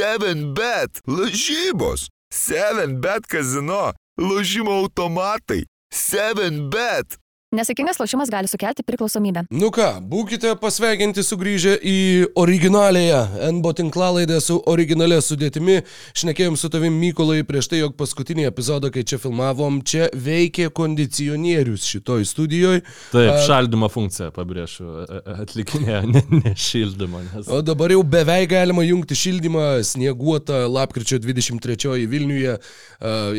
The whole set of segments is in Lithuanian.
7bet, lažybos, 7bet kazino, lošimo automatai, 7bet. Nesėkmingas lošimas gali sukelti priklausomybę. Nu ką, būkite pasveikinti sugrįžę į originalėją NBO tinklalaidę su originalė sudėtimi. Šnekėjom su tavim Mykolai prieš tai, jog paskutinį epizodą, kai čia filmavom, čia veikė kondicionierius šitoj studijoje. Taip, šaldymo funkciją pabrėšiu, atlikinėjo, ne, ne šildymo. Nes... O dabar jau beveik galima jungti šildymą, snieguota lapkričio 23 Vilniuje,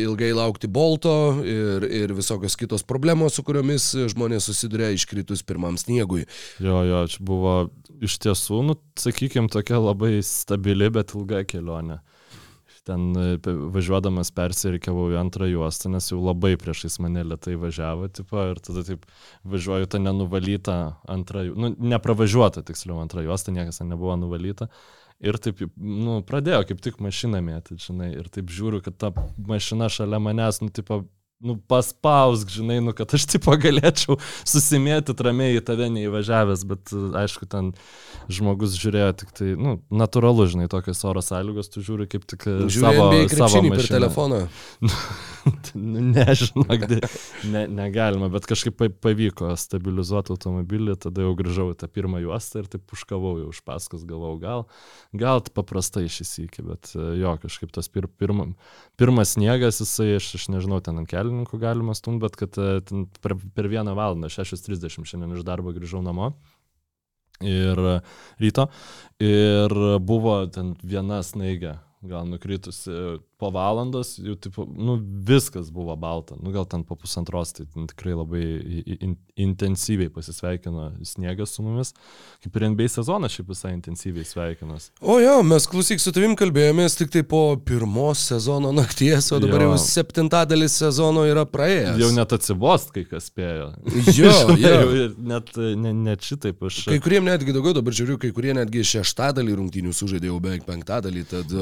ilgai laukti bolto ir, ir visokios kitos problemos, su kuriomis žmonės susiduria iškritus pirmam sniegui. Jo, jo, čia buvo iš tiesų, nu, sakykime, tokia labai stabili, bet ilga kelionė. Ten e, važiuodamas persirikiavau į antrą juostą, nes jau labai priešais mane lietai važiavo, tipo, ir tada taip važiuoju tą nenuvalytą antrą, nu, nepravažiuotą, tiksliau, antrą juostą, niekas ten nebuvo nuvalyta. Ir taip, nu, pradėjo kaip tik mašiną mėtyti, žinai, ir taip žiūriu, kad ta mašina šalia manęs, nu, tipo, nu, paspausk, žinai, nu, kad aš tipo galėčiau susimėti ramiai į tave neįvažiavęs, bet aišku, ten žmogus žiūrėjo tik tai, nu, natūralu, žinai, tokios oro sąlygos, tu žiūri kaip tik e, Žiūrėjau savo, savo per telefoną. nu, nežinok, ne, negalima, bet kažkaip pavyko stabilizuoti automobilį, tada jau grįžau į tą pirmą juostą ir taip užkavau jau už paskas, galvau, gal, gal paprastai šis iki, bet e, jo, kažkaip tas pir, pirma, pirmas sniegas, jisai, aš, aš nežinau, ten ant kelininkų galima stumti, bet kad e, per, per vieną valandą, 6.30 šiandien iš darbo grįžau namo ir ryto. Ir buvo ten viena snaigė, gal nukritusi po valandos jau tipo, nu, viskas buvo balta, nu, gal ten po pusantros, tai tikrai labai in, intensyviai pasisveikino sniegas su mumis, kaip ir NBA sezonas šiaip visai intensyviai sveikinas. O jo, mes klausyk su tavim kalbėjomės tik tai po pirmos sezono nakties, o dabar jo. jau septintadalis sezono yra praėjęs. Jau net atsibost, kai kas spėjo. Jo, jo. net, ne, net šitaip aš. Kai kuriem netgi daugiau, dabar žiūriu, kai kurie netgi šeštadalį rungtynių sužaidė jau beveik penktadalį, tad,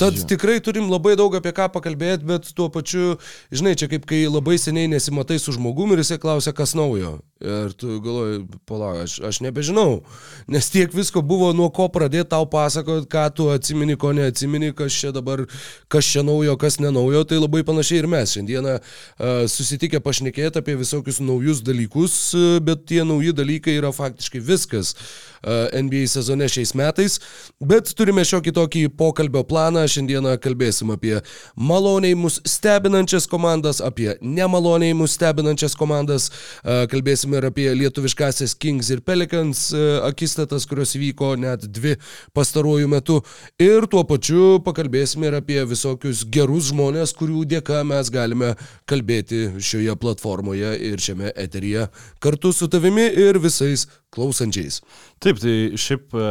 tad tikrai turim labai labai daug apie ką pakalbėti, bet tuo pačiu, žinai, čia kaip kai labai seniai nesimatai su žmogumi ir jisai klausia, kas naujo. Ir tu galvoji, palauk, aš, aš nebežinau, nes tiek visko buvo, nuo ko pradėti tau pasakoti, ką tu atsimeni, ko neatsimeni, kas čia dabar, kas čia naujo, kas nenaujo, tai labai panašiai ir mes šiandieną uh, susitikę pašnekėti apie visokius naujus dalykus, uh, bet tie nauji dalykai yra faktiškai viskas uh, NBA sezone šiais metais, bet turime šiokį tokį pokalbio planą, šiandieną kalbėsim apie maloniai mus stebinančias komandas, apie nemaloniai mus stebinančias komandas, kalbėsim kalbėsime ir apie lietuviškasias Kings ir Pelicans e, akistatas, kurios vyko net dvi pastaruoju metu. Ir tuo pačiu pakalbėsime ir apie visokius gerus žmonės, kurių dėka mes galime kalbėti šioje platformoje ir šiame eteryje kartu su tavimi ir visais klausančiais. Taip, tai šiaip e,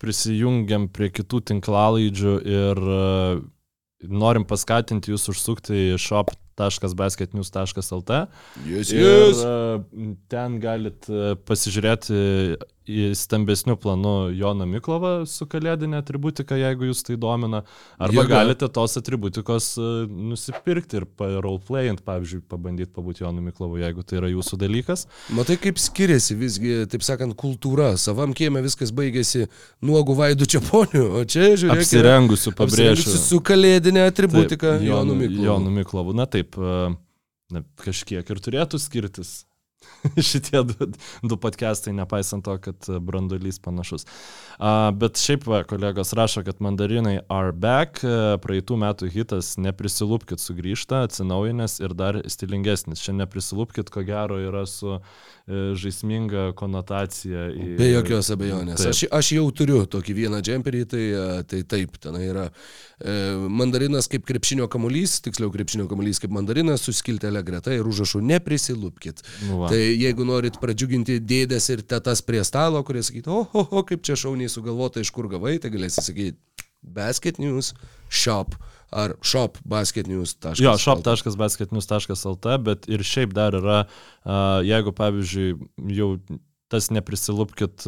prisijungiam prie kitų tinklalaidžių ir e, norim paskatinti jūs užsukti į shop www.basketnews.lt. Yes, yes. Ir e, ten galit e, pasižiūrėti į stambesnių planų Joną Miklovą su kalėdinė atributika, jeigu jūs tai domina. Arba Jėga. galite tos atributikos e, nusipirkti ir roleplayint, pavyzdžiui, pabandyti pabūti Jonu Miklovu, jeigu tai yra jūsų dalykas. Matai, kaip skiriasi visgi, taip sakant, kultūra. Savam kieme viskas baigėsi nuogų vaidų čiaponių, o čia, žiūrėk, apsirengusiu, pabrėžiu. Apsirengusiu su kalėdinė atributika taip, Jonu Miklovu. Jonu Miklovu, na taip, e, na, kažkiek ir turėtų skirtis šitie du, du podcastai, nepaisant to, kad brandulys panašus. Uh, bet šiaip, va, kolegos rašo, kad mandarinai are back, praeitų metų hitas Neprisilūpkit sugrįžta, atsinaujinęs ir dar stilingesnis. Čia Neprisilūpkit, ko gero, yra su e, žaisminga konotacija. Į... Be jokios abejonės. Taip. Aš, aš jau turiu tokį vieną džemperį, tai, e, tai taip, ten yra e, mandarinas kaip krepšinio kamuolys, tiksliau krepšinio kamuolys kaip mandarinas, su skiltelė greta ir užrašu Neprisilūpkit. Nu va. tai jeigu norit pradžiuginti dėdės ir tetas prie stalo, kurie sakytų, o, o, o kaip čia šauniai sugalvota, iš kur gavai, tai galėsi sakyti Basket News Shop ar shopbasketnews.lt. Jo, shop.basketnews.lt, bet ir šiaip dar yra, jeigu pavyzdžiui jau tas neprisilupkit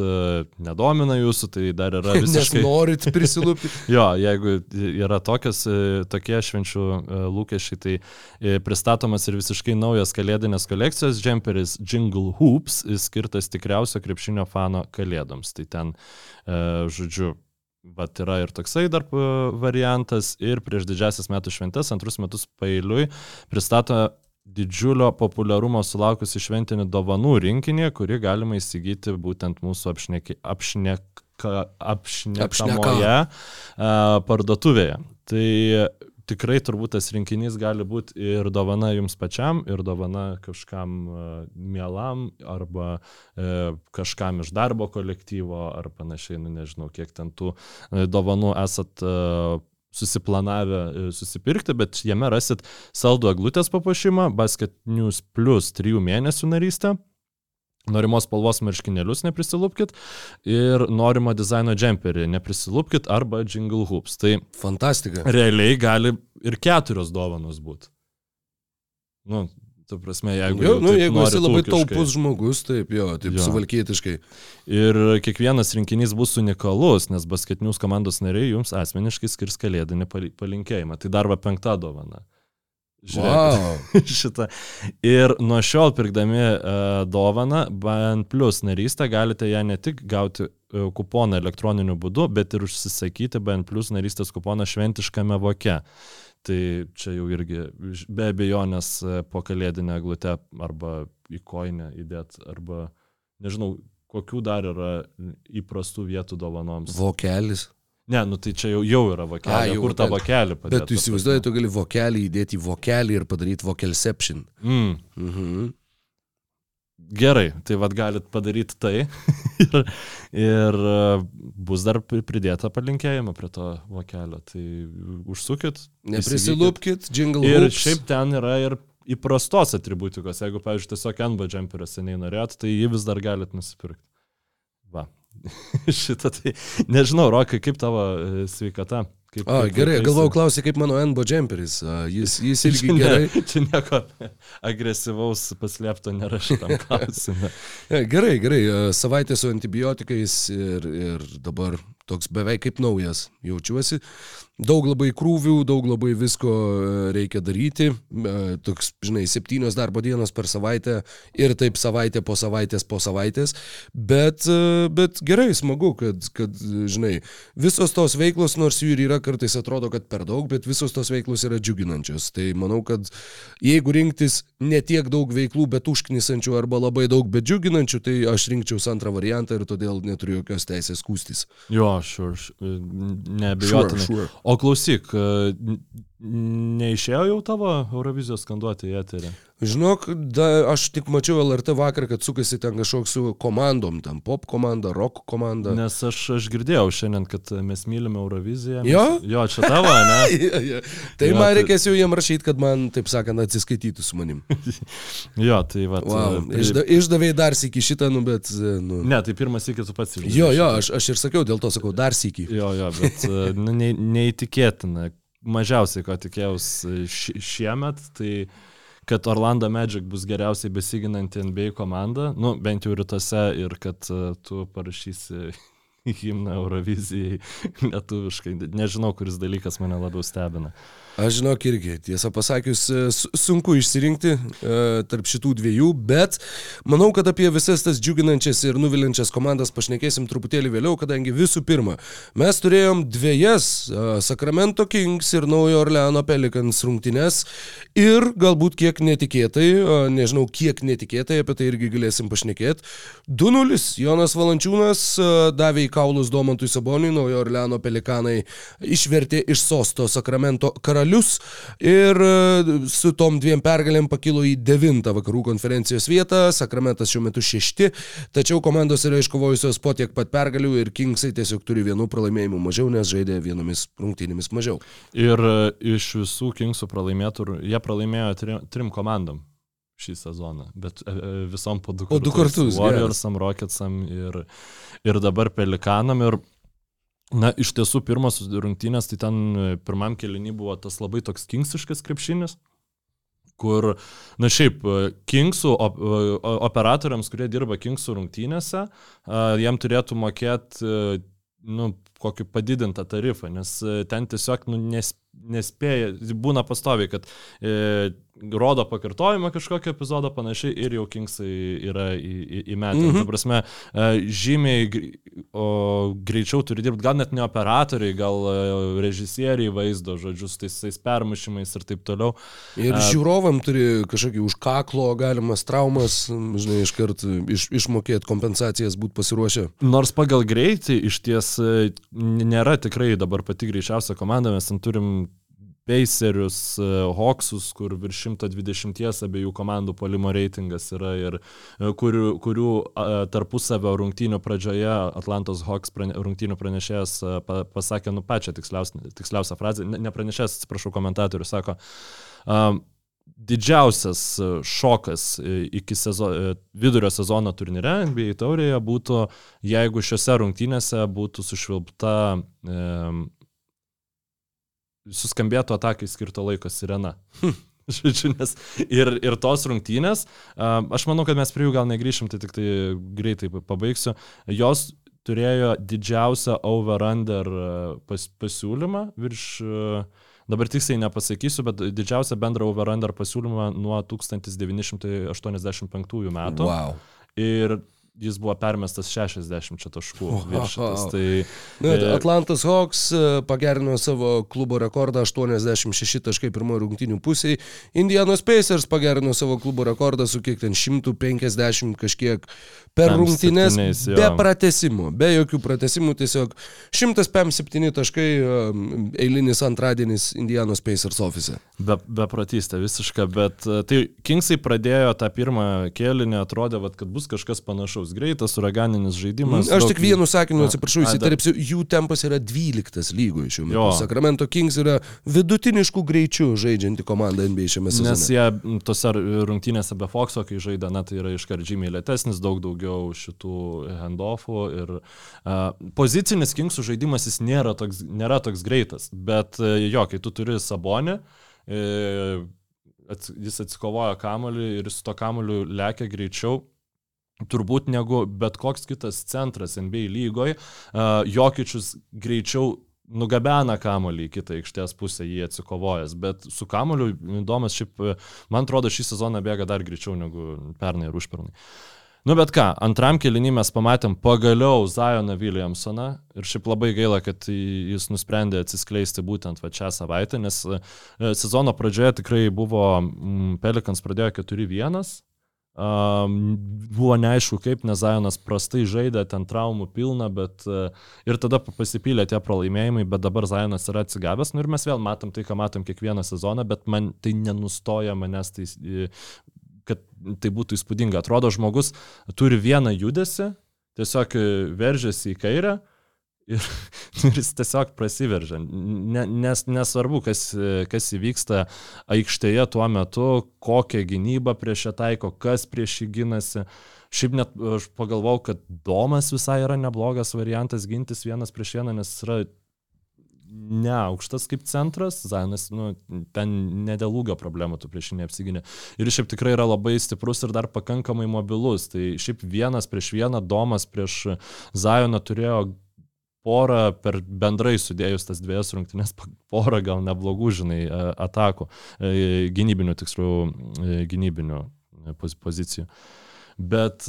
nedomina jūsų, tai dar yra visiškai... Nes norit prisilupkit. jo, jeigu yra tokias, tokie švenčių lūkesčiai, tai pristatomas ir visiškai naujas kalėdinės kolekcijos džemperis Jingle Hoops, skirtas tikriausio krepšinio fano kalėdoms. Tai ten, žodžiu, vat yra ir toksai dar e, variantas. Ir prieš didžiasias metų šventes, antrus metus pailiui, pristato didžiulio populiarumo sulaukusi šventinį dovanų rinkinį, kurį galima įsigyti būtent mūsų apšneki, apšnek, apšnekamoje Apšneka. parduotuvėje. Tai tikrai turbūt tas rinkinys gali būti ir dovana jums pačiam, ir dovana kažkam mielam, arba e, kažkam iš darbo kolektyvo, ar panašiai, nu nežinau, kiek ten tų e, dovanų esat e, susiplanavę susipirkti, bet jame rasit saldų eglutės papuošimą, Basket News plus 3 mėnesių narystę norimos spalvos marškinėlius neprisilupkit ir norimo dizaino džemperį neprisilupkit arba jingle hoops. Tai fantastika. Realiai gali ir keturios dovanos būti. Nu, tu prasme, jeigu... Jo, nu, jeigu esi labai taupus žmogus, taip, jo, taip jo. suvalkietiškai. Ir kiekvienas rinkinys bus unikalus, nes basketinius komandos nariai jums asmeniškai skirs kalėdinį palinkėjimą. Tai dar va penkta dovana. Žiūrėk, wow. šitą. Ir nuo šiol pirkdami uh, dovaną BN Plus narystę galite ją ne tik gauti uh, kuponą elektroniniu būdu, bet ir užsisakyti BN Plus narystės kuponą šventiškame voke. Tai čia jau irgi be abejonės uh, po kalėdinę glutę arba į koinę įdėt, arba nežinau, kokių dar yra įprastų vietų dovanoms. Vokelis. Ne, nu tai čia jau, jau yra vokelė. A, kur tą vokelį padaryti? Bet tu įsivaizduoji, tu gali vokelį įdėti į vokelį ir padaryti vokelception. Mm. Mhm. Gerai, tai vad galit padaryti tai ir, ir e, bus dar pridėta palinkėjimą prie to vokelio. Tai užsukit. Neprisilupkit, jingle. Ir hoops. šiaip ten yra ir įprastos atributikos. Jeigu, pavyzdžiui, tiesiog NB jumperio seniai norėt, tai jį vis dar galit nusipirkti. Va, Šitą tai nežinau, Rokai, kaip tavo e, sveikata? Kaip, o, kaip, gerai, galvojau klausyti, kaip mano NBO džemperis. Jis, jis irgi čia gerai. Ne, čia nieko agresyvaus paslėpto nėra šitam klausimui. gerai, gerai, savaitė su antibiotikais ir, ir dabar toks beveik kaip naujas jaučiuosi. Daug labai krūvių, daug labai visko e, reikia daryti. E, toks, žinai, septynios darbo dienos per savaitę ir taip savaitė po savaitės po savaitės. Bet, e, bet gerai, smagu, kad, kad, žinai, visos tos veiklos, nors jų ir yra kartais atrodo, kad per daug, bet visos tos veiklos yra džiuginančios. Tai manau, kad jeigu rinktis ne tiek daug veiklų, bet užknisančių arba labai daug, bet džiuginančių, tai aš rinkčiausi antrą variantą ir todėl neturiu jokios teisės skūstis. Jo, sure, sure. neabejotinai. Sure, sure. O klausyk, neišėjo jau tavo Eurovizijos skanduoti į eterį? Žinok, da, aš tik mačiau LRT vakar, kad sukasi ten kažkoks su komandom, ten pop komanda, rock komanda. Nes aš, aš girdėjau šiandien, kad mes mylime Euroviziją. Jo? Mes, jo, čia tavo, ne? ja, ja. Tai jo, man tai- reikės jau jiem rašyti, kad man, taip sakant, atsiskaitytų su manim. jo, tai va. Wow. Pri... Išda, išdavėjai dar sėki šitą, nu bet... Nu... Ne, tai pirmas sėki tu pats išdavėjai. Jo, jo, aš, aš ir sakiau, dėl to sakau, dar sėki. Jo, jo, bet nu, ne, neįtikėtina. Mažiausiai, ko tikėjausi šiemet, tai kad Orlando Magic bus geriausiai besiginanti NBA komanda, nu, bent jau rytuose, ir kad uh, tu parašysi himną Eurovizijai lietuviškai. Nežinau, kuris dalykas mane labiau stebina. Aš žinok irgi, tiesą pasakius, e, sunku išsirinkti e, tarp šitų dviejų, bet manau, kad apie visas tas džiuginančias ir nuvilinčias komandas pašnekėsim truputėlį vėliau, kadangi visų pirma, mes turėjom dviejas e, Sacramento Kings ir Naujo Orleano Pelicans rungtynes ir galbūt kiek netikėtai, e, nežinau kiek netikėtai, apie tai irgi galėsim pašnekėti. 2-0 Jonas Valančiūnas e, davė į kaulus Domantui Saboniui, Naujo Orleano Pelikanai išvertė iš sosto Sacramento karalių finalius ir e, su tom dviem pergalėm pakilo į devintą vakarų konferencijos vietą, Sakramentas šiuo metu šešti, tačiau komandos yra iškovojusios po tiek pat pergalių ir Kingsai tiesiog turi vienų pralaimėjimų mažiau, nes žaidė vienomis rungtynėmis mažiau. Ir e, iš visų Kingsų pralaimėtų, jie pralaimėjo trim, trim komandom šį sezoną, bet e, visom po du kartus. Po du kartus. Warriorsam, Rocketsam ir, ir dabar Pelikanam. Ir Na, iš tiesų, pirmas rungtynės, tai ten e, pirmam kelinį buvo tas labai toks kingsiškas krepšinis, kur, na šiaip, e, Kingsų op, e, operatoriams, kurie dirba Kingsų rungtynėse, jiem turėtų mokėti, nu, kokį padidintą tarifą, nes ten tiesiog, nu, nes, nespėja, būna pastoviai, kad e, rodo pakartojimą kažkokio epizodo panašiai ir jau Kingsai yra įmetę. Mhm. Ta prasme, e, žymiai o, greičiau turi dirbti, gal net ne operatoriai, gal e, režisieriai vaizdo, žodžiu, su tais, tais permušimais ir taip toliau. Ir uh, žiūrovam turi kažkokį užkaklo galimas traumas, žinai, iškart iš, išmokėti kompensacijas, būti pasiruošę. Nors pagal greitį iš ties nėra tikrai dabar pati greičiausia komanda, mes ten turim Pacerius, e, Hawksus, kur virš 120 abiejų komandų polimo reitingas yra ir e, kurių, kurių tarpusavio rungtynių pradžioje Atlantos Hawks prane, rungtynių pranešėjas pasakė, nu pačią tiksliausią, tiksliausią frazę, ne pranešėjas, atsiprašau, komentatorius sako, um, didžiausias šokas iki sezo, vidurio sezono turnyre NBA taurėje būtų, jeigu šiuose rungtynėse būtų sušvilpta um, suskambėtų atakai skirto laiko sirena. Žodžiu, nes ir, ir tos rungtynės, aš manau, kad mes prie jų gal negryšim, tai tik tai greitai pabaigsiu, jos turėjo didžiausią over-under pas, pasiūlymą virš, dabar tiksliai nepasakysiu, bet didžiausią bendrą over-under pasiūlymą nuo 1985 metų. Wow. Ir jis buvo permestas 60 taškų viršytas. Tai, e, Atlantas Hawks e, pagerino savo klubo rekordą 86 taškai pirmojo rungtinių pusėje. Indianos Pacers pagerino savo klubo rekordą su kiek ten 150 kažkiek per rungtynės be pratesimų, be jokių pratesimų, tiesiog 157 taškai e, eilinis antradienis Indianos Pacers ofise. Be, bepratystė visiška, bet tai Kingsai pradėjo tą pirmą kėlinį, atrodė, vat, kad bus kažkas panašaus toks greitas, uraganinis žaidimas. Aš tik vienu sakiniu atsiprašau, įsiterpsiu, jų tempas yra 12 lygoje šiuo metu. Sacramento Kings yra vidutiniškų greičių žaidžianti komanda NBA šiame sezone. Nes jie tose rungtynėse be Foxo, kai žaidė, na tai yra iškart žymiai lėtesnis, daug daugiau šitų handoffų ir uh, pozicinis Kingsų žaidimas jis nėra toks, nėra toks greitas, bet uh, jo, kai tu turi sabonį, uh, jis atsikovoja kamoliu ir su to kamoliu lekia greičiau, turbūt negu bet koks kitas centras NBA lygoje. Jokičius greičiau nugabena kamolį į kitą aikštės pusę, jį atsikovojęs, bet su kamoliu įdomus šiaip, man atrodo, šį sezoną bėga dar greičiau negu pernai ir užpernai. Nu bet ką, antram kelinį mes pamatėm pagaliau Zajoną Williamsoną ir šiaip labai gaila, kad jis nusprendė atsiskleisti būtent va šią savaitę, nes sezono pradžioje tikrai buvo, Pelikans pradėjo 4-1, Um, buvo neaišku kaip, nes Zajonas prastai žaidė, ten traumų pilna, bet uh, ir tada pasipylė tie pralaimėjimai, bet dabar Zajonas yra atsigavęs, nu ir mes vėl matom tai, ką matom kiekvieną sezoną, bet man tai nenustoja manęs, tai, kad tai būtų įspūdinga. Atrodo, žmogus turi vieną judesi, tiesiog veržiasi į kairę, ir, ir jis tiesiog prasiveržia. Ne, nes, nesvarbu, kas, kas įvyksta aikštėje tuo metu, kokią gynybą prieš ją taiko, kas prieš jį gynasi. Šiaip net aš pagalvojau, kad Domas visai yra neblogas variantas gintis vienas prieš vieną, nes yra neaukštas kaip centras, Zainas, nu, ten nedėlūgio problemų tu prieš jį neapsiginė. Ir šiaip tikrai yra labai stiprus ir dar pakankamai mobilus. Tai šiaip vienas prieš vieną, Domas prieš Zajoną turėjo porą per bendrai sudėjus tas dviejas rungtynės, porą gal neblogų, žinai, atakų, e, gynybinių, tiksliau, e, gynybinių e, pozicijų. Bet,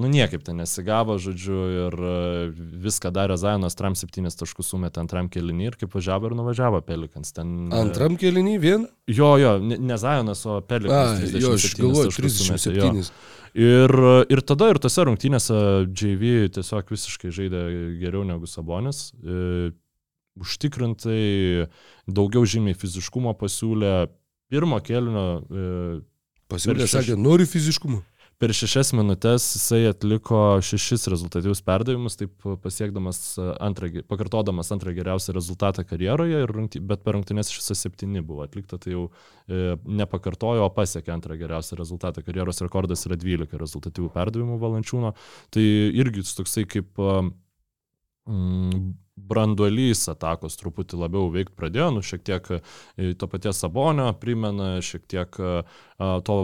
nu, niekaip ten nesigavo, žodžiu, ir viską darė Zajonas, Tram 7 taškus sumetė antram kelinį ir kaip važiavo ir nuvažiavo Pelikans. Ten, antram kelinį vien? Jo, jo, ne, ne Zajonas, o Pelikans. A, jo, aš galvoju, 37. Sumetė, Ir, ir tada ir tose rungtynėse JV tiesiog visiškai žaidė geriau negu Sabonis. E, užtikrintai daugiau žymiai fiziškumo pasiūlė pirmo kelnio. E, pasiūlė, sakė, nori fiziškumo per šešias minutės jisai atliko šešis rezultatyvius perdavimus, taip pasiekdamas antrą, pakartodamas antrą geriausią rezultatą karjeroje, rungty, bet per rungtynės iš viso septyni buvo atlikta, tai jau e, nepakartojo, o pasiekė antrą geriausią rezultatą. Karjeros rekordas yra 12 rezultatyvių perdavimų valančiūno. Tai irgi toksai kaip mm, branduolys atakos truputį labiau veikti pradėjo, nu šiek tiek e, to paties Sabonio primena, šiek tiek e, to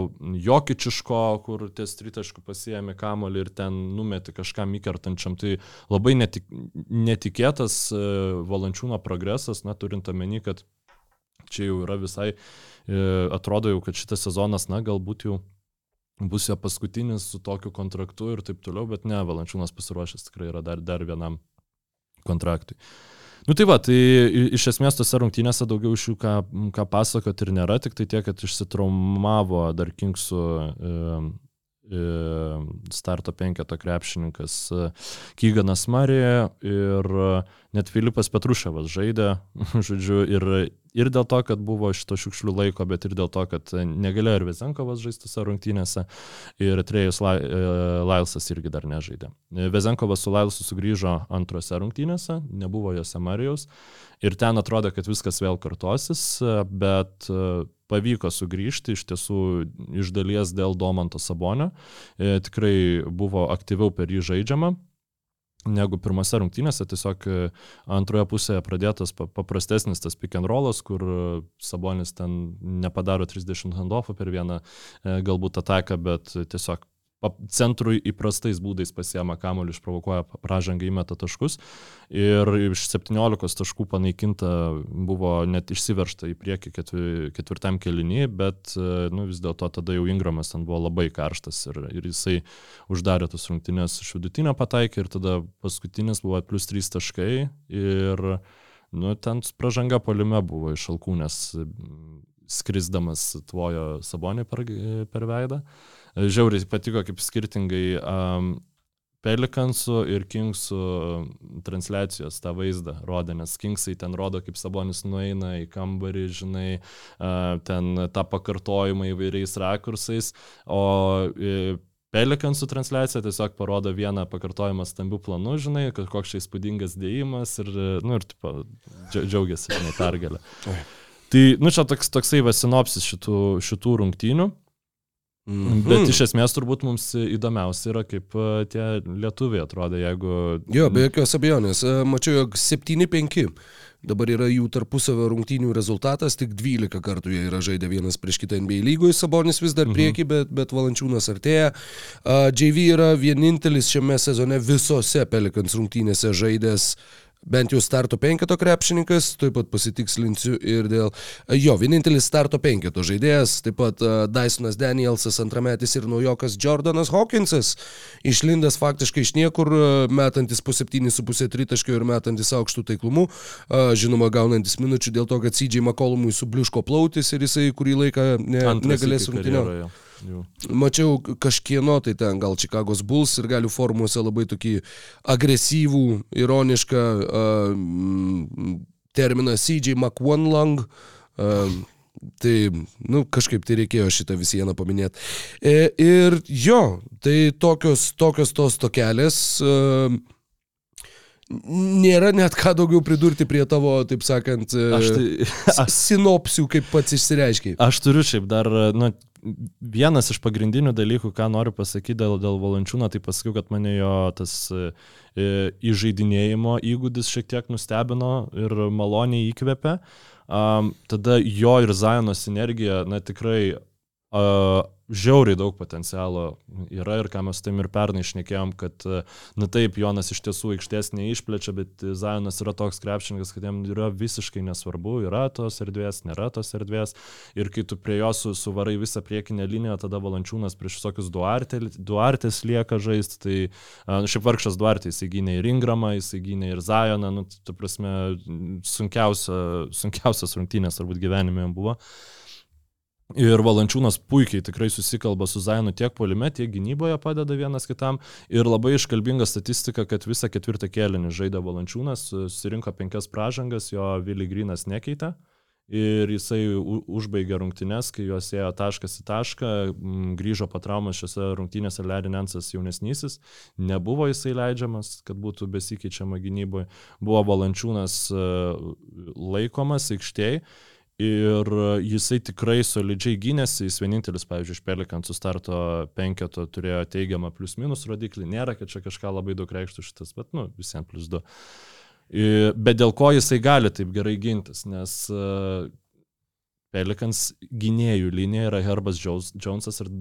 jokičiško, kur ties tritaškų pasijėmė kamolį ir ten numeti kažkam įkertančiam. Tai labai netik, netikėtas e, valančiūno progresas, na turint omeny, kad čia jau yra visai, atrodo jau, kad šitas sezonas, na, galbūt jau bus jo paskutinis su tokiu kontraktu ir taip toliau, bet ne, Valančiūnas pasiruošęs tikrai yra dar, dar vienam kontraktui. Nu tai va, tai iš esmės tose rungtynėse daugiau iš jų ką, ką pasakot ir nėra, tik tai tiek, kad išsitraumavo dar Kingsų e, e, starto penketo krepšininkas e, Kyganas Marija ir net Filipas Petruševas žaidė, žodžiu, ir ir dėl to, kad buvo šito šiukšlių laiko, bet ir dėl to, kad negalėjo ir Vezenkovas žaisti tose rungtynėse. Ir Trejus e, Lailsas irgi dar nežaidė. Vezenkovas su Lailsu sugrįžo antrose rungtynėse, nebuvo jose Marijos. Ir ten atrodo, kad viskas vėl kartosis, bet e, pavyko sugrįžti iš tiesų iš dalies dėl Domanto Sabonio, e, tikrai buvo aktyviau per jį žaidžiama negu pirmose rungtynėse, tiesiog e, antroje pusėje pradėtas paprastesnis tas pick and rollas, kur e, Sabonis ten nepadaro 30 handoffų per vieną e, galbūt ataką, bet tiesiog centrui įprastais būdais pasiema kamuolį, išprovokuoja pražangą, įmeta taškus. Ir iš 17 taškų panaikinta buvo net išsiveršta į priekį ketvirtam kelinį, bet nu, vis dėlto tada jau Ingramas ten buvo labai karštas ir, ir jisai uždarė tas rungtynės iš vidutinio pataikį ir tada paskutinis buvo plus 3 taškai ir nu, ten pražanga polime buvo iš alkūnės skrisdamas tvojo sabonį per, per veidą. Uh, žiauriai patiko, kaip skirtingai um, Pelikansų ir Kingsų transliacijos tą vaizdą rodė, nes Kingsai ten rodo, kaip Sabonis nueina į kambarį, žinai, ten tą pakartojimą įvairiais rakursais, o Pelikansų transliacija tiesiog parodo vieną pakartojimą stambių planų, žinai, koks čia įspūdingas dėjimas ir, nu, ir tipo, džiaugiasi, žinai, pergalę. Tai, nu, čia toks, toksai va sinopsis šitų, šitų rungtynių. -hmm. Bet iš esmės turbūt mums įdomiausia yra, kaip e, tie lietuviai atrodo, jeigu... Jo, be jokios abejonės. E, mačiau, jog 7-5 dabar yra jų tarpusavio rungtynių rezultatas, tik 12 kartų jie yra žaidę vienas prieš kitą NBA lygoje, Sabonis vis dar mhm. prieki, bet, bet Valančiūnas artėja. JV yra vienintelis šiame sezone visose Pelikans rungtynėse žaidęs bent jau starto penketo krepšininkas, taip pat pasitikslinsiu ir dėl jo, vienintelis starto penketo žaidėjas, taip pat uh, Dysonas Danielsas, antrametis ir naujokas Jordanas Hawkinsas, išlindęs faktiškai iš niekur, uh, metantis po 7,5 tritaškio ir metantis aukštų taiklumų, žinoma, gaunantis minučių dėl to, kad CJ McCollumui subliuško plautis ir jisai kurį laiką ne, negalės rungtyniauti. Jau. Mačiau kažkieno, tai ten gal Čikagos Bulls ir galių formuose labai tokį agresyvų, ironišką uh, terminą CJ McOnelang. Uh, Tai, nu, kažkaip tai reikėjo šitą visieną paminėti. E, ir jo, tai tokios, tokios tos tokelės. E, Nėra net ką daugiau pridurti prie tavo, taip sakant, aš tai, aš, sinopsių, kaip pats išsireiškiai. Aš turiu šiaip dar, nu, vienas iš pagrindinių dalykų, ką noriu pasakyti dėl, dėl Valančiūno, tai pasakiau, kad mane jo tas e, įžeidinėjimo įgūdis šiek tiek nustebino ir maloniai įkvėpė. Um, tada jo ir Zajono sinergija, na tikrai uh, žiauriai daug potencialo yra ir ką mes tam ir pernai išnekėjom, kad, na taip, Jonas iš tiesų aikštės neišplečia, bet Zajonas yra toks krepšininkas, kad jam yra visiškai nesvarbu, yra tos erdvės, nėra tos erdvės. Ir kai tu prie jo su, suvarai visą priekinę liniją, tada valančiūnas prieš visokius duartė, duartės lieka žaisti. Tai nu, šiaip vargšas duartė įsigynė ir Ingramą, įsigynė ir Zajoną, nu, tu prasme, sunkiausia, sunkiausias rungtynės turbūt gyvenime buvo. Ir Valančiūnas puikiai tikrai susikalba su Zainu tiek polime, tiek gynyboje padeda vienas kitam. Ir labai iškalbinga statistika, kad visą ketvirtą kėlinį žaidė Valančiūnas, susirinko penkias pražangas, jo Vili Grinas nekeitė. Ir jisai užbaigė rungtynes, kai juos ėjo taškas į tašką, grįžo po traumos šiose rungtynėse Larry Nensas jaunesnysis, nebuvo jisai leidžiamas, kad būtų besikeičiama gynyboje, buvo Valančiūnas e, laikomas aikštėje Ir jisai tikrai solidžiai gynėsi, jis vienintelis, pavyzdžiui, iš Pelikantų starto penketo turėjo teigiamą plius minus rodiklį, nėra, kad čia kažką labai daug reikštų šitas, bet, nu, visiems plius du. Bet dėl ko jisai gali taip gerai gintis, nes e, Pelikans gynėjų linija yra Herbas Jonesas ir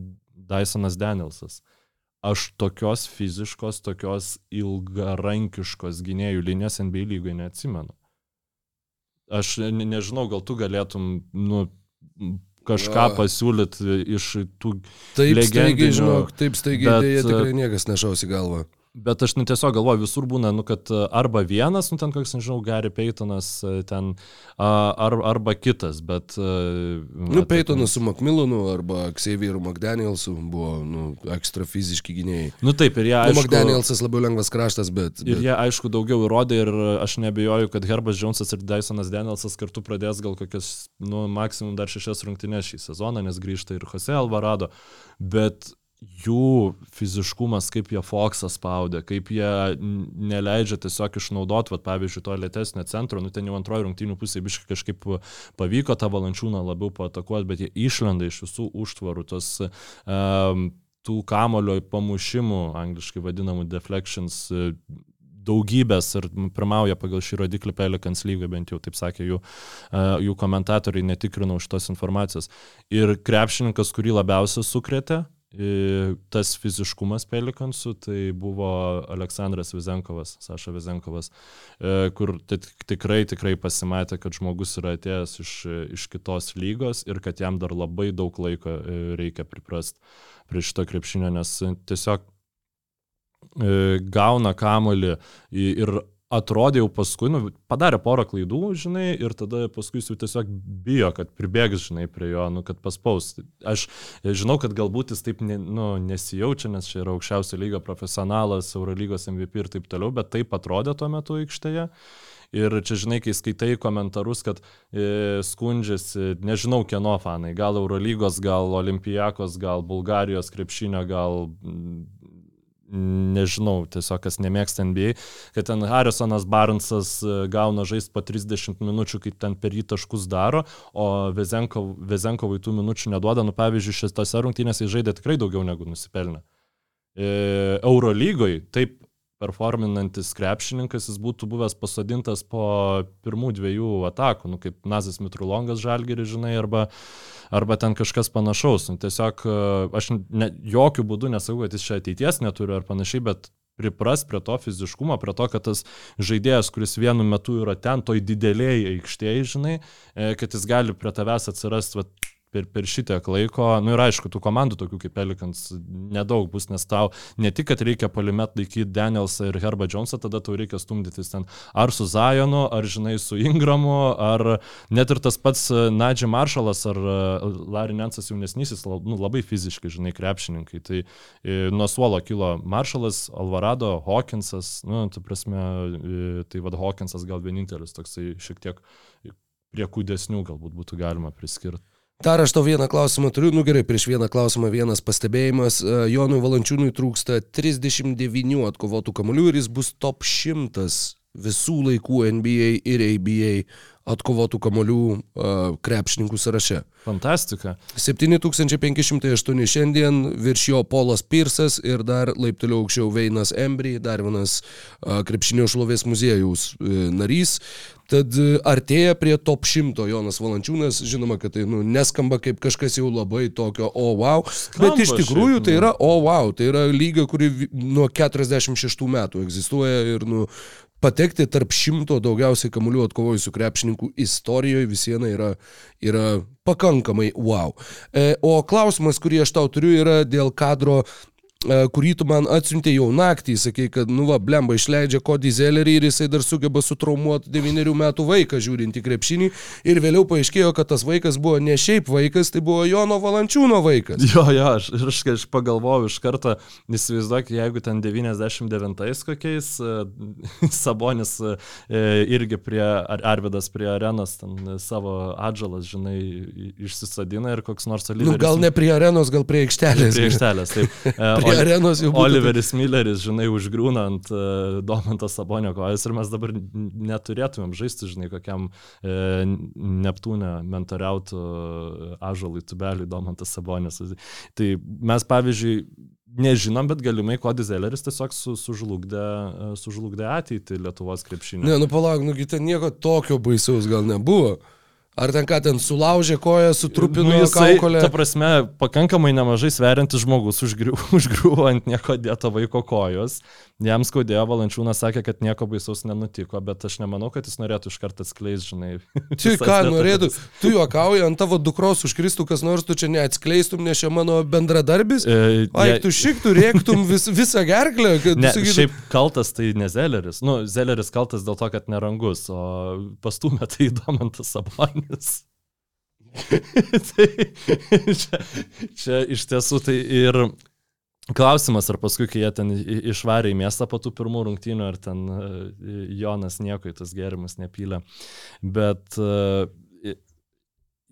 Dysonas Danielsas. Aš tokios fiziškos, tokios ilgarankiškos gynėjų linijos NBA lygoje neatsimenu. Aš ne, nežinau, gal tu galėtum, nu, kažką Va. pasiūlyti iš tų Taip staigiai, legendinių, žinok, taip staigiai, bet, dėja e, tikrai niekas nešaus į galvą. Bet aš nu, tiesiog galvoju, visur būna, nu, kad a, arba vienas, nu, ten koks, nežinau, Gary Paytonas, a, ten, ar, arba kitas, bet... a, Nu, va, Peytonas su McMillanu arba Xavieru McDanielsu buvo, nu, ekstra fiziški gynėjai. Nu taip, ir jie, Nu, aišku, McDanielsas labiau lengvas kraštas, bet... ir bet... jie, aišku, daugiau įrodė ir aš nebejoju, kad Herbas Jonesas ir Dysonas Danielsas kartu pradės gal kokias, nu, maksimum dar šešias rungtynės šį sezoną, nes grįžta ir Jose Alvarado, bet jų fiziškumas, kaip jie Foxą spaudė, kaip jie neleidžia tiesiog išnaudoti, vat, pavyzdžiui, to lėtesnio centro, nu ten jau antroji rungtynių pusė biškai kažkaip pavyko tą valančiūną labiau patakuoti, bet jie išlenda iš visų užtvarų, tos um, tų kamulio pamušimų, angliškai vadinamų deflections, e, daugybės ir pirmauja pagal šį rodiklį Pelicans lygoje, bent jau taip sakė jų, e, jų komentatoriai, netikrinau šitos informacijos. Ir krepšininkas, kurį labiausiai sukrėtė, tas fiziškumas Pelikansų, tai buvo Aleksandras Vizenkovas, Saša Vizenkovas, e, kur tik- tikrai, tikrai pasimatė, kad žmogus yra atėjęs iš, iš kitos lygos ir kad jam dar labai daug laiko e, reikia priprasti prie šito krepšinio, nes tiesiog e, gauna kamolį ir atrodė jau paskui, nu, padarė porą klaidų, žinai, ir tada paskui jis jau tiesiog bijo, kad pribėgs, žinai, prie jo, nu, kad paspaus. Aš žinau, kad galbūt jis taip ne, nu, nesijaučia, nes čia yra aukščiausio lygio profesionalas, Eurolygos MVP ir taip toliau, bet taip atrodė tuo metu aikštėje. Ir čia, žinai, kai skaitai komentarus, kad e, skundžiasi, nežinau kieno fanai, gal Eurolygos, gal Olimpijakos, gal Bulgarijos krepšinio, gal nežinau, tiesiog kas nemėgsta NBA, kad ten Harrisonas Barnsas e, gauna žaisti po 30 minučių, kaip ten per jį taškus daro, o Vezenko- Vezenkovui tų minučių neduoda, nu pavyzdžiui, šitose rungtynėse jis žaidė tikrai daugiau negu nusipelnė. E, Eurolygoj taip performinantis krepšininkas, jis būtų buvęs pasodintas po pirmų dviejų atakų, nu, kaip Nazas Mitrulongas Žalgiri, žinai, arba, arba ten kažkas panašaus. Nu, tiesiog e, aš ne, jokių būdų nesakau, kad jis čia ateities neturi ar panašiai, bet pripras prie to fiziškumo, prie to, kad tas žaidėjas, kuris vienu metu yra ten, toj didelėje aikštėje, žinai, e, kad jis gali prie tavęs atsirasti per, per šitiek laiko, nu ir aišku, tų komandų tokių kaip Pelikans nedaug bus, nes tau ne tik, kad reikia polimet laikyti Danielsą ir Herbą Jonesą, tada tau reikia stumdytis ten ar su Zajonu, ar žinai, su Ingramu, ar net ir tas pats Nadži Maršalas ar e, Larry Nensas jaunesnysis, nu, labai fiziškai, žinai, krepšininkai. Tai e, nuo suolo kilo Maršalas, Alvarado, Hawkinsas, nu, tai prasme, e, tai vad Hawkinsas gal vienintelis toksai šiek tiek prie kūdesnių galbūt būtų galima priskirti. Dar aš tau vieną klausimą turiu, nu gerai, prieš vieną klausimą vienas pastebėjimas. E, Jonui Valančiūnui trūksta 39 atkovotų kamolių ir jis bus top 100 visų laikų NBA ir ABA atkovotų kamolių uh, krepšininkų sąraše. Fantastika. 7508 šiandien, virš jo Polas Pirsas ir dar laipteliu aukščiau Veinas Embry, dar vienas a, krepšinio šlovės muziejaus e, narys. Tad e, artėja prie top 100 Jonas Valančiūnas, žinoma, kad tai nu, neskamba kaip kažkas jau labai tokio o oh, wow, bet iš Skamba tikrųjų šiaip, tai nu. yra o oh, wow, tai yra lyga, kuri nuo 46 metų egzistuoja ir nu, patekti tarp šimto daugiausiai kamuolių atkovojusių krepšininkų istorijoje vis viena yra, yra pakankamai wow. E, o klausimas, kurį aš tau turiu, yra dėl kadro kurį tu man atsiuntė jau naktį, sakai, kad, nu va, blemba išleidžia Kodį Zelerį ir jisai dar sugeba sutraumuoti 9 metų vaiką žiūrint į krepšinį ir vėliau paaiškėjo, kad tas vaikas buvo ne šiaip vaikas, tai buvo Jono Valančiūno vaikas. Jo, jo, aš, aš, aš pagalvojau iš karto, įsivaizduok, jeigu ten 99 kokiais e, Sabonis e, irgi prie, ar Arvidas prie arenos ten e, savo atžalas, žinai, išsisadina ir koks nors Nu, Oliveris. gal ne prie arenos, gal prie aikštelės. Prie aikštelės, taip. E, Prie arenos jau būtų Oliveris Milleris, žinai, užgrūna ant uh, Domanto Sabonio kojas ir mes dabar neturėtumėm žaisti, žinai, kokiam e, Neptūne mentariautų ažalui tubeliui Domantas Sabonis. Tai mes, pavyzdžiui, nežinom, bet galimai Kodis Zelleris tiesiog su, sužlugdė, e, sužlugdė ateitį Lietuvos krepšinio. Ne, nu palauk, nugi ten nieko tokio baisaus gal nebuvo. Ar ten ką ten sulaužė koją, sutrupino Nu, jisai, kaukolę? ta prasme, pakankamai nemažai sveriantis žmogus užgriu- užgriuvo ant nieko dėto vaiko kojos. Jam skaudėjo, Valančiūnas sakė, kad nieko baisaus nenutiko, bet aš nemanau, kad jis norėtų iš karto atskleisti, žinai. Tu visas ką norėtų, tu juokauji, ant tavo dukros užkristų kas nors, tu čia neatskleistum, nes čia mano bendradarbis. E, Ai, jei- tu šiktų, rėktum vis, visą gerklę, kad Ne, tu sakytum, šiaip kaltas tai ne Zelleris. Nu, Zelleris kaltas dėl to, kad nerangus, o pastumė tai įdomantas Sabonis. tai čia, čia iš tiesų tai ir klausimas, ar paskui, kai jie ten išvarė į miestą po tų pirmų rungtynių, ar ten e, Jonas nieko į tas gerimus nepylė. Bet e,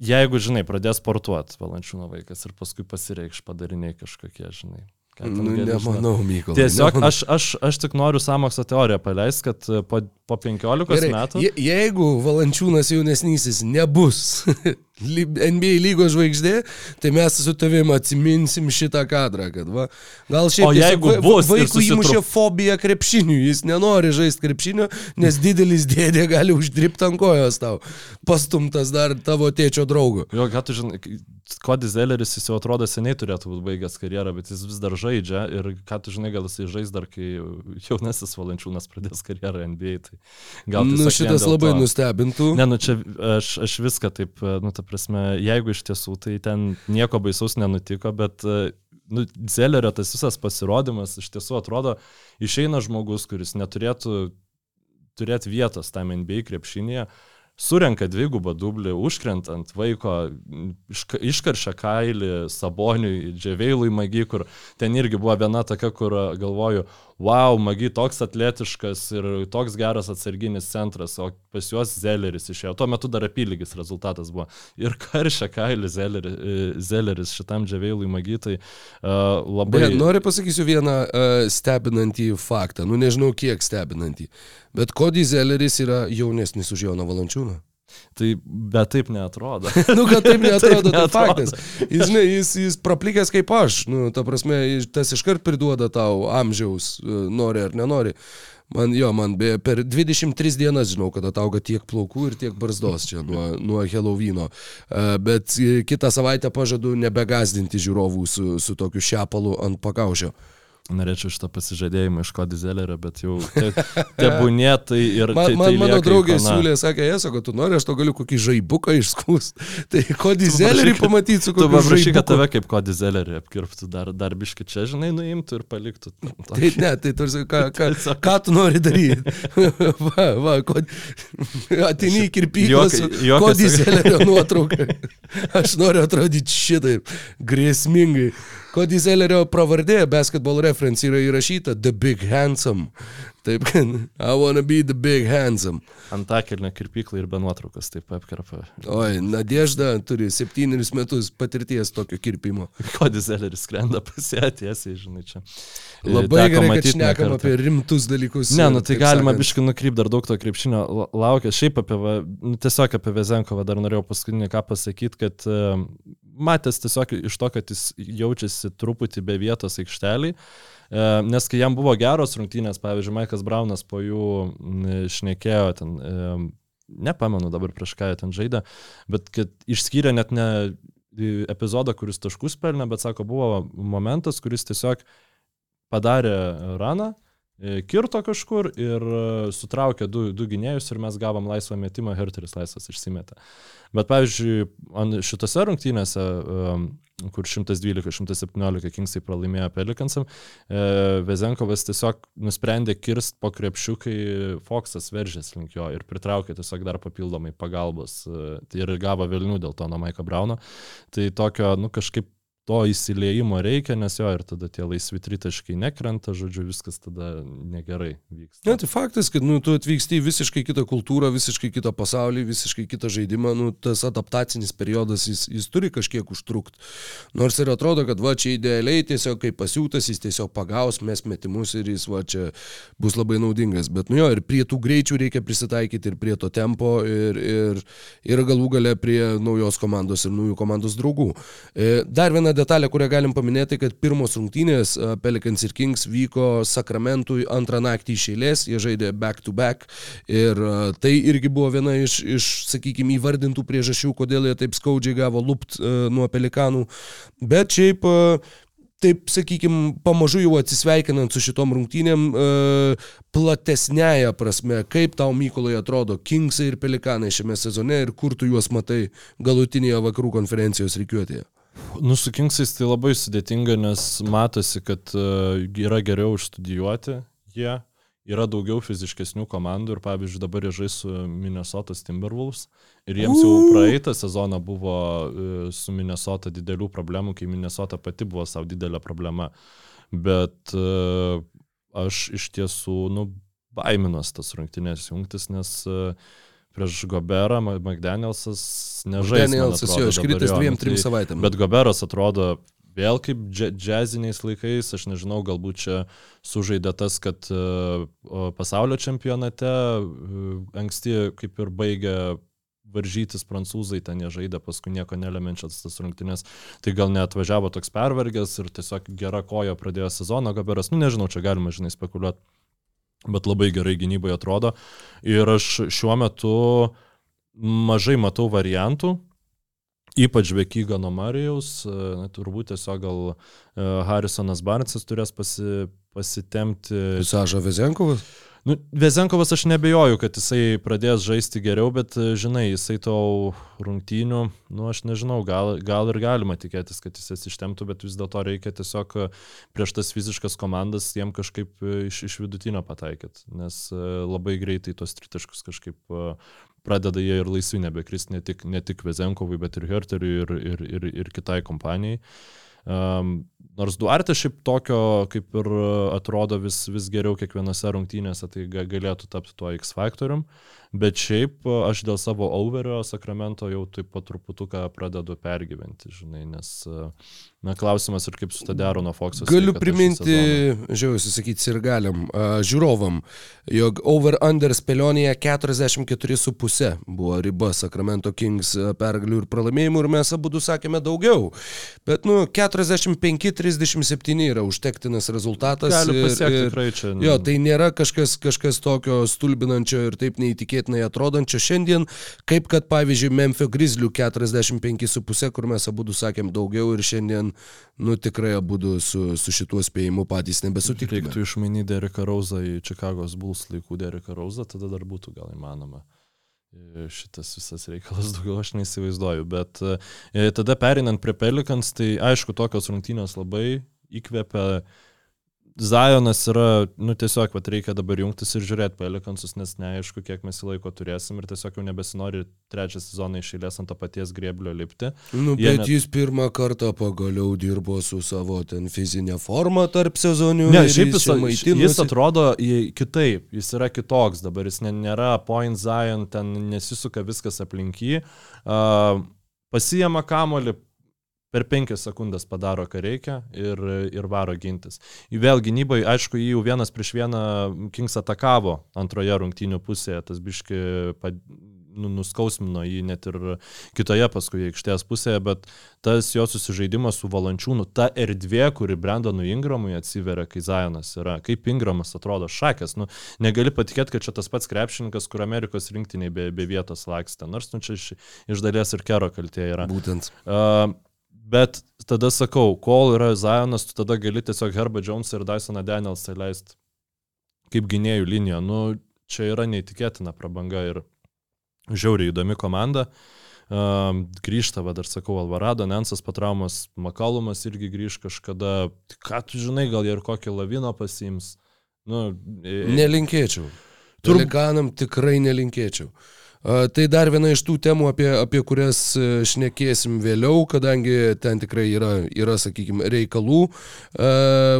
jeigu, žinai, pradės sportuoti Valančiūno vaikas ir paskui pasireikš padariniai kažkokie, žinai. Nu, nemanau, Mykolai. Tiesiog nemanau. aš, aš, aš tik noriu samokslo teoriją paleisti, kad e, po, po 15 Gerai, metų... je, jeigu Valančiūnas jaunesnysis nebus NBA lygos žvaigždė, tai mes su tavim atsiminsim šitą kadrą, kad va, gal šiaip O tiesiog jeigu va- bus susitrup- įmušė fobiją krepšiniui, jis nenori žaisti krepšinio, nes didelis dėdė gali uždirbti ant kojos tau, pastumtas dar tavo tėčio draugo. Jo, ką tu žinai, Kodis Zelleris jis jau atrodo seniai turėtų būti baigęs karjerą, bet jis vis dar žaidžia ir ką tu žinai, gal jisai žais dar, kai jaunasis Valančiūnas pradės karjerą NBA. Tai gal Nu, šitas labai to. nustebintų. Ne, nu čia aš, aš viską taip, nu, ta prasme, jeigu iš tiesų tai ten nieko baisaus nenutiko, bet, nu, Zellerio tas visas pasirodymas iš tiesų atrodo, išeina žmogus, kuris neturėtų turėti vietos tam NBA krepšinėje, surenka dvigubą dublį, užkrentant vaiko, iška- iškaršia kailį Saboniui, Dževeilui Magi, kur ten irgi buvo viena tokia, kur galvoju, wow, Magi toks atletiškas ir toks geras atsarginis centras, o pas juos Zelleris išėjo. Tuo metu dar apylygis rezultatas buvo. Ir karšia kailį Zelleris, Zelleris šitam Dževeilui Magi, tai uh, labai... Beje, noriu pasakysiu vieną uh, stebinantį faktą, nu nežinau kiek stebinantį, bet Cody Zelleris yra jaunesnis už Joną Valančiūną. Tai bet taip neatrodo. nu, kad taip neatrodo, tai neatrodo. faktas. Jis, žinai, jis, jis praplikęs kaip aš, nu, ta prasme, tas iškart priduoda tau amžiaus, e, nori ar nenori. Man jo, man beje, per 23 dienas žinau, kad atauga tiek plaukų ir tiek barzdos čia nuo, nuo Helovino. Uh, bet e, kitą savaitę pažadu nebegazdinti žiūrovų su, su tokiu šepalu ant pakaušio. Norėčiau šitą pasižadėjimą iš Kodizelerio, bet jau te, tebūnė tai ir... Man, tai, man tai mano draugė siūlė, sakė, jie sako, tu nori, aš to galiu kokį žaibuką išskūs. Tai kodį zelerį pamatyti su Tu paprašy, kad tave kaip Kodizelerį apkirptų, dar, dar biški čia, žinai, nuimtų ir paliktų. Tai ne, tai tarsi, ką, ką, ką tu nori daryti? va, va, kod... Atini į kirpyklą su juokas- kodį zelerio nuotrauką. Aš noriu atrodyti šitaip, grėsmingai. Kodį zelerio pravardė basketball reference yra įrašyta The Big Handsome. Taip, kad I wanna be the big handsome. Antakelnio kirpyklą ir be nuotraukos taip apkarpa. Oi, Nadežda turi septynerius metus patirties tokio kirpimo. Kodizeleris skrenda pasietiesiai, žinai, čia. E, Labai teko gerai, kad šnekam apie rimtus dalykus. Ne, ir, nu tai galima biškai nukryp dar daug to krepšinio la- laukia. Šiaip apie, va, nu, tiesiog apie Vezenkovą dar norėjau paskutinį ką pasakyti, kad uh, matęs tiesiog iš to, kad jis jaučiasi truputį be vietos aikštelį, uh, nes kai jam buvo geros rungtynės, pavyzdžiui, Maikas Braunas po jų šnekėjo ten, uh, nepamenu dabar prieš ką jie ten žaidė, bet kad išskyrė net ne e, epizodą, kuris taškus pelnė, bet sako, buvo momentas, kuris tiesiog padarė raną, e, kirto kažkur ir e, sutraukė du, du gynėjus ir mes gavom laisvą metimą, Herteris laisvas išsimetė. Bet pavyzdžiui, šitose rungtynėse, em, kur 112-117 Kingsai pralaimėjo Pelikansam, e, Vezenkovas tiesiog nusprendė kirst po krepšių, kai Foxas veržės link jo ir pritraukė tiesiog dar papildomai pagalbos e, ir gavo Vilnių dėl to nuo Maiko Brauno. Tai tokio, nu kažkaip to įsileimo reikia, nes jo ir tada tie laisvi tritaškai nekrenta, žodžiu, viskas tada negerai vyksta. Ne, tai faktas, kad nu, tu atvyksti į visiškai kitą kultūrą, visiškai kitą pasaulį, visiškai kitą žaidimą, nu, tas adaptacinis periodas, jis, jis turi kažkiek užtrukti. Nors ir atrodo, kad va čia idealiai tiesiog kaip pasiūtas, jis tiesiog pagaus mes metimus ir jis va čia bus labai naudingas. Bet nu jo, ir prie tų greičių reikia prisitaikyti ir prie to tempo ir, ir, ir galų gale prie naujos komandos ir naujų komandos draugų. E, Dar vienas viena detalė, kurią galim paminėti, kad pirmos rungtynės e, Pelicans ir Kings vyko Sakramentui antrą naktį iš eilės, jie žaidė back to back ir e, tai irgi buvo viena iš, iš sakykime, įvardintų priežasčių, kodėl jie taip skaudžiai gavo lupt nuo Pelikanų. Bet šiaip taip, sakykime, pamažu jau atsisveikinant su šitom rungtynėm, e, platesnėje prasme, kaip tau Mykolai atrodo Kingsai ir Pelikanai šiame sezone ir kur tu juos matai galutinėje vakarų konferencijos reikiuotėje? Nu, su Kingsais tai labai sudėtinga, nes matosi, kad uh, yra geriau išstudijuoti jie. Yeah yra daugiau fiziškesnių komandų ir pavyzdžiui dabar jie žais su Minnesota Timberwolves ir jiems jau praeitą sezoną buvo e, su Minnesota didelių problemų, kai Minnesota pati buvo savo didelė problema. Bet uh, aš iš tiesų, nu, baiminos tas rungtynės jungtis, nes uh, prieš Goberą McDanielsas nežais. McDanielsas jo iškritęs dviem, trim savaitėm. Bet Goberas atrodo vėl kaip džiaziniais laikais, aš nežinau, galbūt čia sužaidė tas, kad e, pasaulio čempionate e, anksti kaip ir baigė varžytis prancūzai, ten jie žaidė paskui nieko nelemenčias tas rungtynės, tai gal neatvažiavo toks pervargęs ir tiesiog gera koja pradėjo sezoną Gaberas, nu nežinau, čia galima, žinai, spekuliuoti, bet labai gerai gynybai atrodo. Ir aš šiuo metu mažai matau variantų, Ypač be Kygano Marijaus, turbūt tiesiog gal uh, Harrisonas Barnsas turės pasi, pasitemti. Saža Vezenkovas? Nu, Vezenkovas aš nebejoju, kad jisai pradės žaisti geriau, bet žinai, jisai tau rungtynių, nu aš nežinau, gal, gal ir galima tikėtis, kad jis jas ištemtų, bet vis dėlto reikia tiesiog prieš tas fiziškas komandas jiem kažkaip iš, iš vidutinio pataikyti, nes labai greitai tos tritaškus kažkaip pradeda jie ir laisvi nebekristi ne tik, ne tik Vezenkovui, bet ir Herteriui ir, ir, ir, ir kitai kompanijai. Um, nors Duarte šiaip tokio kaip ir atrodo vis, vis geriau kiekvienose rungtynėse, tai galėtų tapti tuo X faktorium, bet šiaip aš dėl savo overio Sakramento jau taip pat truputuką pradedu pergyventi, žinai, nes Na, klausimas ir kaip su ta dero nuo Fox'o. Galiu priminti, žiūrėjau, sakyti ir galim, uh, žiūrovam, jog over-under spėlionėje 44,5 buvo riba Sacramento Kings pergalių ir pralaimėjimų ir mes abu sakėme daugiau. Bet, nu, 45-37 yra užtektinas rezultatas. Gali pasiekti ir, tikrai čia. Nu. Jo, tai nėra kažkas, kažkas tokio stulbinančio ir taip neįtikėtinai atrodančio šiandien, kaip kad, pavyzdžiui, Memphis Grizzlių 45,5, kur mes abu sakėm daugiau ir šiandien nu tikrai abu su, su šituo spėjimu patys nebesutiktų. Reiktų išmainyti Dereką Rauzą į Čikagos Bulls laikų Dereką Rauzą, tada dar būtų gal įmanoma šitas visas reikalas, daugiau aš neįsivaizduoju. Bet e, tada perinant prie Pelikans, tai aišku, tokios rungtynės labai įkvepia Zajonas yra, nu tiesiog, vat, reikia dabar jungtis ir žiūrėti pelikansus, nes neaišku, kiek mes laiko turėsim ir tiesiog jau nebesinori trečią sezoną išėlės ant to paties grėblio lipti. Nu, Jie bet net... jis pirmą kartą pagaliau dirbo su savo ten fizinė forma tarp sezonių. Ne, šiaip jis, jis, jis atrodo kitaip, jis yra kitoks dabar, jis nėra point Zion, ten nesisuka viskas aplink jį. Uh, Pasijama kamolį, per penkias sekundės padaro, ką reikia ir, ir varo gintis. Vėl gynybai, aišku, jį jau vienas prieš vieną Kings atakavo antroje rungtynių pusėje, tas biški nu, nuskausmino jį net ir kitoje paskui aikštės pusėje, bet tas jo susižaidimas su valančiūnu, ta erdvė, kuri Brandonui Ingramui atsiveria, kai Zajonas yra, kaip Ingramas atrodo šakės, nu, negali patikėti, kad čia tas pats krepšininkas, kur Amerikos rinktiniai be, be vietos laksta, nors nu, čia iš, iš dalies ir kero kaltė yra. Būtent. Uh, Bet tada sakau, kol yra Zionas, tu tada gali tiesiog Herba Jones ir Dysoną Danielsą leisti kaip gynėjų liniją. Nu, čia yra neįtikėtina prabanga ir žiauriai įdomi komanda. Um, grįžta, va, dar sakau, Alvarado, Nensas patraumas, Makalumas irgi grįž kažkada. Ką tu žinai, gal ir kokį laviną pasiims. Nu, e... Nelinkėčiau. Turganam tikrai nelinkėčiau. Tai dar viena iš tų temų, apie, apie kurias e, šnekėsim vėliau, kadangi ten tikrai yra, yra sakykime, reikalų.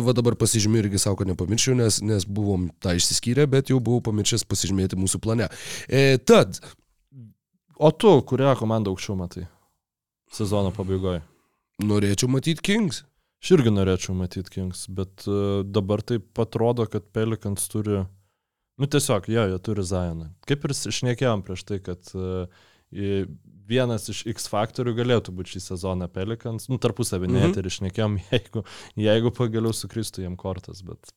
Va dabar pasižymėjau irgi savo, kad nepamirščiau, nes, nes buvom tą išsiskyrę, bet jau buvau pamiršęs pasižymėti mūsų plane. E, tad. O tu, kurią komandą aukščiau matai sezono pabaigoje? Norėčiau matyti Kings. Aš irgi norėčiau matyti Kings, bet uh, dabar taip atrodo, kad Pelikans turi Nu tiesiog, jo, jie turi Zioną. Kaip ir šnekėjom prieš tai, kad uh, vienas iš X faktorių galėtų būti šį sezoną Pelikans. Nu, tarpusavį Mhm. net ir išnekėjom, jeigu, jeigu pagaliau sukristų jam kortas, bet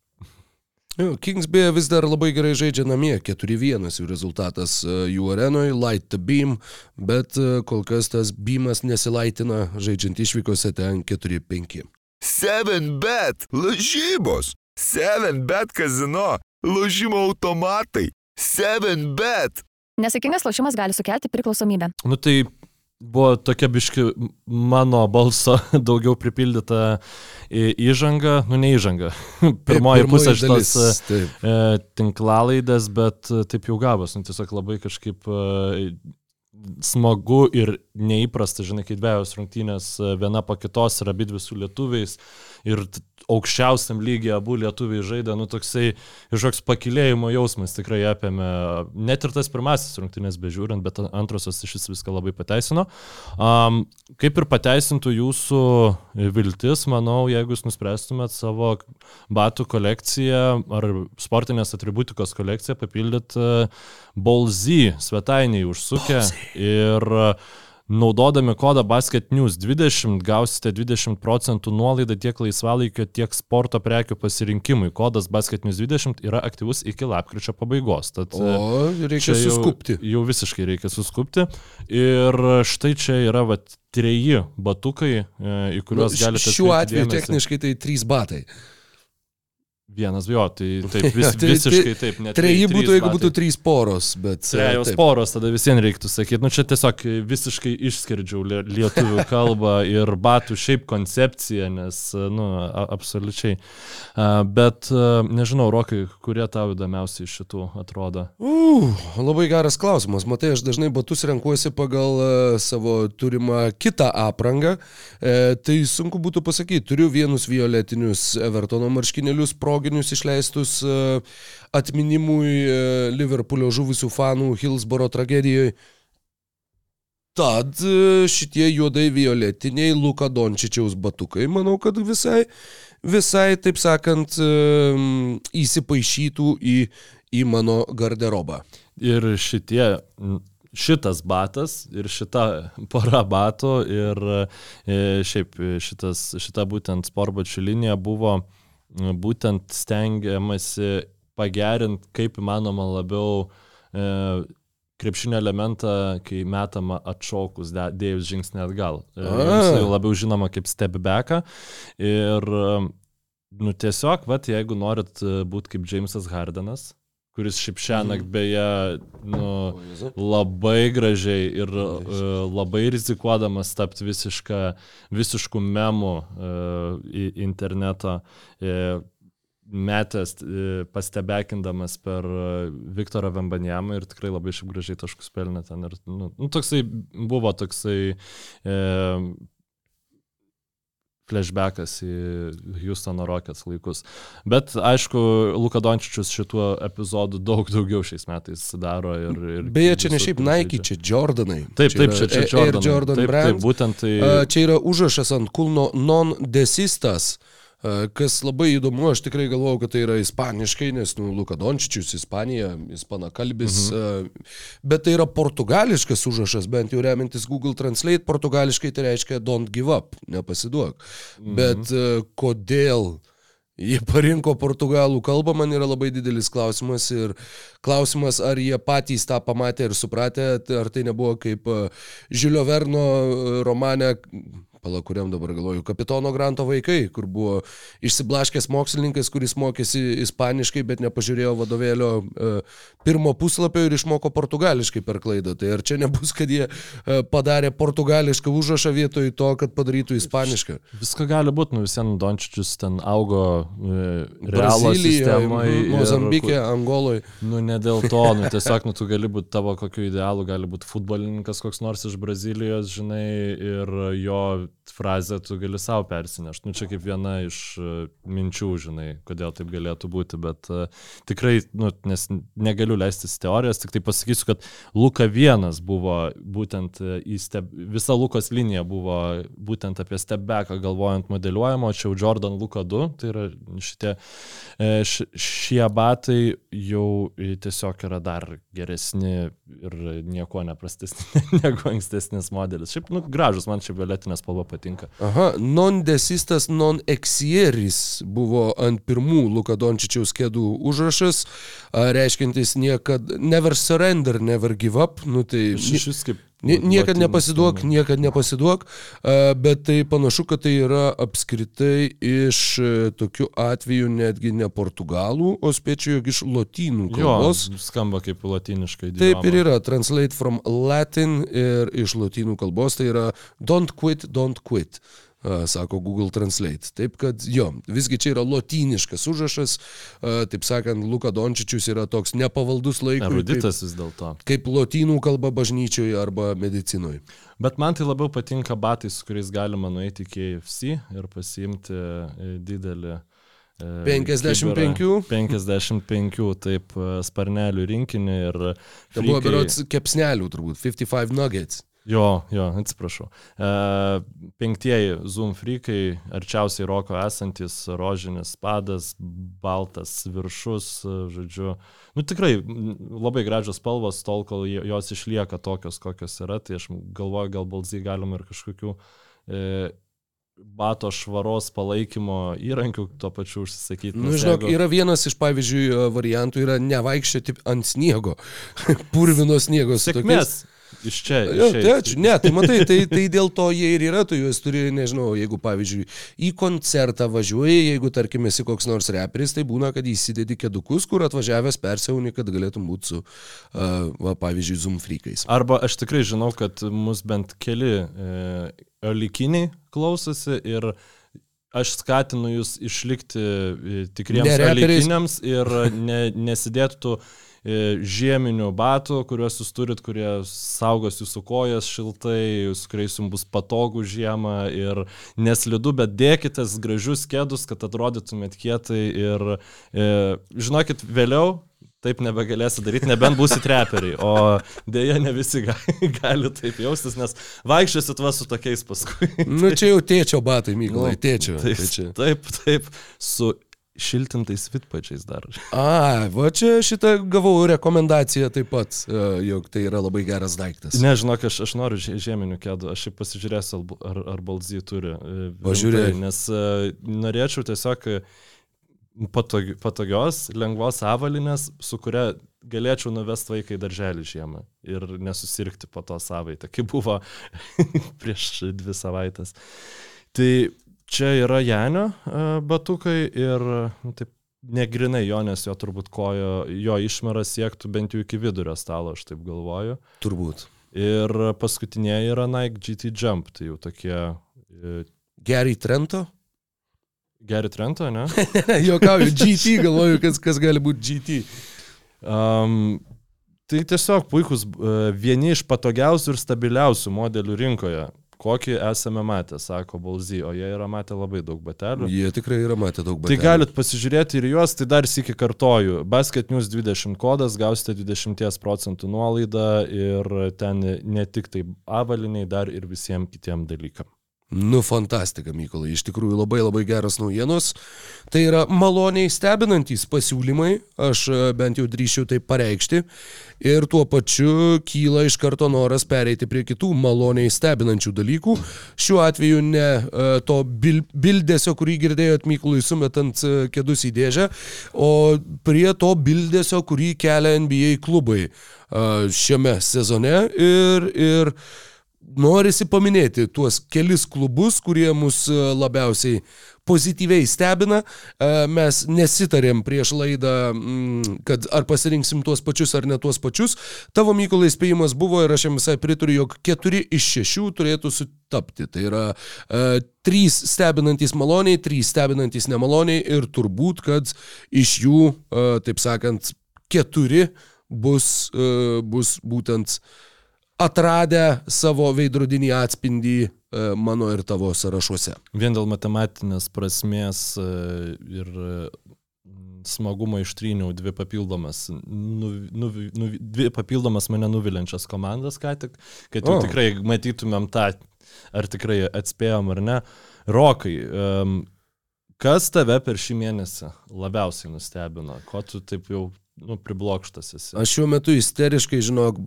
Jo, Kings beje vis dar labai gerai žaidžia namie, 4-1 jų rezultatas e, jų arenoje, light the beam, bet e, kol kas tas beamas nesilaitina, žaidžiant išvykose ten 4-5. 7bet lažybos. 7bet kazino. Lošimo automatai. 7bet. Nesėkmingas lošimas gali sukelti priklausomybę. Nu tai buvo tokia biški mano balso daugiau pripildyta įžanga, nu ne įžanga. Pirmoji pusė šitos e, Taip. e, tinklalaidės, bet e, taip jau gavos, nu tiesiog labai kažkaip smagu ir neįprasta, žinai, kai dviejos rungtynės viena po kitos ir abi dvi su lietuviais ir aukščiausiam lygiai abu lietuviai žaidė, nu toksai kažkoks pakilėjimo jausmas tikrai apėmė, net ir tas pirmasis rungtynės bežiūrint, bet antrosios iš vis viską labai pateisino. Um, kaip ir pateisintų jūsų viltis, manau, jeigu jūs nuspręstumėt savo batų kolekciją ar sportinės atributikos kolekciją papildyti Bolzy svetainiai užsukę ir e, naudodami kodą Basket News 20 gausite 20 procentų nuolaidą tiek laisvalaikio, tiek sporto prekių pasirinkimui. Kodas Basket News 20 yra aktyvus iki lapkričio pabaigos. Tad, O, reikia jau- suskupti. Jau visiškai reikia suskupti. Ir štai čia yra vat, treji batukai, e, į kuriuos Nu, galite. Šiuo atveju dėmesį. techniškai tai 3 batai. Vienas, jo, tai taip, vis, Tai- visiškai taip. Treji trys būtų, jeigu batai. būtų 3 poros, bet... e, Trejos taip. poros, tada visiems reiktų sakyti. Nu, čia tiesiog visiškai išskirdžiau lie- lietuvių kalbą ir batų šiaip koncepciją, nes, nu, a- absoliučiai. A, Bet, nežinau, Rokai, kurie tau įdomiausiai iš šitų atrodo? Uh, labai geras klausimas. Matai, aš dažnai batus renkuosi pagal savo turimą kitą aprangą. E, tai sunku būtų pasakyti. Turiu vienus violetinius Evertono marškinėlius, proginius išleistus uh, atminimui uh, Liverpoolio žuvusių fanų Hillsboro tragedijoje. Tad e, šitie juodai violetiniai Luka Dončičiaus batukai, manau, kad visai, visai taip sakant, įsipaišytų į, į mano garderobą. Ir šitie, šitas batas ir šita pora batų ir e, šiaip šitas, šita būtent sportbačių linija buvo būtent stengiamasi pagerinti kaip įmanoma labiau e, krepšinio elementą, kai metama atšokus, dėjus žingsnį atgal. E, jis jau labiau žinoma kaip step backą. Ir nu, tiesiog, vat, jeigu norit būti kaip Jamesas Hardenas, kuris šiaip šią naktį beje nu, labai gražiai ir uh, labai rizikuodamas tapti visišką, visiškų memų uh, į internetą, uh, metęs, pastebekindamas per Viktorą Vembanjamą ir tikrai labai šiaip gražiai taškus pelnė ten. Ir, nu, nu, toksai buvo toksai uh, flashbackas į Houstono Rockets laikus. Bet aišku, Luka Dončičius šituo epizodu daug daugiau šiais metais daro. Ir, ir Beje, čia ne šiaip Nike, čia Jordanai. Taip, taip, čia, čia Air Jordan. Taip, taip, būtent tai. Čia yra užrašas ant kulno non-desistas. a, Kas labai įdomu, aš tikrai galvojau, kad tai yra ispaniškai, nes, nu, Luka Dončičius, Ispanija, ispanakalbis, mhm. bet tai yra portugališkas užrašas, bent jau remintis Google Translate, portugališkai tai reiškia don't give up, nepasiduok. Mhm. Bet a, kodėl Jie parinko portugalų kalbą, man yra labai didelis klausimas ir klausimas, ar jie patys tą pamatė ir supratė, ar tai nebuvo kaip e, Žilio Verno e, romane, pala kuriam dabar galvoju, kapitono Granto vaikai, kur buvo išsiblaškęs mokslininkas, kuris mokėsi ispaniškai, bet nepažiūrėjo vadovėlio e, pirmo puslapio ir išmoko portugališkai per klaidą. Tai ar čia nebus, kad jie e, padarė portugališką užrašą vietoj to, kad padarytų ispanišką? Viską gali būti, nu visiems Dončičius ten augo e, Brazilijoje, Mozambike, Angoloje. Nu, ne dėl to, nu, tiesiog, nu, tu gali būti tavo kokiu idealu, gali būti futbolininkas koks nors iš Brazilijos, žinai, ir jo frazę tu gali savo persinešti. Nu, čia kaip viena iš uh, minčių, žinai, kodėl taip galėtų būti, bet uh, tikrai, nu, nes negaliu leistis teorijas, tik tai pasakysiu, kad Luka vienas buvo būtent uh, į steb... visa Lukos linija buvo būtent apie stebbeką galvojant modeliuojamo, čia jau Jordan Luka 2, tai yra šitie, š, šie batai jau tiesiog yra dar geresni ir nieko neprastesni negu ankstesnis modelis. Šiaip, nu, gražus, man čia violetinė spalva patinka. Aha, non-desistas non-exieris buvo ant pirmų Luka Dončičiaus kėdų užrašas, reiškintis niekad never surrender, never give up. Nu, tai, Šis kaip niekad nepasiduok, niekad nepasiduok, bet tai panašu, kad tai yra apskritai iš tokių atvejų netgi ne portugalų, o spėčiau, jog iš lotynų kalbos. Jo, skamba kaip latiniškai. Taip ir yra, translate from Latin ir iš lotynų kalbos tai yra don't quit, don't quit sako Google Translate. Taip kad jo, visgi čia yra lotyniškas užrašas, taip sakant, Luka Dončičius yra toks nepavaldus laikui. Eruditas vis dėlto. Kaip lotynų kalba bažnyčioje arba medicinoje. Bet man tai labiau patinka batai, su kuriais galima nueiti į KFC ir pasiimti e, didelį 55. 55, taip, sparnelių rinkinį ir... Tai buvo berots kepsnelių turbūt, 55 nuggets. Jo, jo, atsiprašau. E, penktieji Zoom freakai, arčiausiai roko esantis rožinis padas, baltas viršus, žodžiu. Nu tikrai labai gražios spalvos, tol kol jos išlieka tokios, kokios yra, tai aš galvoju, gal balzai galima ir kažkokių e, bato švaros palaikymo įrankių tuo pačiu užsisakyti. Na, nu, žinok, jeigu... yra vienas iš, pavyzdžiui, variantų, yra nevaikščioti ant sniego, purvino sniego. Sėkmės. Tokiais Iš čia. Jo, tai ačiū. Ne, tai matai, tai, tai dėl to jie ir yra, tu juos turi, nežinau, jeigu pavyzdžiui į koncertą važiuoji, jeigu tarkim esi koks nors reperis, tai būna, kad įsidedi kedukus, kur atvažiavęs persiauni, kad galėtum būti su, uh, va, pavyzdžiui, zoom freakais. Arba aš tikrai žinau, kad mus bent keli e, likiniai klausosi ir aš skatinu jūs išlikti e, tikriems relikiniams ir ne, nesidėtų tų žieminių batų, kuriuos jūs turit, kurie saugos jūsų kojas šiltai, su kuriais jums bus patogu žiemą ir neslidu, bet dėkitės gražius kėdus, kad atrodytumėt kietai ir e, žinokit, vėliau taip nebegalėsi daryti, nebent būsi treperiai. O dėja, ne visi gali, gali taip jaustis, nes vaikščiosit va su tokiais paskui. Nu čia jau tėčio batai, Mykolai, nu, tėčio. Taip, tai čia. taip, taip, su šiltintais vitpačiais dar. A, va čia šitą gavau rekomendaciją taip pat, e, jog tai yra labai geras daiktas. Nežinok, aš, aš noriu žieminių kėdų, aš šiaip pasižiūrėsiu, ar, ar balzy turi. E, Pažiūrėjau. Nes uh, norėčiau tiesiog patog, patogios, lengvos avalinės, su kuria galėčiau nuvesti vaiką į darželį žiemą ir nesusirgti po to savaitę, kaip buvo prieš dvi savaitės. Tai čia yra Janio e, batukai ir nu, taip negrinai jo, nes jo turbūt kojo, jo išmeras siektų bent jau iki vidurio stalo, aš taip galvoju. Turbūt. Ir paskutiniai yra Nike GT Jump, tai jau tokie... E, Gary Trento? Gary Trento, ne? Jokauju, GT, galvoju, kas, kas gali būti GT. Um, tai tiesiog puikus, uh, vieni iš patogiausių ir stabiliausių modelių rinkoje kokį esame matę, sako Balzy, o jie yra matę labai daug batelių. Jie tikrai yra matę daug batelių. Tai galit pasižiūrėti ir juos, tai dar sėki kartoju. Basket News 20 kodas, gausite 20 procentų nuolaidą ir ten ne tik tai avaliniai, dar ir visiems kitiem dalykam. Nu, fantastika, Mykolai, iš tikrųjų labai labai geras naujienos. Tai yra maloniai stebinantys pasiūlymai, aš e, bent jau drįšiau tai pareikšti. Ir tuo pačiu kyla iš karto noras pereiti prie kitų maloniai stebinančių dalykų. Šiuo atveju ne e, to bil bildesio, kurį girdėjot Mykolai sumetant e, kėdus į dėžę, o prie to bildesio, kurį kelia NBA klubai šiame sezone. Ir, ir norisi paminėti tuos kelis klubus, kurie mus e, labiausiai pozityviai stebina. E, mes nesitarėm prieš laidą, mm, kad ar pasirinksim tuos pačius ar ne tuos pačius. Tavo Mykolai spėjimas buvo ir aš jam visai pritariu, jog keturi iš šešių turėtų sutapti. Tai yra e, trys stebinantys maloniai, trys stebinantys nemaloniai ir turbūt, kad iš jų, e, taip sakant, keturi bus, e, bus būtent atradę savo veidrodinį atspindį e, mano ir tavo sąrašuose. Vien dėl matematinės prasmės e, ir e, smagumo ištryniau dvi papildomas, nu, nu, nu, dvi papildomas mane nuviliančias komandas, ką tik, kad jau O. tikrai matytumėm tą, ar tikrai atspėjom ar ne. Rokai, um, kas tave per šį mėnesį labiausiai nustebino? Ko tu taip jau nu, priblokštas esi? Aš šiuo metu isteriškai, žinok,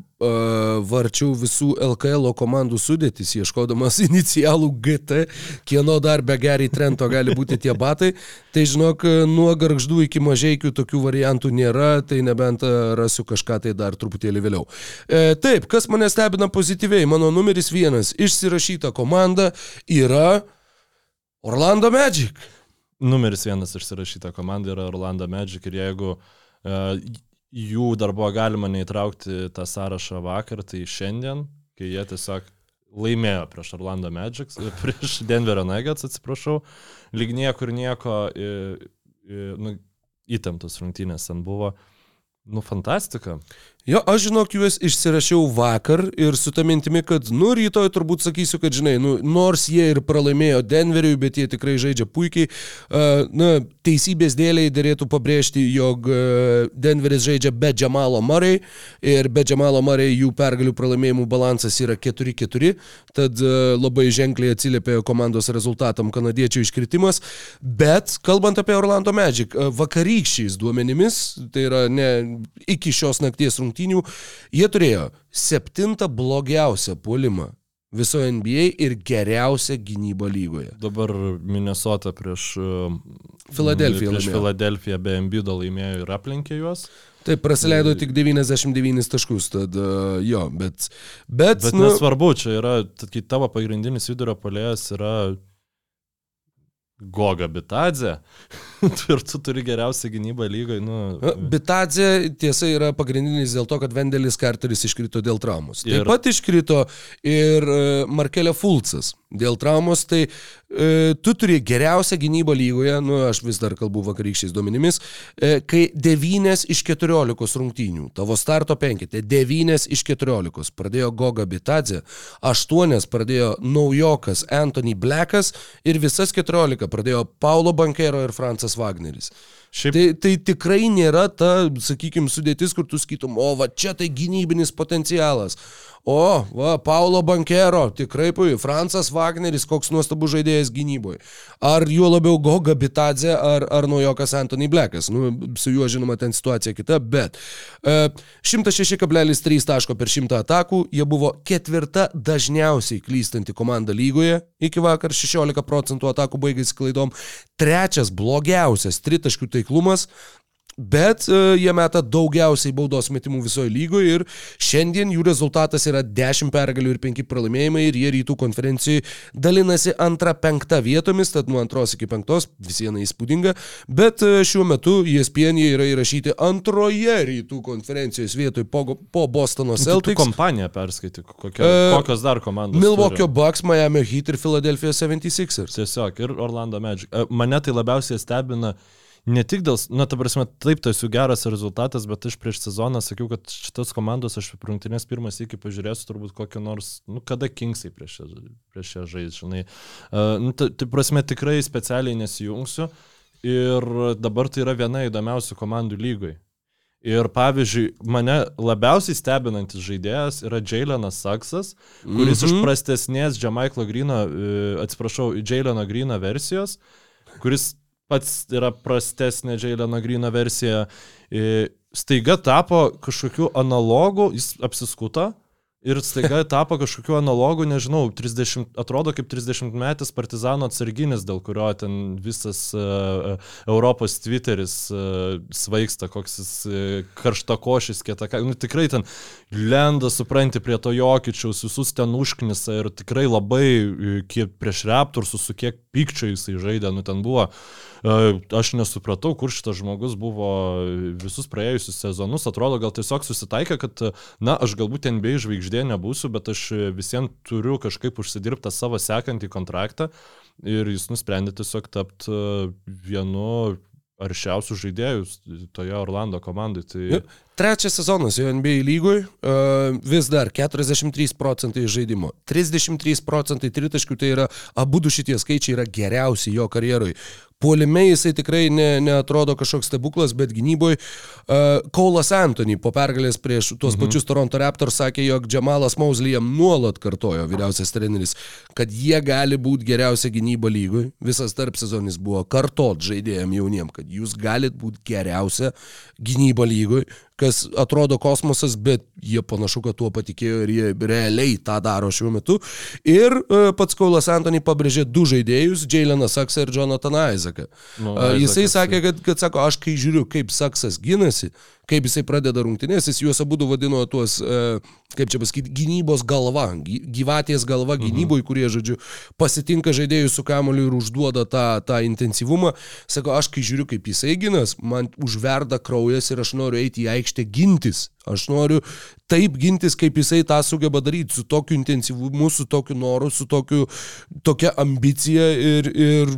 varčiau visų LKL komandų sudėtis, ieškodamas inicialų GT, kieno dar be gerai trento gali būti tie batai. Tai žinok, nuo garždų iki mažiekių tokių variantų nėra, tai nebent rasiu kažką tai dar truputėlį vėliau. E, taip, kas mane stebina pozityviai, mano numeris vienas išsirašyta komanda yra Orlando Magic. Numeris vienas išsirašyta komanda yra Orlando Magic ir jeigu uh, jų dar buvo galima neįtraukti tą sąrašą vakar, tai šiandien, kai jie tiesiog laimėjo prieš Orlando Magic, prieš Denverio Nuggets, atsiprašau, lyg niekur nieko, i, nu, įtemptos rungtynės ten buvo. Nu, fantastika. Jo, aš žinok, juos išsirašiau vakar ir su tą mintimi, kad, nu, rytoj turbūt sakysiu, kad, žinai, nu, nors jie ir pralaimėjo Denveriui, bet jie tikrai žaidžia puikiai. Uh, na, teisybės dėliai dėlėtų pabrėžti, jog uh, Denveris žaidžia be Džamalo Murray ir be Džamalo Murray jų pergalių pralaimėjimų balansas yra 4-4, tad uh, labai ženkliai atsiliepė komandos rezultatam kanadiečių iškritimas. Bet, kalbant apie Orlando Magic, uh, vakarykščiais duomenimis, tai yra ne iki šios nakties rungtynės, rungtynių, jie turėjo septintą blogiausią puolimą visoje NBA ir geriausią gynybą lygoje. Dabar Minnesota prieš Filadelfiją Prieš. Filadelfiją be Embido laimėjo ir aplenkė juos. Taip, praleido tik 99 taškus, tad uh, jo, bet... Bet, Bet nu, nesvarbu, čia yra, tad kai tavo pagrindinis vidurio polėjas yra Goga Bitadze ir tu turi geriausią gynybą lygoje, nu... Bitadze tiesa yra pagrindinis dėl to, kad Vendelis Carteris iškrito dėl traumos. Taip Ir- pat iškrito ir e, Markelė Fulcas dėl traumos, tai e, tu turi geriausią gynybą lygoje, nu aš vis dar kalbu vakarykščiais duomenimis, e, kai 9 iš 14 rungtynių, tavo starto penkite, 9 iš 14 pradėjo Goga Bitadze, 8 pradėjo naujokas Anthony Blackas ir visas 14 pradėjo Paulo Bankero ir Francas Wagneris. Šiaip Tai, tai tikrai nėra ta, sakykime, sudėtis, kur tu skaitum, o va čia tai gynybinis potencialas. O, va, Paulo Bankero, tikrai puiku, Francas Wagneris, koks nuostabus žaidėjas gynyboje. Ar juo labiau Goga Bitadze, ar, ar naujokas Anthony Blackas. Nu, su juo žinoma ten situacija kita, bet e, 106,3 taško per 100 atakų, jie buvo ketvirta dažniausiai klystanti komanda lygoje, iki vakar 16 procentų atakų baigėsi klaidom, trečias blogiausias tritaškių taiklumas, Bet e, jie meta daugiausiai baudos metimų visoje lygoje ir šiandien jų rezultatas yra 10 pergalių ir 5 pralaimėjimai ir jie rytų konferencijai dalinasi antrą penktą vietomis, tad nuo antros iki penktos vis viena įspūdinga, bet e, šiuo metu ESPN jie yra įrašyti antroje rytų konferencijos vietoje po, po Bostono tu, tu Celtics. kompaniją perskaitai, kokia, E, kokios dar komandos. Milwaukee. Bucks, Miami Heat ir Philadelphia 76ers. Tiesiog ir Orlando Magic. Mane tai labiausiai stebina ne tik dėl, na, ta prasme, taip, tai jų geras rezultatas, bet aš prieš sezoną sakiau, kad šitas komandos aš rungtynės pirmas iki pažiūrėsiu turbūt kokį nors, nu, kada Kingsai prieš, prieš ją žais, žinai. Uh, nu, tai, tai prasme, tikrai specialiai nesijungsiu ir dabar tai yra viena įdomiausių komandų lygoj. Ir pavyzdžiui, mane labiausiai stebinantis žaidėjas yra Jailenas Saksas, kuris Mhm. iš prastesnės Jamaiklo Grino, e, atsiprašau, Jaileno Grino versijos, kuris pats yra prastesnė Jaileno Grino versija, staiga tapo kažkokiu analogu, jis apsiskuto. Ir staiga tapo kažkokiu analogu, nežinau, 30, atrodo kaip 30 metais partizano atsarginis, dėl kurio ten visas uh, Europos Twitteris uh, svaigsta, koks jis uh, karštakošis, kieta, nu tikrai ten lenda, supranti, prie to jokičiaus, visus ten užknisa ir tikrai labai kiek prieš Raptorsus, su kiek pykčio jisai žaidė, nu ten buvo. Uh, aš nesupratau, kur šitas žmogus buvo visus praėjusius sezonus, atrodo gal tiesiog susitaikė, kad, na, aš galbūt NBA žvaigždė nebūsiu, bet aš visiems turiu kažkaip užsidirbtą savo sekantį kontraktą ir jis nusprendė tiesiog tapti vienu aršiausių žaidėjų toje Orlando komandai. Tai... Jo. Trečias sezonas jo NBA lygoj, uh, vis dar 43 procentai žaidimo, 33 procentai tritaškių, tai yra abu du šitie skaičiai yra geriausi jo karjeroj. Puolime jisai tikrai ne, neatrodo kažkoks stebuklas, bet gynyboje Kaulas Anthony po pergalės prieš tuos mhm. pačius Toronto Raptors sakė, jog Džemalas Mausley jam nuolat kartojo vyriausias treneris, kad jie gali būti geriausia gynyba lygoj. Visas tarp sezonis buvo kartot žaidėjim jauniem, kad jūs galit būti geriausia gynyba lygoj kas atrodo kosmosas, bet jie panašu, kad tuo patikėjo ir jie realiai tą daro šiuo metu. Ir uh, pats Kaulas Antony pabrėžė du žaidėjus - Jaileną Saksą ir Jonathaną Isaacą. Nu, uh, jisai sakė, kad, kad sako, aš kai žiūriu, kaip Saksas gynasi, kaip jisai pradeda rungtynės, jis juos abu vadino tuos, e, kaip čia pasakyti, gynybos galva, gyvatės galva mhm. gynyboje, kurie, žodžiu, pasitinka žaidėjus su kamoliu ir užduoda tą, tą intensyvumą. Sako, aš kai žiūriu, kaip jisai ginas, man užverda kraujas ir aš noriu eiti į aikštę gintis. Aš noriu taip gintis, kaip jisai tą sugeba daryti, su tokiu intensyvumu, su tokiu noru, su tokiu, tokia ambicija ir, ir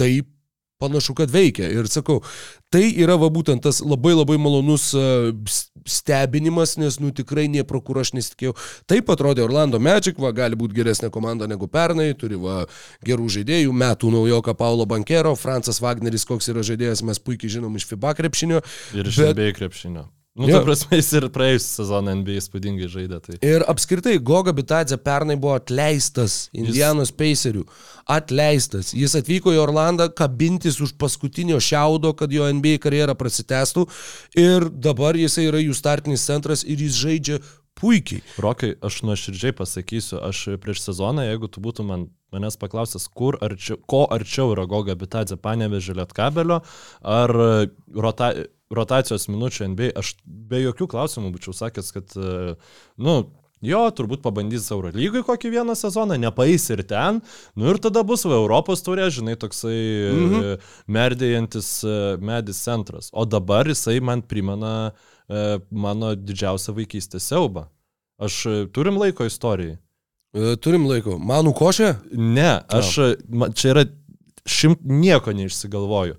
taip panašu, kad veikia. Ir sakau, tai yra va būtent tas labai labai malonus stebinimas, nes nu tikrai nie pro kur aš nesitikėjau. Taip atrodė Orlando Magic, va gali būti geresnė komanda negu pernai, turi va gerų žaidėjų, metų naujoką Paulo Bankero, Francas Wagneris, koks yra žaidėjas, mes puikiai žinom iš FIBA krepšinio. Ir iš bet... NBA krepšinio. Nu, jo. ta prasme, jis ir praėjusią sezoną NBA įspūdingai žaidė. Tai. Ir apskritai, Goga Bitadze pernai buvo atleistas Indianos jis... Pacerių. Atleistas. Jis atvyko į Orlandą kabintis už paskutinio šiaudo, kad jo NBA karjera prasitęstų. Ir dabar jisai yra jų startinis centras ir jis žaidžia puikiai. Rokai, aš nuoširdžiai pasakysiu, aš prieš sezoną, jeigu tu būtum man, manęs paklausęs, kur arčiau, ko arčiau yra Goga Bitadze panevežė Lietkabelio, ar rota, rotacijos minučių NBA, aš be jokių klausimų būčiau sakęs, kad, e, nu, jo, turbūt pabandys Euro lygui kokį vieną sezoną, nepais ir ten, nu ir tada bus va, Europos turė, žinai, toksai mhm. merdėjantis e, medis centras. O dabar jisai man primena e, mano didžiausią vaikystės siaubą. Aš turim laiko istorijai. Turim laiko. Manų košė? Ne, aš, čia yra šimt nieko neišsigalvoju.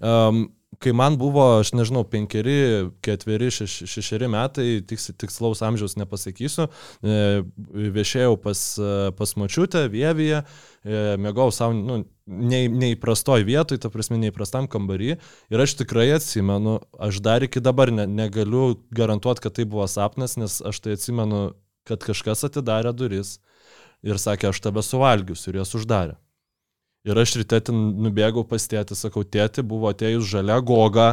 Um, kai man buvo, aš nežinau, penkeri, ketveri, šeš, šešeri metai, tiks, tikslaus amžiaus nepasakysiu, e, viešėjau pas, pas mačiutę, Vievyje, e, mėgau savo, nu, neįprastoj vietoj, ta prasme, neįprastam kambarį. Ir aš tikrai atsimenu, aš dar iki dabar ne, negaliu garantuoti, kad tai buvo sapnas, nes aš tai atsimenu, kad kažkas atidarė duris ir sakė, aš tave suvalgiusiu ir jas uždarė. Ir aš ryte ten nubėgau pas tėtį, sakau, tėti buvo atėjus žalia goga.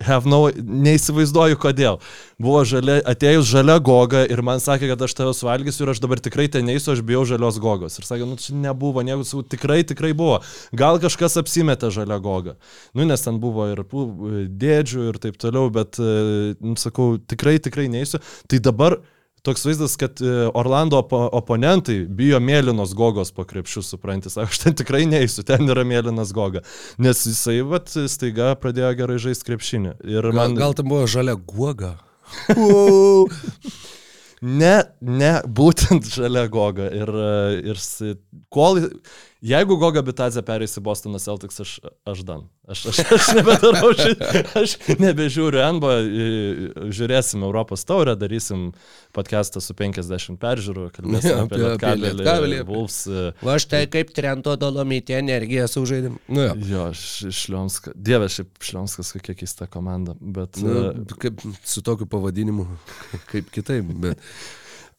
Have no, neįsivaizduoju kodėl. Buvo žalia, atėjus žalia goga ir man sakė, kad aš tave suvalgysiu ir aš dabar tikrai ten neįsiu, aš bijau žalios gogos. Ir sakė, nu čia nebuvo, nieko, tikrai, tikrai buvo. Gal kažkas apsimetė žalia goga. Nu, nes ten buvo ir dėdžių ir taip toliau, bet, nu, sakau, tikrai, tikrai neįsiu. Tai dabar toks vaizdas, kad e, Orlando op oponentai bijo mėlynos gogos po krepšių, suprantis, aš ten tikrai neįsiu, ten yra mėlynas goga, nes jisai, vat, staiga pradėjo gerai žaisti krepšinį. Ir man... Gal, gal tam buvo žalia goga? ne, ne, būtent žalia goga. Ir, ir kol Jeigu Goga Bitazė perės į Bostoną Celtics, aš, aš dan. Aš, aš, aš nebedarau, aš nebežiūriu NBA, žiūrėsim Europos taurę, darysim podcastą su 50 peržiūrų, kalbėsim ja, apie Lietkabelį, Wolves. E, Va štai kaip Trento Dolomitė energiją sužaidim. Nu, jo, jo Šlionskas. Dieve, šiaip Šlionskas kokia keista komanda, bet... Nu, e, kaip su tokiu pavadinimu, kaip kitaip, bet...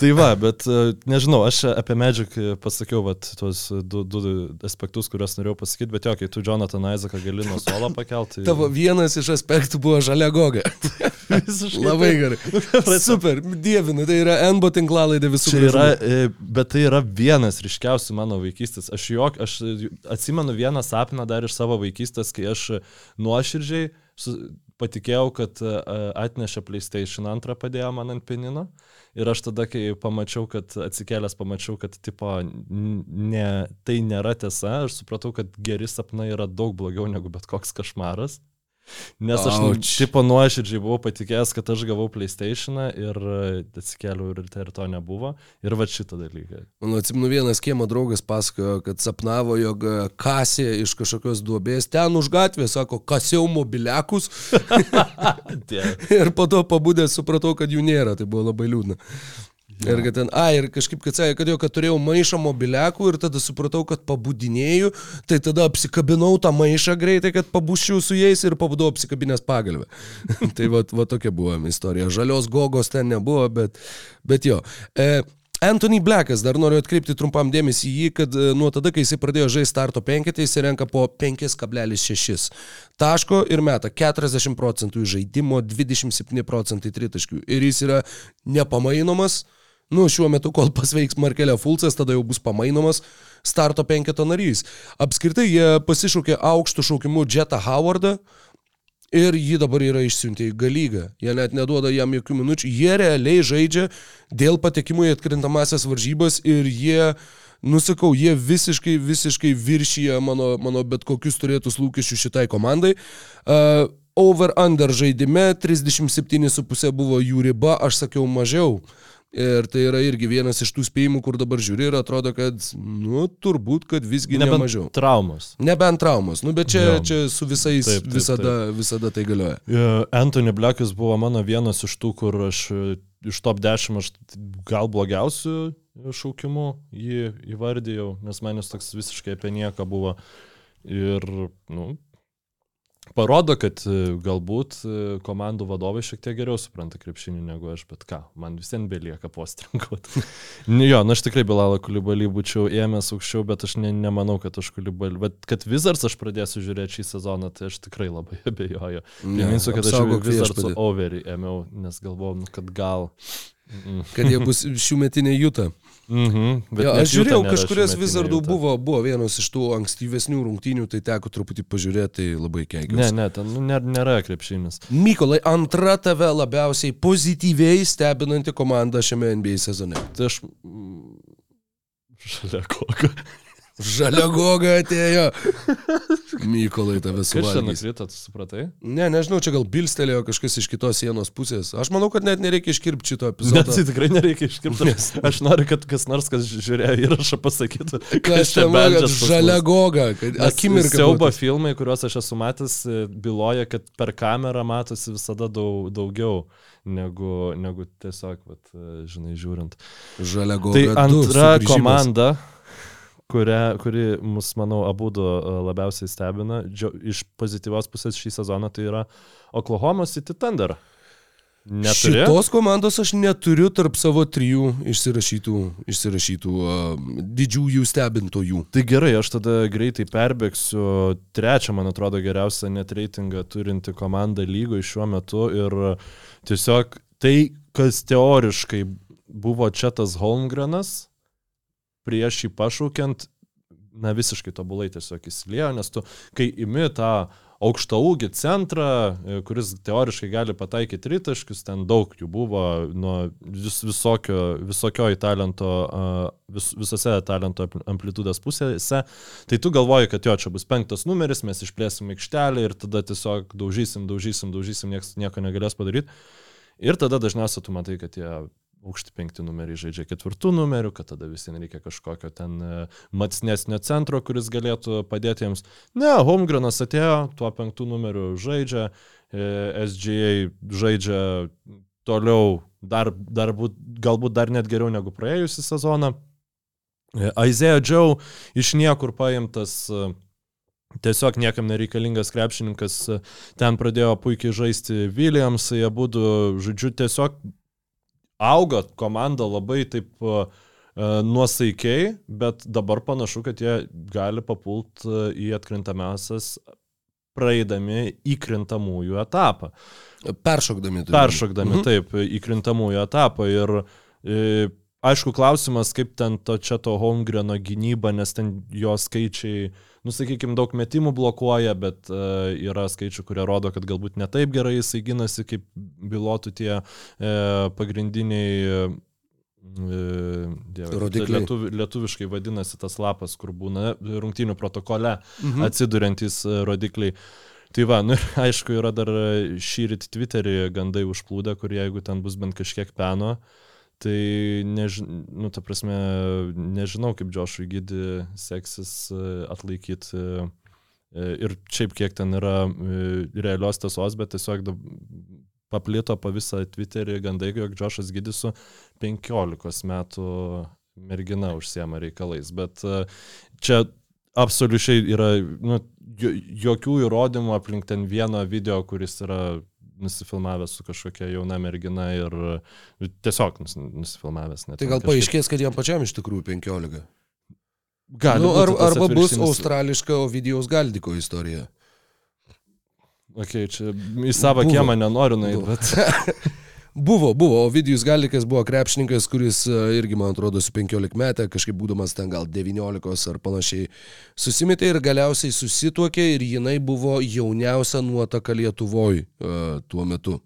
Tai va, bet e, nežinau, aš apie Magic pasakiau vat, tuos du, du aspektus, kuriuos norėjau pasakyti, bet jo, kai tu Jonathan Isaac gali nuo suolo pakelti. Tai... Tavo vienas iš aspektų buvo žalia goga. Labai gerai. Super, dievinu, tai yra NBO tinklalaidė visų. Tai yra, e, bet tai yra vienas ryškiausių mano vaikystės. Aš, jok, aš atsimenu vieną sapną dar iš savo vaikystės, kai aš nuoširdžiai patikėjau, kad e, atnešė PlayStation 2 padėjo man ant pinino. Ir aš tada, kai pamačiau, kad atsikėlęs pamačiau, kad tipo, ne, tai nėra tiesa, aš supratau, kad geri sapnai yra daug blogiau negu bet koks košmaras. Nes aš, nu, Auč. tipo, nuoširdžiai buvau patikėjęs, kad aš gavau PlayStation ir e, atsikėliau ir, ir to nebuvo. Ir va šitą dalyką. Man atsimenu, vienas kiemo draugas pasakojo, kad sapnavo, jog e, kasė iš kažkokios duobės ten už gatvės, sako, kasiau mobiliakus ir po to pabudęs supratau, kad jų nėra, tai buvo labai liūdna. Ir kad ten, a, ir kažkaip, kad sakė, kad jau, kad turėjau maišą mobiliakų ir tada supratau, kad pabudinėjau, tai tada apsikabinau tą maišą greitai, kad pabuščiau su jais ir pabudau apsikabinęs pagalbę. tai va, va tokia buvo istorija. Žalios gogos ten nebuvo, bet, bet jo. E, Anthony Blackas, dar noriu atkreipti trumpam dėmesį į jį, kad e, nuo tada, kai jisai pradėjo žaisti starto penketą, jis renka po 5,6 taško ir meta 40 procentų žaidimo, 27 procentai tritaškių. Ir jis yra nepamainomas. Nu, šiuo metu, kol pasveiks Markelė Fulcas, tada jau bus pamainomas starto penketo narys. Apskritai, jie pasišaukė aukštų šaukimų Jetą Howardą, Ir jį dabar yra išsiuntę į galygą. Jie net neduoda jam jokių minučių. Jie realiai žaidžia dėl patekimo į atkrintamasias varžybas ir jie, nusakau, jie visiškai, visiškai viršyje mano, mano bet kokius turėtus lūkesčius šitai komandai. Uh, over-under žaidime 37,5 buvo jų riba, aš sakiau mažiau. Ir tai yra irgi vienas iš tų spėjimų, kur dabar žiūri ir atrodo, kad, nu, turbūt, kad visgi ne mažiau. traumos. Nebent traumos, nu bet čia, Jo. čia su visais Taip, taip, visada, visada tai galioja. Anthony Blackas buvo mano vienas iš tų, kur aš iš top 10 aš gal blogiausių šaukimų jį įvardėjau, nes man jis toks visiškai apie nieką buvo. Ir, nu, parodo, kad e, galbūt e, komandų vadovai šiek tiek geriau supranta krepšinį negu aš, bet ką, man visiems belieka postrinkuoti. jo, na aš tikrai Bilalą Kulibalį būčiau ėmęs aukščiau, bet aš ne, nemanau, kad aš Kulibalį, bet kad Wizards aš pradėsiu žiūrėti šį sezoną, tai aš tikrai labai abejoju. Priminsiu, kad aš viešpatį. overį ėmiau, nes galvojau, nu, kad gal... Mm Kad jie bus šių metinė jūta. -hmm, Jo, aš žiūrėjau, kažkurias Wizardų buvo, buvo vienas iš tų ankstyvesnių rungtynių, tai teko truputį pažiūrėti, tai labai Ne, keikiausi. ne, ten nu, nėra, nėra krepšinis. Mykolai, antra tave labiausiai pozityviai stebinanti komanda šiame NBA sezone. Tai aš... mm, Šalia kokio. Žalia goga atėjo. Mykolai tave čia suvalgys. nukrito, supratai? Ne, nežinau, čia gal bilstelėjo kažkas iš kitos sienos pusės. Aš manau, kad net nereikia iškirpti šito epizodo. tai tikrai nereikia iškirpti. Aš noriu, kad kas nors, kas žiūrėjo įrašą, pasakytų, Kas čia kad žalia goga, akimirka. Siaubo buvo. filmai, kuriuos aš esu matęs, byloja, kad per kamerą matosi visada daug, daugiau negu, negu tiesiog, vat, žinai, žiūrint. Žalia goga. Tai antra komanda, kuria, kuri mus, manau, abu e, labiausiai stebina džio- iš pozityvios pusės šį sezoną, tai yra Oklahoma City Thunder. Neturi? Šitos komandos aš neturiu tarp savo trijų išsirašytų, išsirašytų uh, didžiųjų stebintojų. Tai gerai, aš tada greitai perbėgsiu. Trečią, man atrodo, geriausią net reitingą turinti komanda lygoje šiuo metu ir tiesiog tai, kas teoriškai buvo čia tas Holmgrenas, prieš jį pašaukiant, na visiškai tobulai tiesiog įsiliejo, nes tu, kai imi tą aukštą ūgį centrą, e, kuris teoriškai gali pataikyti tritaškius, ten daug jų buvo nuo vis, visokio, visokioj talento, vis, visose talento ampli- amplitudės pusėse, tai tu galvoji, kad jo, čia bus penktas numeris, mes išplėsim aikštelę ir tada tiesiog daužysim, daužysim, daužysim, niekas nieko negalės padaryti. Ir tada dažniausiai tu matai, kad tie aukšti penkti numeriai žaidžia ketvirtų numerių, kad tada visiems reikia kažkokio ten e, matsnesnio centro, kuris galėtų padėti jiems. Ne, Holmgrenas atėjo, tuo penktų numeriu žaidžia, e, SGA žaidžia toliau, dar, dar būt, galbūt dar net geriau negu praėjusią sezoną. E, Isaiah Joe iš niekur paimtas Tiesiog niekam nereikalingas krepšininkas ten pradėjo puikiai žaisti Williamsai, abu, du, žodžiu, tiesiog auga komanda labai taip uh, nuosaikiai, bet dabar panašu, kad jie gali papult uh, į atkrintamiausias praeidami įkrintamųjų etapą. Peršokdami. turiu Peršokdami Mhm. taip įkrintamųjų etapą ir e, aišku klausimas, kaip ten to čia to Holmgreno gynyba, nes ten jo skaičiai, nu sakykime, daug metimų blokuoja, bet e, yra skaičių, kurie rodo, kad galbūt ne taip gerai jisai gynasi, kaip bylotų tie e, pagrindiniai e, Dieve, Rodikliai. lietuvi, lietuviškai vadinasi tas lapas, kur būna rungtynių protokole Mhm. atsiduriantys rodikliai. Tai va, nu ir aišku, yra dar šį rytį Twitterį gandai užplūdę, kur jeigu ten bus bent kažkiek peno, tai než, nu, ta prasme, nežinau, kaip Džošui gydį seksis e, atlaikyti e, ir šiaip kiek ten yra e, realios tiesos, bet tiesiog paplito po visą Twitterį gandai, jog Džošas gydys su 15 metų mergina užsiema reikalais. Bet čia absoliučiai yra nu, jokių įrodymų aplink ten vieną video, kuris yra nusifilmavęs su kažkokia jauna mergina ir nu, tiesiog nus, nusifilmavęs. Tai gal kažkaip... paaiškės, kad jam pačiam iš tikrųjų 15. Gali. Nu, ar, arba bus australiška Ovidijaus Galdiko istorija. Ok, čia į savo Buvo. kiemą nenoriu nueiti, bet... Buvo, buvo. Ovidijus Galikas buvo krepšininkas, kuris e, irgi, man atrodo, su 15 metę, kažkaip būdamas ten gal 19 ar panašiai, susimetė ir galiausiai susituokė ir jinai buvo jauniausia nuotaka Lietuvoje tuo metu.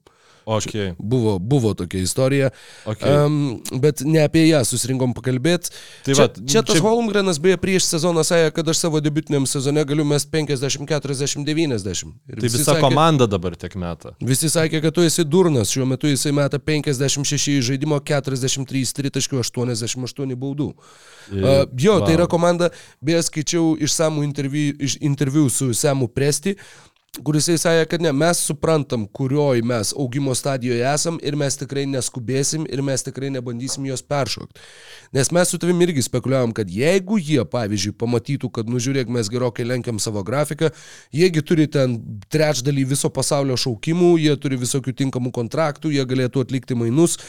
Okay. Buvo, buvo tokia istorija, okay. um, bet ne apie ją susirinkom pakalbėti. Tai čia, va, čia tas čia... Holmgrenas beje prieš sezoną sąja, kad aš savo debutiniam sezone galiu mes 50, 40, 90. Ir tai visa sakė, komanda dabar tiek metą. Visi sakė, kad tu esi durnas, šiuo metu jisai meta 56 žaidimo, 43 tritaškių, 88 baudų. Ir, uh, jo, wow. tai yra komanda, beje, skaičiau išsamų interviu, iš interviu su Semu Presti, kuris sakė, kad ne, mes suprantam, kurioj mes augimo stadijoje esam ir mes tikrai neskubėsim ir mes tikrai nebandysim jos peršokti. Nes mes su tavimi irgi spekuliavom, kad jeigu jie, pavyzdžiui, pamatytų, kad, nu žiūrėk, mes gerokai lenkiam savo grafiką, jiegi turi ten trečdalį viso pasaulio šaukimų, jie turi visokių tinkamų kontraktų, jie galėtų atlikti mainus.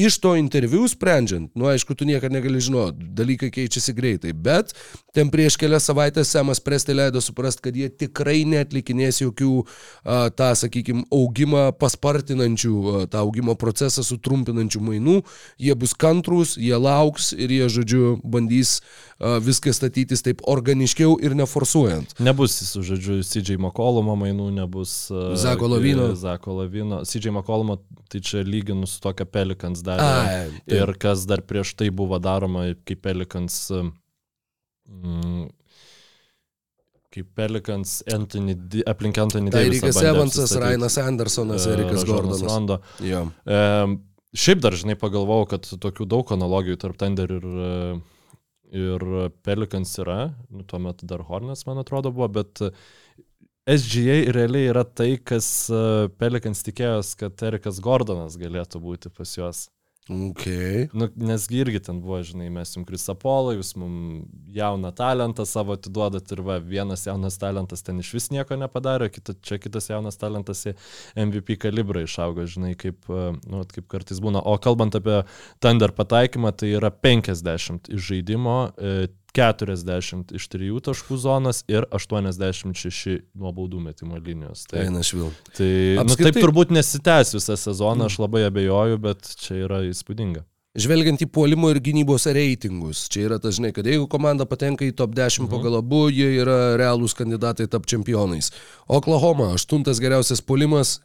Iš to interviu sprendžiant, nu aišku, tu niekada negali žinoti, dalykai keičiasi greitai, bet ten prieš kelias savaitės Semas Presti leido suprasti, kad jie tikrai netlikinės jokių tokių, tą, sakykime, augimą paspartinančių, tą augimo procesą sutrumpinančių mainų. Jie bus kantrus, jie lauks ir jie, žodžiu, bandys viską statytis taip organiškiau ir neforsuojant. Nebus, žodžiu, CJ McCollumo mainų, nebus Zako Lavino. Zako Lavino. CJ McCollumo, tai čia lyginu su tokia Pelikans darė. Ir kas dar prieš tai buvo daroma, kaip Pelikans mm, kaip Pelikans, Anthony, aplink Anthony tai Davis. Erikas Evansas, Rainas Andersonas, Erikas Gordonas. Rondo. Jo. E, šiaip dar, žinai, pagalvojau, kad tokių daug analogijų tarp Tender ir, ir Pelikans yra, nu, tuo metu dar Hornets, man atrodo, buvo, bet SGA realiai yra tai, kas Pelikans tikėjos, kad Erikas Gordonas galėtų būti pas juos. Okay. Nu, nesgi irgi ten buvo, žinai, mes jums Krisapolą, jūs mums jauną talentą savo atiduodat ir va, vienas jaunas talentas ten iš vis nieko nepadarė, kita, čia kitas jaunas talentas į MVP kalibrą išaugo, žinai, kaip, nu, kaip kartais būna. O kalbant apie Thunder pataikymą, tai yra 50 iš žaidimo, 40 iš 3 taškų zonos ir 86 nuo baudų metimo linijos. Tai, Eina švil. Tai Apskritai... nu, taip turbūt nesitęs visą sezoną, aš labai abejoju, bet čia yra įspūdinga. Žvelgiant į puolimo ir gynybos reitingus, čia yra tas, žinai, kad jeigu komanda patenka į top 10 mhm. pagal abu, jie yra realūs kandidatai tap čempionais. Oklahoma - aštuntas geriausias puolimas,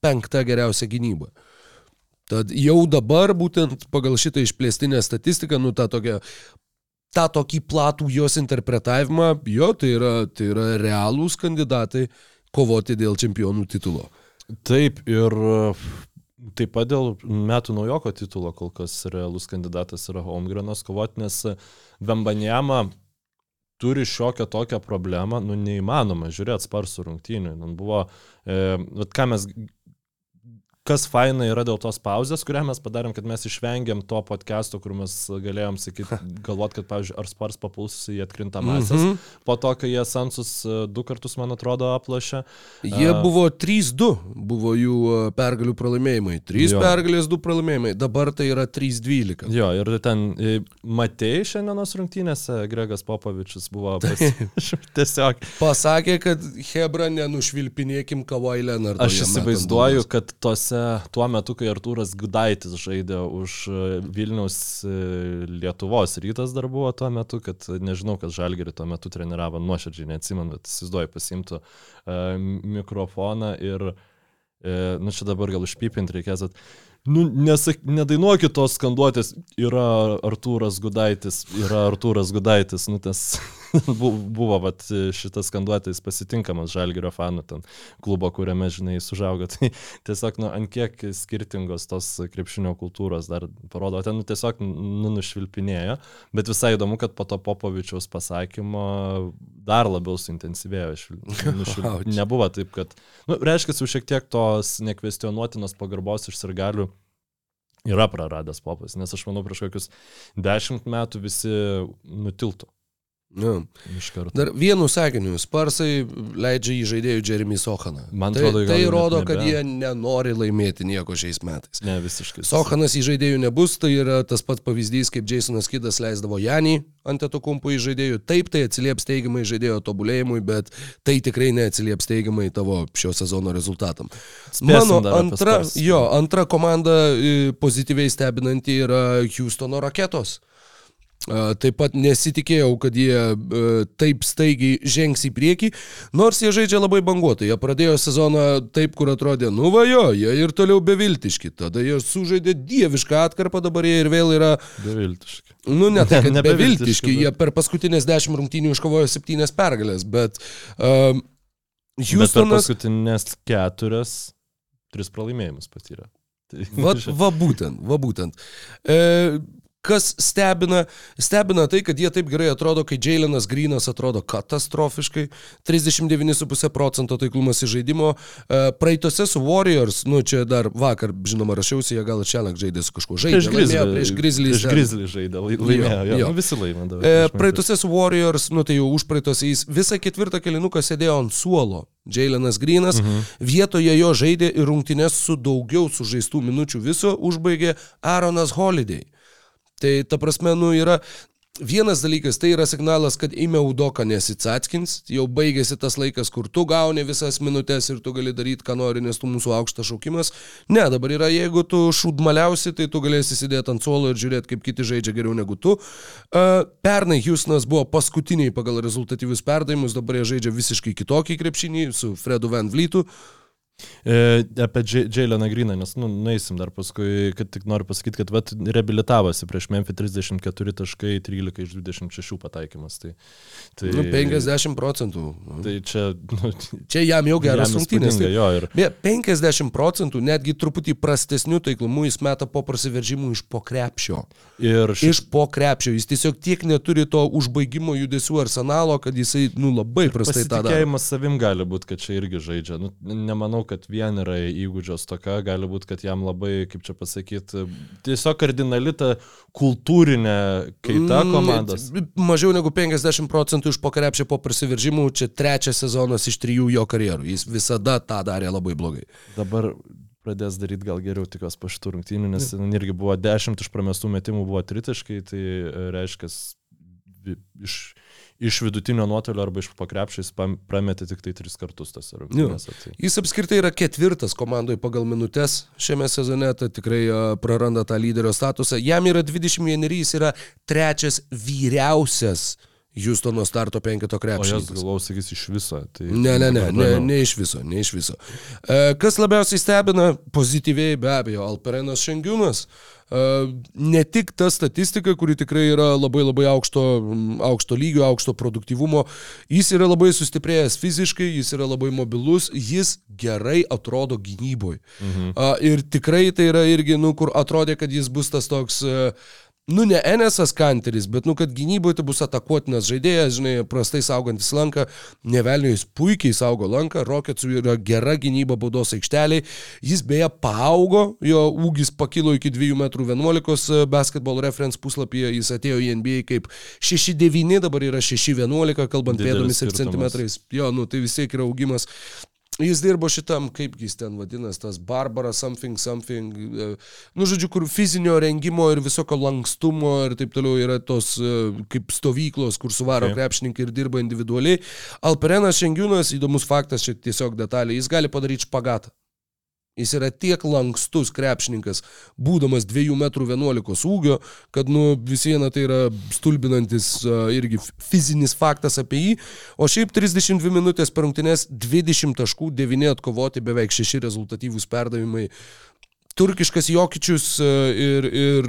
penkta geriausia gynyba. Tad jau dabar būtent pagal šitą išplėstinę statistiką, nu tą tokią tą tokį platų jos interpretavimą, jo, tai yra, tai yra realūs kandidatai kovoti dėl čempionų titulo. Taip, ir taip pat dėl metų naujoko titulo kol kas realus kandidatas yra Holmgrenas kovoti, nes Vembanjama turi šiokią tokią problemą, nu neįmanoma žiūrėti sparsų rungtynių. Nu, buvo, e, ką mes kas faina yra dėl tos pauzės, kurią mes padarėm, kad mes išvengėm to podcast'o, kur mes galėjom sakyti, galvot, kad, pavyzdžiui, ar spars papuls į atkrintamasias. Mm -hmm. Po to, kai jie Sansus e, du kartus, man atrodo, aplašė. Jie uh, buvo 3-2, buvo jų e, pergalių pralaimėjimai. 3 jo. pergalės, 2 pralaimėjimai. Dabar tai yra 3-12. Jo, ir ten matėjai šiandienos rungtynėse, Gregas Popovičius buvo pas... tiesiog. Pasakė, kad Hebra nenušvilpinėkim Leonardą. Aš įsivaizduoju, kad tose tuo metu, kai Artūras Gudaitis žaidė už e, Vilniaus e, Lietuvos rytas dar buvo tuo metu, kad nežinau, kas Žalgerį tuo metu treniravo, nuoširdžiai neatsimenu, bet įsivaizduoju pasimtų uh, mikrofoną ir, nu čia dabar gal užpipinti reikės, bet Nu, nesak, nedainuokit tos skanduotės, yra Artūras Gudaitis, yra Artūras Gudaitis, nu tas buvo vat, šitas skanduotis pasitinkamas Žalgirio fanų ten klubo, kuriame, žinai, jis užaugo. Tai tiesiog, nu, ant kiek skirtingos tos krepšinio kultūros dar parodo, ten nu, tiesiog nu, nušvilpinėjo, bet visai įdomu, kad po to Popovičiaus pasakymo dar labiau suintensyvėjo. švil- nušvil- Ouch. Nebuvo taip, kad, nu, reiškia, jau šiek tiek tos nekvestionuotinos pagarbos iš sirgalių yra praradęs popas, nes aš manau, prieš kokius dešimt metų visi nutiltų Nu. iš karto. Dar vienu sakiniu, Sparsai leidžia į žaidėjų Jeremy Sohaną. Man tai, atrodo, tai rodo, kad jie nenori laimėti nieko šiais metais. Ne, visiškai. Sohanas į žaidėjų nebus, tai yra tas pats pavyzdys, kaip Jasonas Kidas leisdavo Janį ant etokumpų į žaidėjų. Taip, tai atsilieps teigiamai žaidėjo tobulėjimui, bet tai tikrai neatsilieps teigiamai tavo šio sezono rezultatam. Spėsim apie antra, jo, antra komanda e, pozityviai stebinanti yra Houstono raketos. Taip pat nesitikėjau, kad jie taip staigiai žengs į priekį, nors jie žaidžia labai banguotai. Jie pradėjo sezoną taip, kur atrodė, nu va jo, jie ir toliau beviltiški. Tada jie sužaidė dievišką atkarpą, dabar jie ir vėl yra, Beviltiškai. nu ne tai, kad Ne beviltiški, beviltiški, bet- jie per paskutinės dešimt rungtynių iškovojo septynės pergalės, bet um, Bet per Houstonas... paskutinės keturias, tris pralaimėjimus patyrė. Tai, Va, va būtent, va būtent. E, kas stebina, stebina tai, kad jie taip gerai atrodo, kai Jailenas Grinas atrodo katastrofiškai, 39,5 procento taiklumas į žaidimo. E, praeitose su Warriors, nu čia dar vakar, žinoma, rašiausi, jie gal šią naktį žaidė su kažkuo žaidė. prieš Grizzly. Prieš Grizzly. Žaidė, lai- laimėjo. Jo, jo. Nu, visi laimėjo. E, praeitose su Warriors, nu tai jau už praeitose jis visą ketvirtą kelinuką sėdėjo ant suolo. Jailenas Grinas, mhm. vietoje jo žaidė ir rungtynės su daugiau sužaistų minučių viso užbaigė Aaronas Holiday. Tai ta prasme, nu yra Vienas dalykas, tai yra signalas, kad ime Udoka nesitsatskins, jau baigėsi tas laikas, kur tu gauni visas minutės ir tu gali daryti, ką nori, nes tu mūsų aukštas šaukimas. Ne, dabar yra, jeigu tu šūdmaliausi, tai tu galėsi sėdėti ant suolo ir žiūrėti, kaip kiti žaidžia geriau negu tu. Pernai Houstonas buvo paskutiniai pagal rezultatyvius perdavimus, dabar jie žaidžia visiškai kitokį krepšinį su Fredu Van Vlytu. E, apie Dž- Jaileną Griną, nes, nu, nueisim dar paskui, kad tik noriu pasakyti, kad vat, reabilitavosi prieš Memphis 34 taškai, 13 iš 26 pataikymas. Tai, tai, Nu, 50 procentų. Nu, Tai čia, nu, Čia jam jau geras rungtynės. tai- Jo, ir Beje, 50 procentų, netgi truputį prastesnių taiklumų jis meta po prasiveržimų iš po krepšio. Ir ši... Iš po krepšio. Jis tiesiog tiek neturi to užbaigimo judesių arsenalo, kad jisai, nu, labai prastai tą daro. Pasitikėjimas savim gali būti, kad čia irgi žaidžia. Nu, nemanau, kad vien yra įgūdžio stoka, gali būti, kad jam labai, kaip čia pasakyti, tiesiog kardinali ta kultūrinė kaita Mm, komandos. Mažiau negu 50 procentų iš po krepšio po prasiveržimų, čia trečias sezonas iš trijų jo karjerų. Jis visada tą darė labai blogai. Dabar pradės daryti gal geriau tikos po šitų rungtynių, nes irgi buvo 10 iš pramestų metimų buvo tritaškai, tai e, reiškia iš, iš vidutinio nuotolio arba iš pam- prametė tik tai tris kartus tas rungtynėse. Tai. Jis apskritai yra ketvirtas komandoje pagal minutės šiame sezone, tai tikrai praranda tą lyderio statusą. Jam yra 21, jis yra trečias vyriausias Houstono starto penketo krepšininkas. galvau, sakys iš viso. Tai Ne, ne, ne, ne, ne iš viso, ne iš viso. E, Kas labiausiai stebina, pozityviai be abejo, Alperenas Šengiūnas. E, Ne tik ta statistika, kuri tikrai yra labai labai aukšto, aukšto lygio, aukšto produktyvumo, jis yra labai sustiprėjęs fiziškai, jis yra labai mobilus, jis gerai atrodo gynyboje. Mhm. Ir tikrai tai yra irgi, nu, kur atrodė, kad jis bus tas toks... e, Nu, ne Enesas Kanteris, bet, nu, kad gynyboje tai bus atakuotinas žaidėjas, žinai, prastai saugantis lanką, nevelnio jis puikiai saugo lanką, Rocketsų yra gera gynyba baudos aikšteliai, jis beje paaugo, jo ūgis pakilo iki 2,11 m basketball reference puslapyje, jis atėjo į NBA kaip 6,9, dabar yra 6,11, kalbant Didelis pėdomis ir skirtumas. centimetrais. Jo, nu, tai vis tiek yra augimas. Jis dirbo šitam, kaip jis ten vadinasi, tas Barbara something something, e, nu žodžiu, kur fizinio rengimo ir visokio lankstumo ir taip toliau yra tos e, kaip stovyklos, kur suvaro okay. krepšininkai ir dirba individualiai. Alperenas Šengiūnas, įdomus faktas, čia tiesiog detalė, jis gali padaryti špagatą. Jis yra tiek lankstus krepšininkas, būdamas 2,11 m ūgio, kad nu, vis viena tai yra stulbinantis uh, irgi fizinis faktas apie jį. O šiaip 32 minutės per rungtynės, 20 taškų, 9 atkovoti, beveik 6 rezultatyvūs perdavimai. turkiškas Jokičius e, ir, ir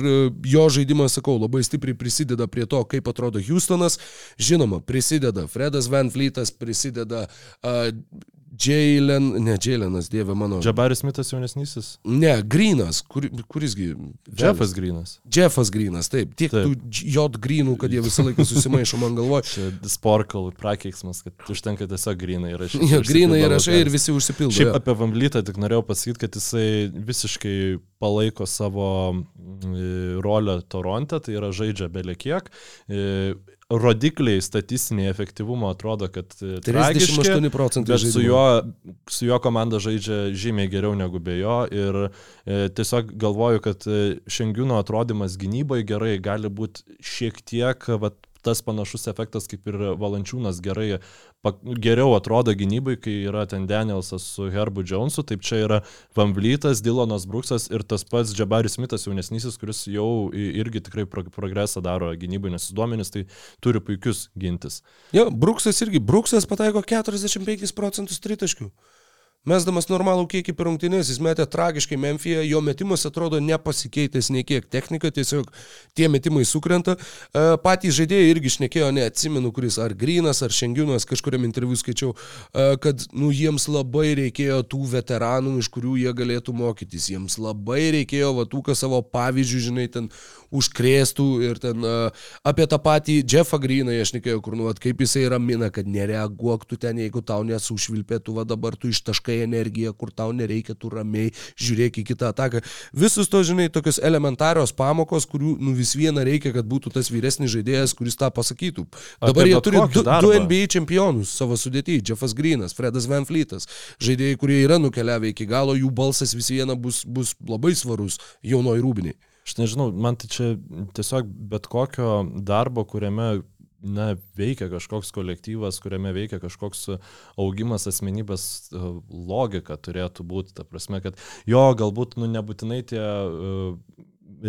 jo žaidimas, sakau, labai stipriai prisideda prie to, kaip atrodo Houstonas. Žinoma, prisideda Fredas Van Fleetas, prisideda uh, Jalen, ne Jalenas, dieve mano. Džabaris Mitas jaunesnysis. Ne, Grinas, kur, kurisgi. Jeffas Grinas. Jeffas Grinas, taip. Tiek Taip. tų J Grinų, kad jie visą laiką susimaišo man galvoje. Čia sporkal prakeiksmas, kad užtenka tiesiog grinai rašyti. Jo, Grinai rašai ir visi užsipildo. Šiaip apie Vamblytą tik norėjau pasakyti, kad jisai visiškai palaiko savo mm, rolę Toronte, tai yra žaidžia belekiek. E, Rodikliai statistiniai efektyvumo atrodo, kad e, tragiški, 38 procentai Bet su juo, su juo komanda žaidžia žymiai geriau negu be jo ir e, tiesiog galvoju, kad e, Šengiūno atrodymas gynyboje gerai gali būti šiek tiek vat, tas panašus efektas kaip ir Valančiūnas gerai, pa, geriau atrodo gynybai, kai yra ten Danielsas su Herbu Jonesu, taip čia yra Vamblytas, Dylanas Bruksas ir tas pats Džabaris Smithas jaunesnysis, kuris jau irgi tikrai pro- progresą daro gynybai, nes duomenys tai turi puikius gintis. Jo, Bruksas irgi. Bruksas pataiko 45 procentus tritaškių. Mesdamas normalų kiekį per rungtynės, jis metė tragiškai Memphije, jo metimas atrodo nepasikeitęs nei kiek. Technika tiesiog tie metimai sukrenta. E, Patys žaidėjai irgi šnekėjo, neatsimenu, kuris ar Grinas, ar Šengiūnas, kažkuriam interviu skaičiau, e, kad nu, jiems labai reikėjo tų veteranų, iš kurių jie galėtų mokytis. Jiems labai reikėjo va tų, kas savo pavyzdžių, žinai, ten užkrėstų ir ten apie tą patį Jeffą Greeną aš nekėjau, kur, nu, vat, kaip jisai ramina, kad nereaguok tu ten, jeigu tau nesušvilpė, tu va dabar tu ištaškai energiją, kur tau nereikia, tu ramiai žiūrėk į kitą ataką. Visus to, žinai, tokios elementarios pamokos, kurių, nu, vis viena reikia, kad būtų tas vyresnis žaidėjas, kuris tą pasakytų. Dabar Apie jie turi du, du. NBA čempionus savo sudėtyje. Jeffas Greenas, Fredas Van Fleetas. Žaidėjai, kurie yra nukeliavę iki galo, jų balsas vis viena bus, bus labai svarus jaunoj rūbiniai. Aš nežinau, man tai čia tiesiog bet kokio darbo, kuriame na, veikia kažkoks kolektyvas, kuriame veikia kažkoks augimas asmenybės e, logika turėtų būti. Ta prasme, kad jo galbūt nu, nebūtinai tie e,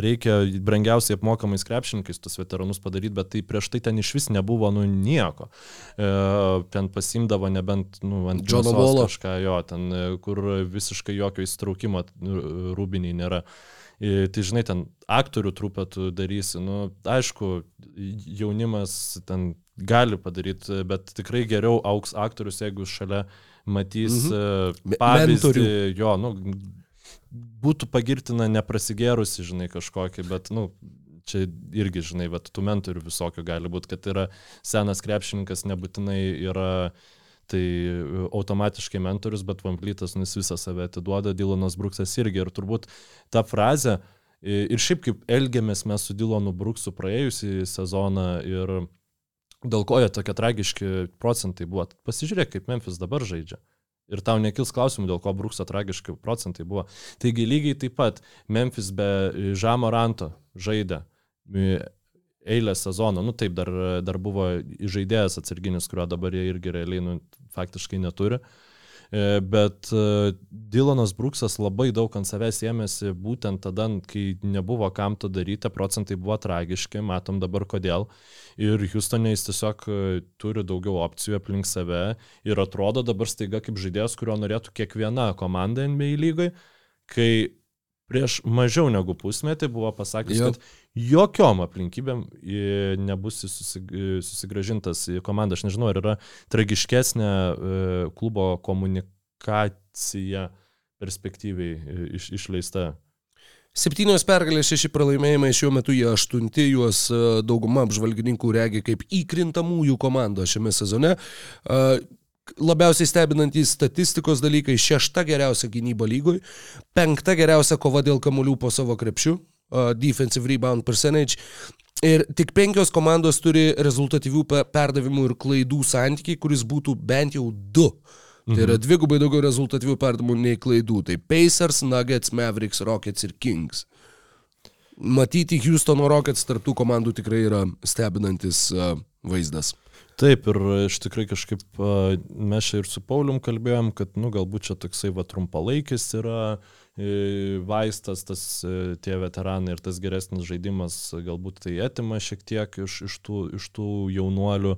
reikia brangiausiai apmokamais krepšininkais tus veteranus padaryti, bet tai prieš tai ten iš vis nebuvo nu nieko. E, ten pasimdavo nebent nu, ant mėsos Wallo. kažką jo, ten e, kur visiškai jokio įstraukimo nu, rūbiniai nėra. E, Tai žinai, ten aktorių trupę tu darysi, nu, aišku, jaunimas ten gali padaryti, bet tikrai geriau auks aktorius, jeigu šalia matys Mhm. Me- pavyzdį, mentorių. jo, nu, būtų pagirtina neprasigėrusi, žinai, kažkokį, bet, nu, čia irgi, žinai, bet tų mentorių visokių gali būti, kad yra senas krepšininkas, nebūtinai yra tai automatiškai mentorius, bet Vamplytas nu, jis visą save atiduoda, Dylanas Bruksas irgi. Ir turbūt ta frazė, ir šiaip kaip elgiamės mes su Dylanu Bruksu praėjusį sezoną ir dėl ko jie tokie tragiški procentai buvo. Pasižiūrėk, kaip Memphis dabar žaidžia. Ir tau nekils klausimų, dėl ko Brukso tragiški procentai buvo. Taigi lygiai taip pat Memphis be Žamo Ranto žaidė e, eilę sezoną. Nu taip, dar, dar buvo žaidėjas atsarginis, kurio dabar jie irgi realiai nu, faktiškai neturi. E, Bet e, Dylanas Bruksas labai daug ant savęs ėmėsi būtent tada, kai nebuvo kam to daryti, procentai buvo tragiški, matom dabar kodėl. Ir Houstone jis tiesiog e, turi daugiau opcijų aplink save ir atrodo dabar staiga kaip žaidėjas, kurio norėtų kiekviena komanda NBA lygai, kai prieš mažiau negu pusmetį buvo pasakęs, kad jokiom aplinkybėm e, nebus e, susigražintas į komandą. Aš nežinau, ar yra tragiškesnė e, klubo komunikacija perspektyviai iš, išleista. Septynios pergalės, šeši pralaimėjimai, šiuo metu jie aštunti, juos dauguma apžvalgininkų regi kaip įkrintamųjų komandą šiame sezone. Labiausiai stebinantys statistikos dalykai - šešta geriausia gynyba lygoj, penkta geriausia kova dėl kamuolių po savo krepšių, e, defensive rebound percentage. Ir tik penkios komandos turi rezultatyvių pe- perdavimų ir klaidų santykiai, kuris būtų bent jau du. Tai yra dvigubai daugiau rezultatyvių perdavimų nei klaidų. Tai Pacers, Nuggets, Mavericks, Rockets ir Kings. matyti Houstono Rockets tarptų komandų tikrai yra stebinantis uh, vaizdas. Taip, ir iš tikrai kažkaip mes čia ir su Paulium kalbėjom, kad, nu, galbūt čia toksai va trumpalaikis yra vaistas, tas e, tie veteranai ir tas geresnis žaidimas galbūt tai atima šiek tiek iš, iš, tų, iš tų jaunuolių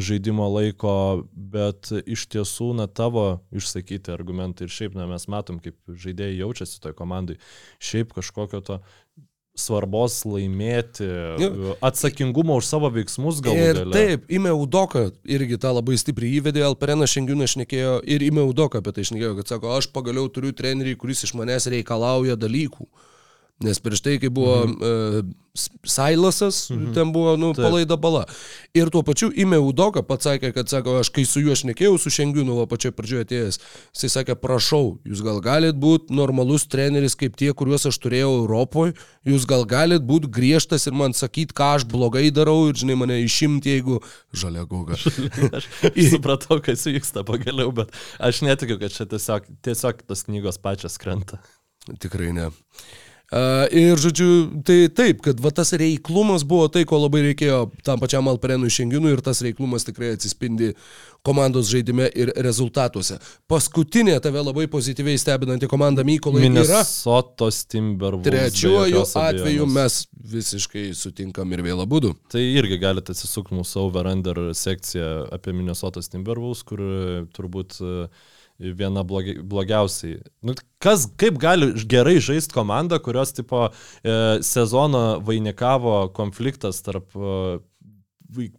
žaidimo laiko, bet iš tiesų, na, tavo išsakyti argumentai ir šiaip, na, mes matom, kaip žaidėjai jaučiasi toj komandai, šiaip kažkokio to svarbos laimėti, Jo. atsakingumo už savo veiksmus galbūt. Ir taip, Ime Udoka irgi tą labai stipriai įvedė, Alperenas šiandieną šnekėjo ir Ime Udoka apie tai šnekėjo, kad sako, aš pagaliau turiu trenerį, kuris iš manęs reikalauja dalykų. Nes prieš tai, kai buvo mhm. uh, Sailasas, mhm. ten buvo, nu, Taip. palaida bala. Ir tuo pačiu Ime Udoka pats sakė, kad, sako, aš kai su juo šnekėjau, su Šengiunu, o pačioje pradžioje atėjęs, jisai sakė, prašau, jūs gal galit būti normalus treneris kaip tie, kuriuos aš turėjau Europoje, jūs gal galit būti griežtas ir man sakyti, ką aš blogai darau ir, žinai, mane išimti, jeigu žalia goga. Aš supratau, kas vyksta pagaliau, bet aš netikiu, kad čia tiesiog, tiesiog tos knygos pačios krenta. Tikrai ne. Uh, ir žodžiu, tai taip, kad va tas reiklumas buvo tai, ko labai reikėjo tam pačiam Alperenui Šenginui ir tas reiklumas tikrai atsispindi komandos žaidime ir rezultatuose. Paskutinė tave labai pozityviai stebinanti komanda Mykolai yra. Minnesotos Timberwolves. be Trečiuoju atveju mes visiškai sutinkam ir vėl abu. Tai irgi galite atsisukti mūsų over-under sekciją apie Minnesotos Timberwolves, kur turbūt e, viena blogi, blogiausiai. Nu, kas, kaip gali gerai žaisti komanda, kurios tipo e, sezoną vainikavo konfliktas tarp e,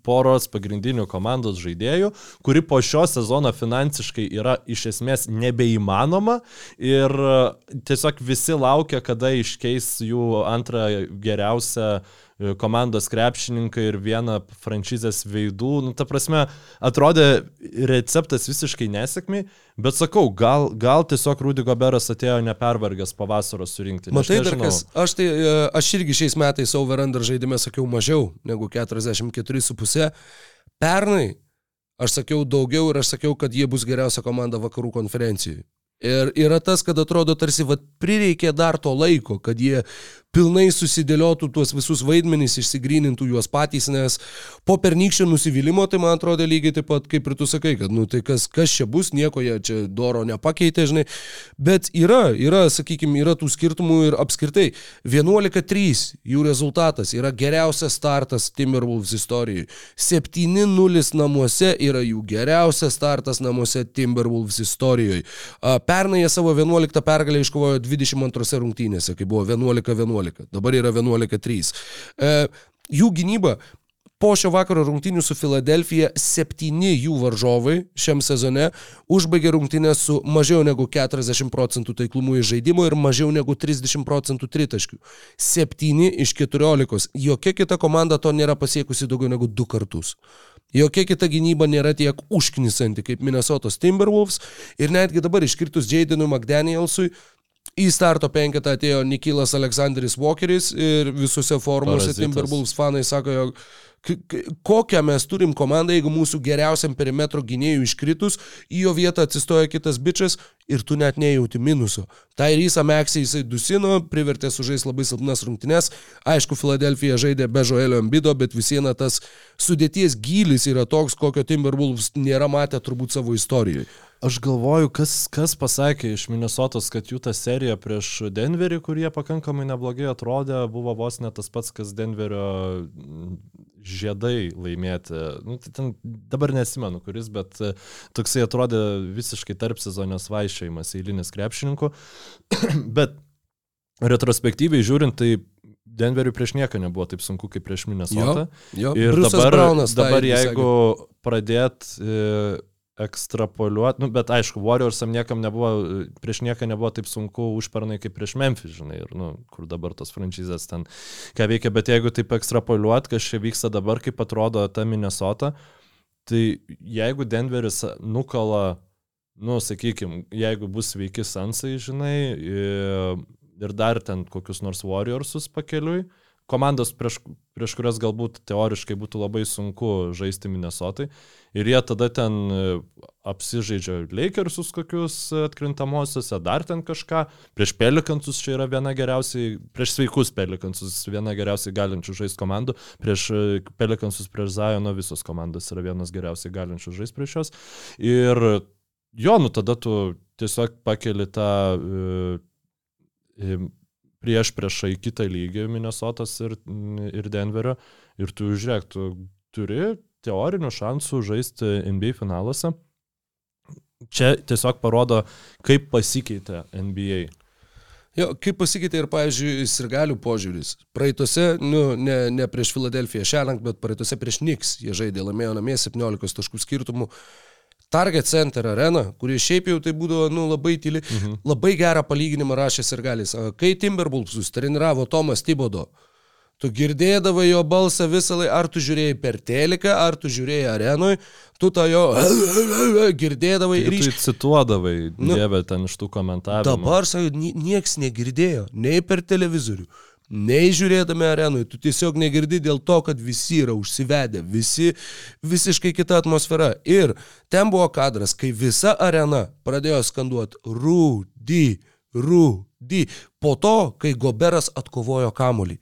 poros pagrindinių komandos žaidėjų, kuri po šio sezono finansiškai yra iš esmės nebeįmanoma ir e, tiesiog visi laukia, kada iškeis jų antrą geriausią e, komandos krepšininką ir vieną franšizės veidų. Nu, ta prasme, atrodė receptas visiškai nesėkmiai, bet sakau, gal, gal tiesiog Rudy Goberas atėjo nepervargęs po vasaros surinkti. Matai, dar kas, aš, tai, e, aš irgi šiais metais over-under žaidime sakiau mažiau negu 44,5. Pernai aš sakiau daugiau ir aš sakiau, kad jie bus geriausia komanda vakarų konferencijoje. Ir yra tas, kad atrodo tarsi vat, prireikė dar to laiko, kad jie pilnai susidėliotų tuos visus vaidmenys, išsigrynintų juos patys, nes po pernykščio nusivylimų tai man atrodo lygiai taip pat kaip ir tu sakai, kad nu tai kas, kas čia bus, nieko jie čia doro nepakeitė, žinai, bet yra, yra, sakykime, yra tų skirtumų ir apskritai 11-3 jų rezultatas yra geriausias startas Timberwolves istorijoje, 7-0 namuose yra jų geriausias startas namuose Timberwolves istorijoje. Pernai jie savo 11 pergalę iškovojo 22 rungtynėse, kai buvo 11-11, dabar yra 11-3. E, jų gynyba po šio vakaro rungtynių su Filadelfija septyni jų varžovai šiam sezone užbaigė rungtynės su mažiau negu 40 procentų taiklumu į žaidimo ir mažiau negu 30 procentų tritaškių. Septyni iš 14. Jokia kita komanda to nėra pasiekusi daugiau negu du kartus. Jokia kita gynyba nėra tiek užknisanti kaip Minnesotos Timberwolves ir netgi dabar iškritus Jadenui McDanielsui į starto penketą atėjo Nikilas Aleksandris Walkeris ir visose formuose. Timberwolves fanai sako, jog kokią mes turim komandą, jeigu mūsų geriausiam perimetro gynėjų iškritus, į jo vietą atsistoja kitas bičias ir tu net nejauti minuso. Tai Rysa Meksį jisai dusino, privertė sužaisti labai silpnas rungtynes. Aišku, Filadelfija žaidė be Joelio Ambido, bet vis viena tas sudėties gylis yra toks, kokio Timberwolves nėra matę turbūt savo istorijoje. Aš galvoju, kas, kas pasakė iš Minnesotos, kad jų ta serija prieš Denverį, kurie pakankamai neblogai atrodė, buvo vos ne tas pats, kas Denverio žiedai laimėti. Nu, tai ten, dabar nesimenu kuris, bet e, toksai atrodė visiškai tarp sezonės vaišėjimas eilinis krepšininkų. bet retrospektyviai žiūrint, tai Denveriui prieš nieką nebuvo taip sunku kaip prieš Minnesotą. jo. Ir Bruce'as dabar, Braunas dabar irgi jeigu pradėt e, ekstrapoliuoti, nu, bet aišku, Warriorsam niekam nebuvo, prieš nieką nebuvo taip sunku užpernai kaip prieš Memphis, žinai, ir, nu, kur dabar tos franšizės ten ką veikia, bet jeigu taip ekstrapoliuoti, kas čia vyksta dabar, kaip atrodo ta Minnesota, tai jeigu Denveris nukala, nu, sakykime, jeigu bus sveiki Sansai, žinai, ir dar ten kokius nors Warriorsus pakeliui, komandos, prieš, prieš kurias galbūt teoriškai būtų labai sunku žaisti Minnesotai. Ir jie tada ten e, apsižaidžia Lakersus kokius atkrintamosiose, dar ten kažką. Prieš Pelikansus čia yra viena geriausiai, prieš sveikus Pelikansus viena geriausiai galinčių žaisti komandų. Prieš e, Pelikansus, prieš Zajono visos komandos yra vienas geriausiai galinčių žaisti prieš juos. Ir jo, nu tada tu tiesiog pakeli tą... E, prieš priešą į kitą lygį Minnesotas ir, ir Denverio ir tu žiūrėk, tu turi teorinių šansų žaisti NBA finaluose. Čia tiesiog parodo, kaip pasikeitė NBA. Jo, kaip pasikeitė ir, pavyzdžiui, sirgalių požiūris. Praeitose, nu, ne, ne prieš Filadelfiją šiandien, bet praeitose prieš Niks jie žaidė, laimėjo namie 17 taškų skirtumų. Target Center arena, kuri šiaip jau tai būdavo nu, labai tyli, mhm. labai gerą palyginimą rašė Sirgalis. Kai Timberwolvesus treniravo Tomas Tibodo, tu girdėdavai jo balsą visą laiką, ar tu žiūrėjai per teleką, ar tu žiūrėjai arenui, tu tą jo girdėdavai ir... Tu cituodavai, nu, dievė ten iš tų komentarų. Dabar, sakai, nieks negirdėjo, nei per televizorių, Nei žiūrėdami arenui, tu tiesiog negirdi dėl to, kad visi yra užsivedę, visi visiškai kita atmosfera. Ir ten buvo kadras, kai visa arena pradėjo skanduoti rūdy, rūdy. Po to, kai Goberas atkovojo kamulį.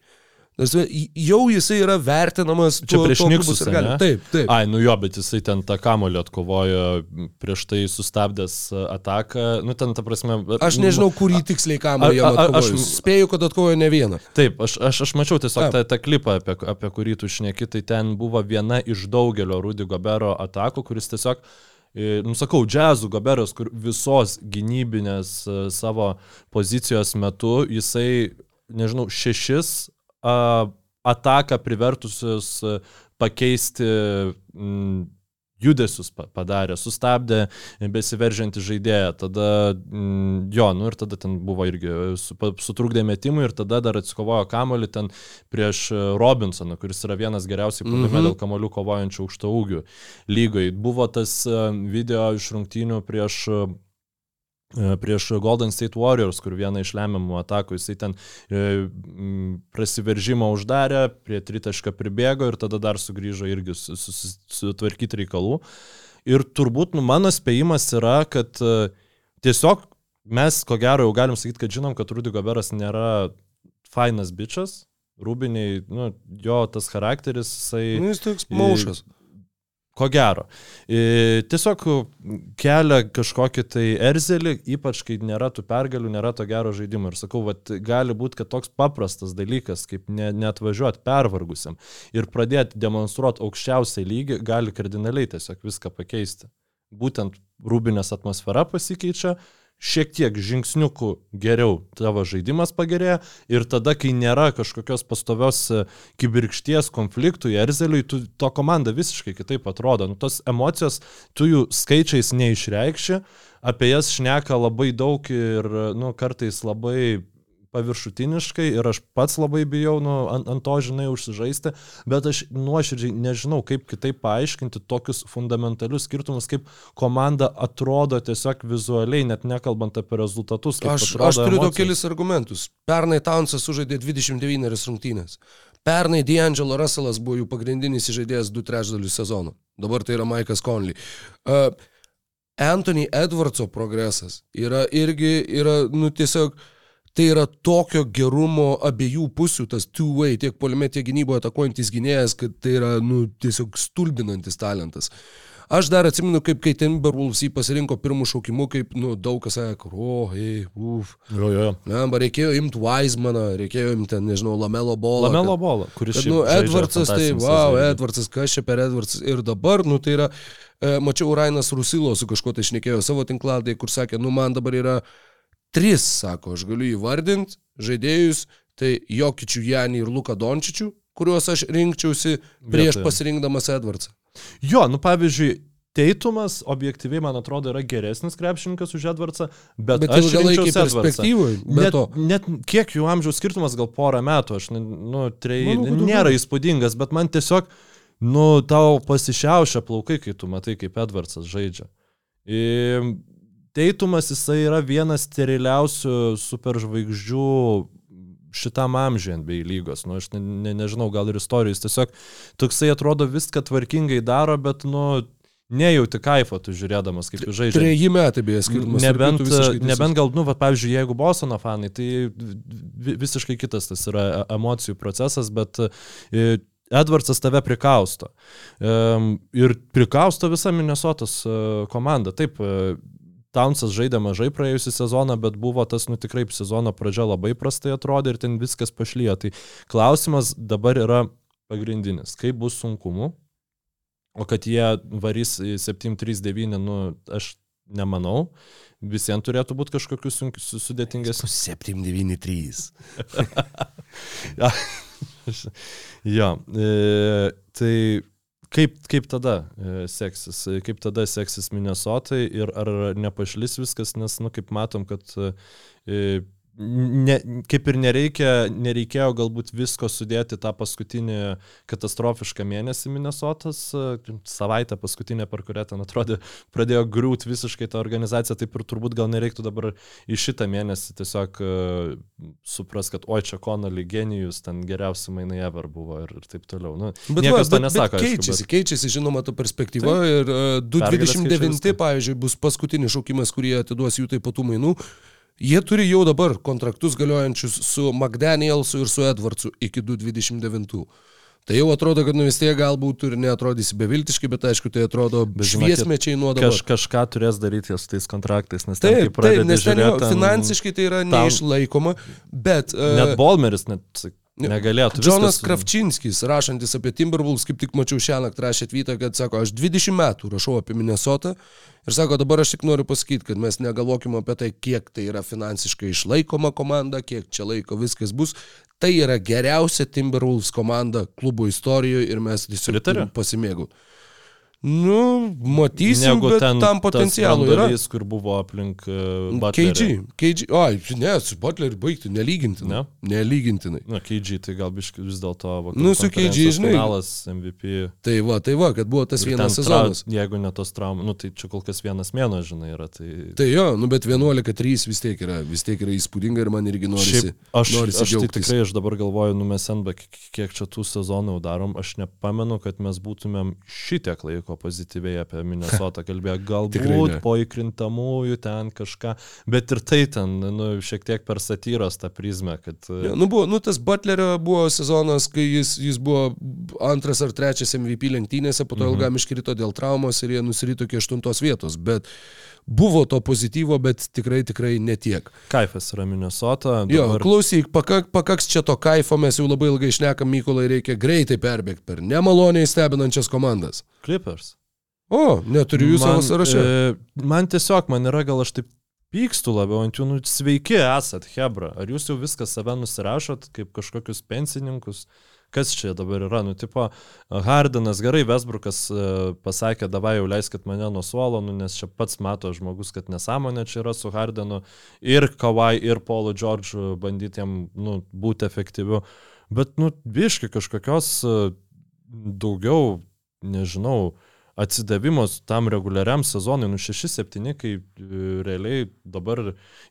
Nes jau jisai yra vertinamas. Čia tuo, prieš Niksus. Taip, taip. Ai, nu jo, bet jisai ten tą kamolį atkovojo prieš tai sustabdęs ataką. Nu ten, ta prasme. Aš nežinau, kurį tiksliai kamolį atkovojo. Aš spėju, kad atkovojo ne vieną. Taip, aš, aš, aš mačiau tiesiog tą, tą klipą, apie, apie kurį tu šneki, tai ten buvo viena iš daugelio Rudy Gobero atakų, kuris tiesiog nusakau, džiazų Goberas, kur visos gynybinės e, savo pozicijos metu jisai, nežinau, šešis ataką privertusius pakeisti judesius padarė, sustabdė besiveržiantį žaidėją, tada jo, nu ir tada ten buvo irgi sutrukdė metimų ir tada dar atsikovojo kamolį ten prieš Robinsoną, kuris yra vienas geriausiai puolime mm -hmm. dėl kamolių kovojančių aukšto ūgių lygoj. Buvo tas video iš rungtynių prieš E, prieš Golden State Warriors, kur vieną iš lemiamų atakų jisai ten e, prasiveržimą uždarė, prie tritašką pribėgo ir tada dar sugrįžo irgi sutvarkyti reikalų. Ir turbūt nu, mano spėjimas yra, kad e, tiesiog mes ko gero jau galim sakyti, kad žinom, kad Rudy Goberas nėra fainas bičias, Rūbiniai, nu, jo tas charakteris, jisai... Nu, jis toks maušas. Ko gero. E, tiesiog kelia kažkokį tai erzelį, ypač kai nėra tų pergalių, nėra to gero žaidimo. Ir sakau, vat, gali būti, kad toks paprastas dalykas, kaip ne, neatvažiuoti pervargusiam ir pradėti demonstruoti aukščiausią lygį, gali kardinaliai tiesiog viską pakeisti. Būtent rūbinės atmosfera pasikeičia, šiek tiek žingsniukų geriau tavo žaidimas pagerėja ir tada, kai nėra kažkokios pastovios e, kibirkšties konfliktų, erzeliui, tu, to komanda visiškai kitaip atrodo. Nu, tos emocijos, tu jų skaičiais neišreikši, apie jas šneka labai daug ir nu, kartais labai paviršutiniškai ir aš pats labai bijau nu, ant, ant to, žinai, užsižaisti, bet aš nuoširdžiai nežinau, kaip kitaip paaiškinti tokius fundamentalius skirtumus, kaip komanda atrodo tiesiog vizualiai, net nekalbant apie rezultatus. Aš, aš turiu daug kelis argumentus. Pernai Townsas sužaidė 29 rungtynės. Pernai D'Angelo Russellas buvo jų pagrindinis žaidėjas du trečdalius sezono. Dabar tai yra Maikas Conley. Uh, Anthony Edwardso progresas yra irgi, yra, nu tiesiog, uh, tai yra tokio gerumo abiejų pusių, tas two-way, tiek polime, tiek gynyboje atakuojantis gynėjas, kad tai yra, nu, tiesiog stulbinantis talentas. Aš dar atsimenu, kaip kai Timberwolves jį pasirinko pirmų šaukimų, kaip, nu, daug kas sakė, o, hei, uf. Jo, jo. Ne, reikėjo imti Weizmaną, reikėjo imti ten, nežinau, Lamelo bolą. Lamelo bolą, kuris kad, nu, Edwardsas, tai, wow, Edwardsas, kas čia per Edwardsas. Ir dabar, nu, tai yra, e, mačiau, Rainas Rusilo su kažkuo tai šnekėjo savo tinklalai, kur sakė, nu, man dabar yra Tris, sako, aš galiu įvardinti žaidėjus, tai Jokičių, Janį ir Luką Dončičių, kuriuos aš rinkčiausi prieš Vietoje. pasirinkdamas Edvardsą. Jo, nu pavyzdžiui, Teitumas objektyviai, man atrodo, yra geresnis krepšininkas už Edvardsą, bet, bet aš rinkčiausi Edvardsą. Net, net kiek jų amžiaus skirtumas, gal porą metų, aš, nu, trei, Manau, nėra įspūdingas, bet man tiesiog, nu, tau pasišiaušia plaukai, kai tu matai, kaip Edvardsas žaidžia. Ir Teitumas jisai yra vienas steriliausių superžvaigždžių šitam amžiui NBA lygos. Nu, aš ne, ne, nežinau, gal ir istorijos. Tiesiog toksai atrodo viską tvarkingai daro, bet, nu, nejauti kaifo tu žiūrėdamas, kaip žaidžia. Treji metai beje skirtumas. Nebent, nebent gal, nu, va, pavyzdžiui, jeigu Bostono fanai, tai vi- visiškai kitas tas yra e- emocijų procesas, bet e, Edvardsas tave prikausto. Ir prikausto visą Minnesotos e, komandą. Taip, Townsas žaidė mažai praėjusią sezoną, bet buvo tas, nu tikrai sezono pradžia labai prastai atrodė ir ten viskas pašlyjo. Tai klausimas dabar yra pagrindinis. Kaip bus sunkumu? O kad jie varys į 739, nu, aš nemanau. Visiems turėtų būti su- sudėtingesnių. 793. Jo, e, tai kaip, kaip tada e, seksis, kaip tada seksis Minnesotai ir ar nepašlis viskas, nes, nu, kaip matom, kad e, ne, kaip ir nereikia, nereikėjo galbūt visko sudėti tą paskutinį katastrofišką mėnesį Minnesotas, e, savaitę paskutinę, per kurią ten atrodė, pradėjo griūt visiškai tą organizaciją, taip ir turbūt gal nereiktų dabar į šitą mėnesį tiesiog uh, supras, kad oi čia Konali genijus, ten geriausi mainai ever buvo ir, ir taip toliau. Nu, Bet, niekas to bet, nesako. bet aišku, keičiasi, keičiasi, žinoma, ta perspektyva Taip. ir uh, Pergalės 229, keičia viską. pavyzdžiui, bus paskutinis šaukimas, kurį atiduos jų taip pat tų mainų. Jie turi jau dabar kontraktus galiojančius su McDanielsu ir su Edwardsu iki 229. Tai jau atrodo, kad nu vis tiek galbūt ir neatrodysi beviltiškai, bet aišku, tai atrodo šviesmečiai nuo dabar. Kaž, kažką turės daryti su tais kontraktais, nes Taip, taip, nes ten jau finansiškai tai yra tam- neišlaikoma, bet... uh, Net Bolmeris net negalėtų. Džonas viskas- Kravčinskis, rašantis apie Timberwolves, kaip tik mačiau šią naktį rašė atvytą, kad sako, aš 20 metų rašau apie Minnesotą ir sako, dabar aš tik noriu pasakyti, kad mes negalvokime apie tai, kiek tai yra finansiškai išlaikoma komanda, kiek čia laiko viskas bus. Tai yra geriausia Timberwolves komanda klubo istorijoje ir mes tiesiog Pritariu. Nu, matysim, Negu bet ten tam potencialų yra. branduolys, kur buvo aplink uh, Butlerį. KG, KG, oi, ne, su Butleriu baigti, nelygintinai. Ne? Nelygintinai. Na, KG, tai gal biškai vis dėlto Nu, su KG, žinai. Finalas, MVP. Tai va, tai va, kad buvo tas Ir vienas sezonas. Trau, jeigu ne tos traumos, nu, tai čia kol kas vienas mėno, žinai, yra. Tai... Tai jo, nu bet 11-3 vis tiek yra, vis tiek yra įspūdinga ir man irgi norisi. Šiaip, aš, norisi aš tai džiaugtis. tikrai, aš dabar galvoju, nu mes NBA, kiek čia tų sezonų darom, aš nepamenu, kad mes būtumėm šitiek laiko pozityviai apie Minnesotą. Tikrai Galbūt po įkrintamųjų ten kažką, bet ir tai ten, nu, šiek tiek per satyros tą prizmę, kad... Ja, nu, buvo, nu, tas Butlerio buvo sezonas, kai jis, jis buvo antras ar trečias MVP lenktynėse, po to mhm. ilgam iškrito dėl traumos ir jie nusirito iki aštuntos vietos. Bet buvo to pozityvo, bet tikrai, tikrai netiek. Kaifas yra Minnesota. Jo, dabar- klausyk, pakak, pakaks čia to kaifo, mes jau labai ilgai išnekam, Mykolai reikia greitai perbėgti per nemaloniai stebinančias komandas. Clippers. O, neturiu jų savo sąraše. E, man tiesiog, man yra gal aš taip pykstu labiau ant jų, nu sveiki esat, Hebra. Ar jūs jau viską save nusirašot kaip kažkokius pensininkus? Kas čia dabar yra? Nu, tipo, Hardinas, gerai, Vesbrukas e, pasakė, davai jau leiskit mane nuo suolo, nu, nes čia pats mato žmogus, kad nesąmonė čia yra su Hardinu ir Kawai, ir Paulo Džordžu bandyti jam nu, būti efektyviu. Bet, nu, biški kažkokios e, daugiau, nežinau, atsidavimas tam reguliariam sezonui, nu 6-7, kai e, realiai dabar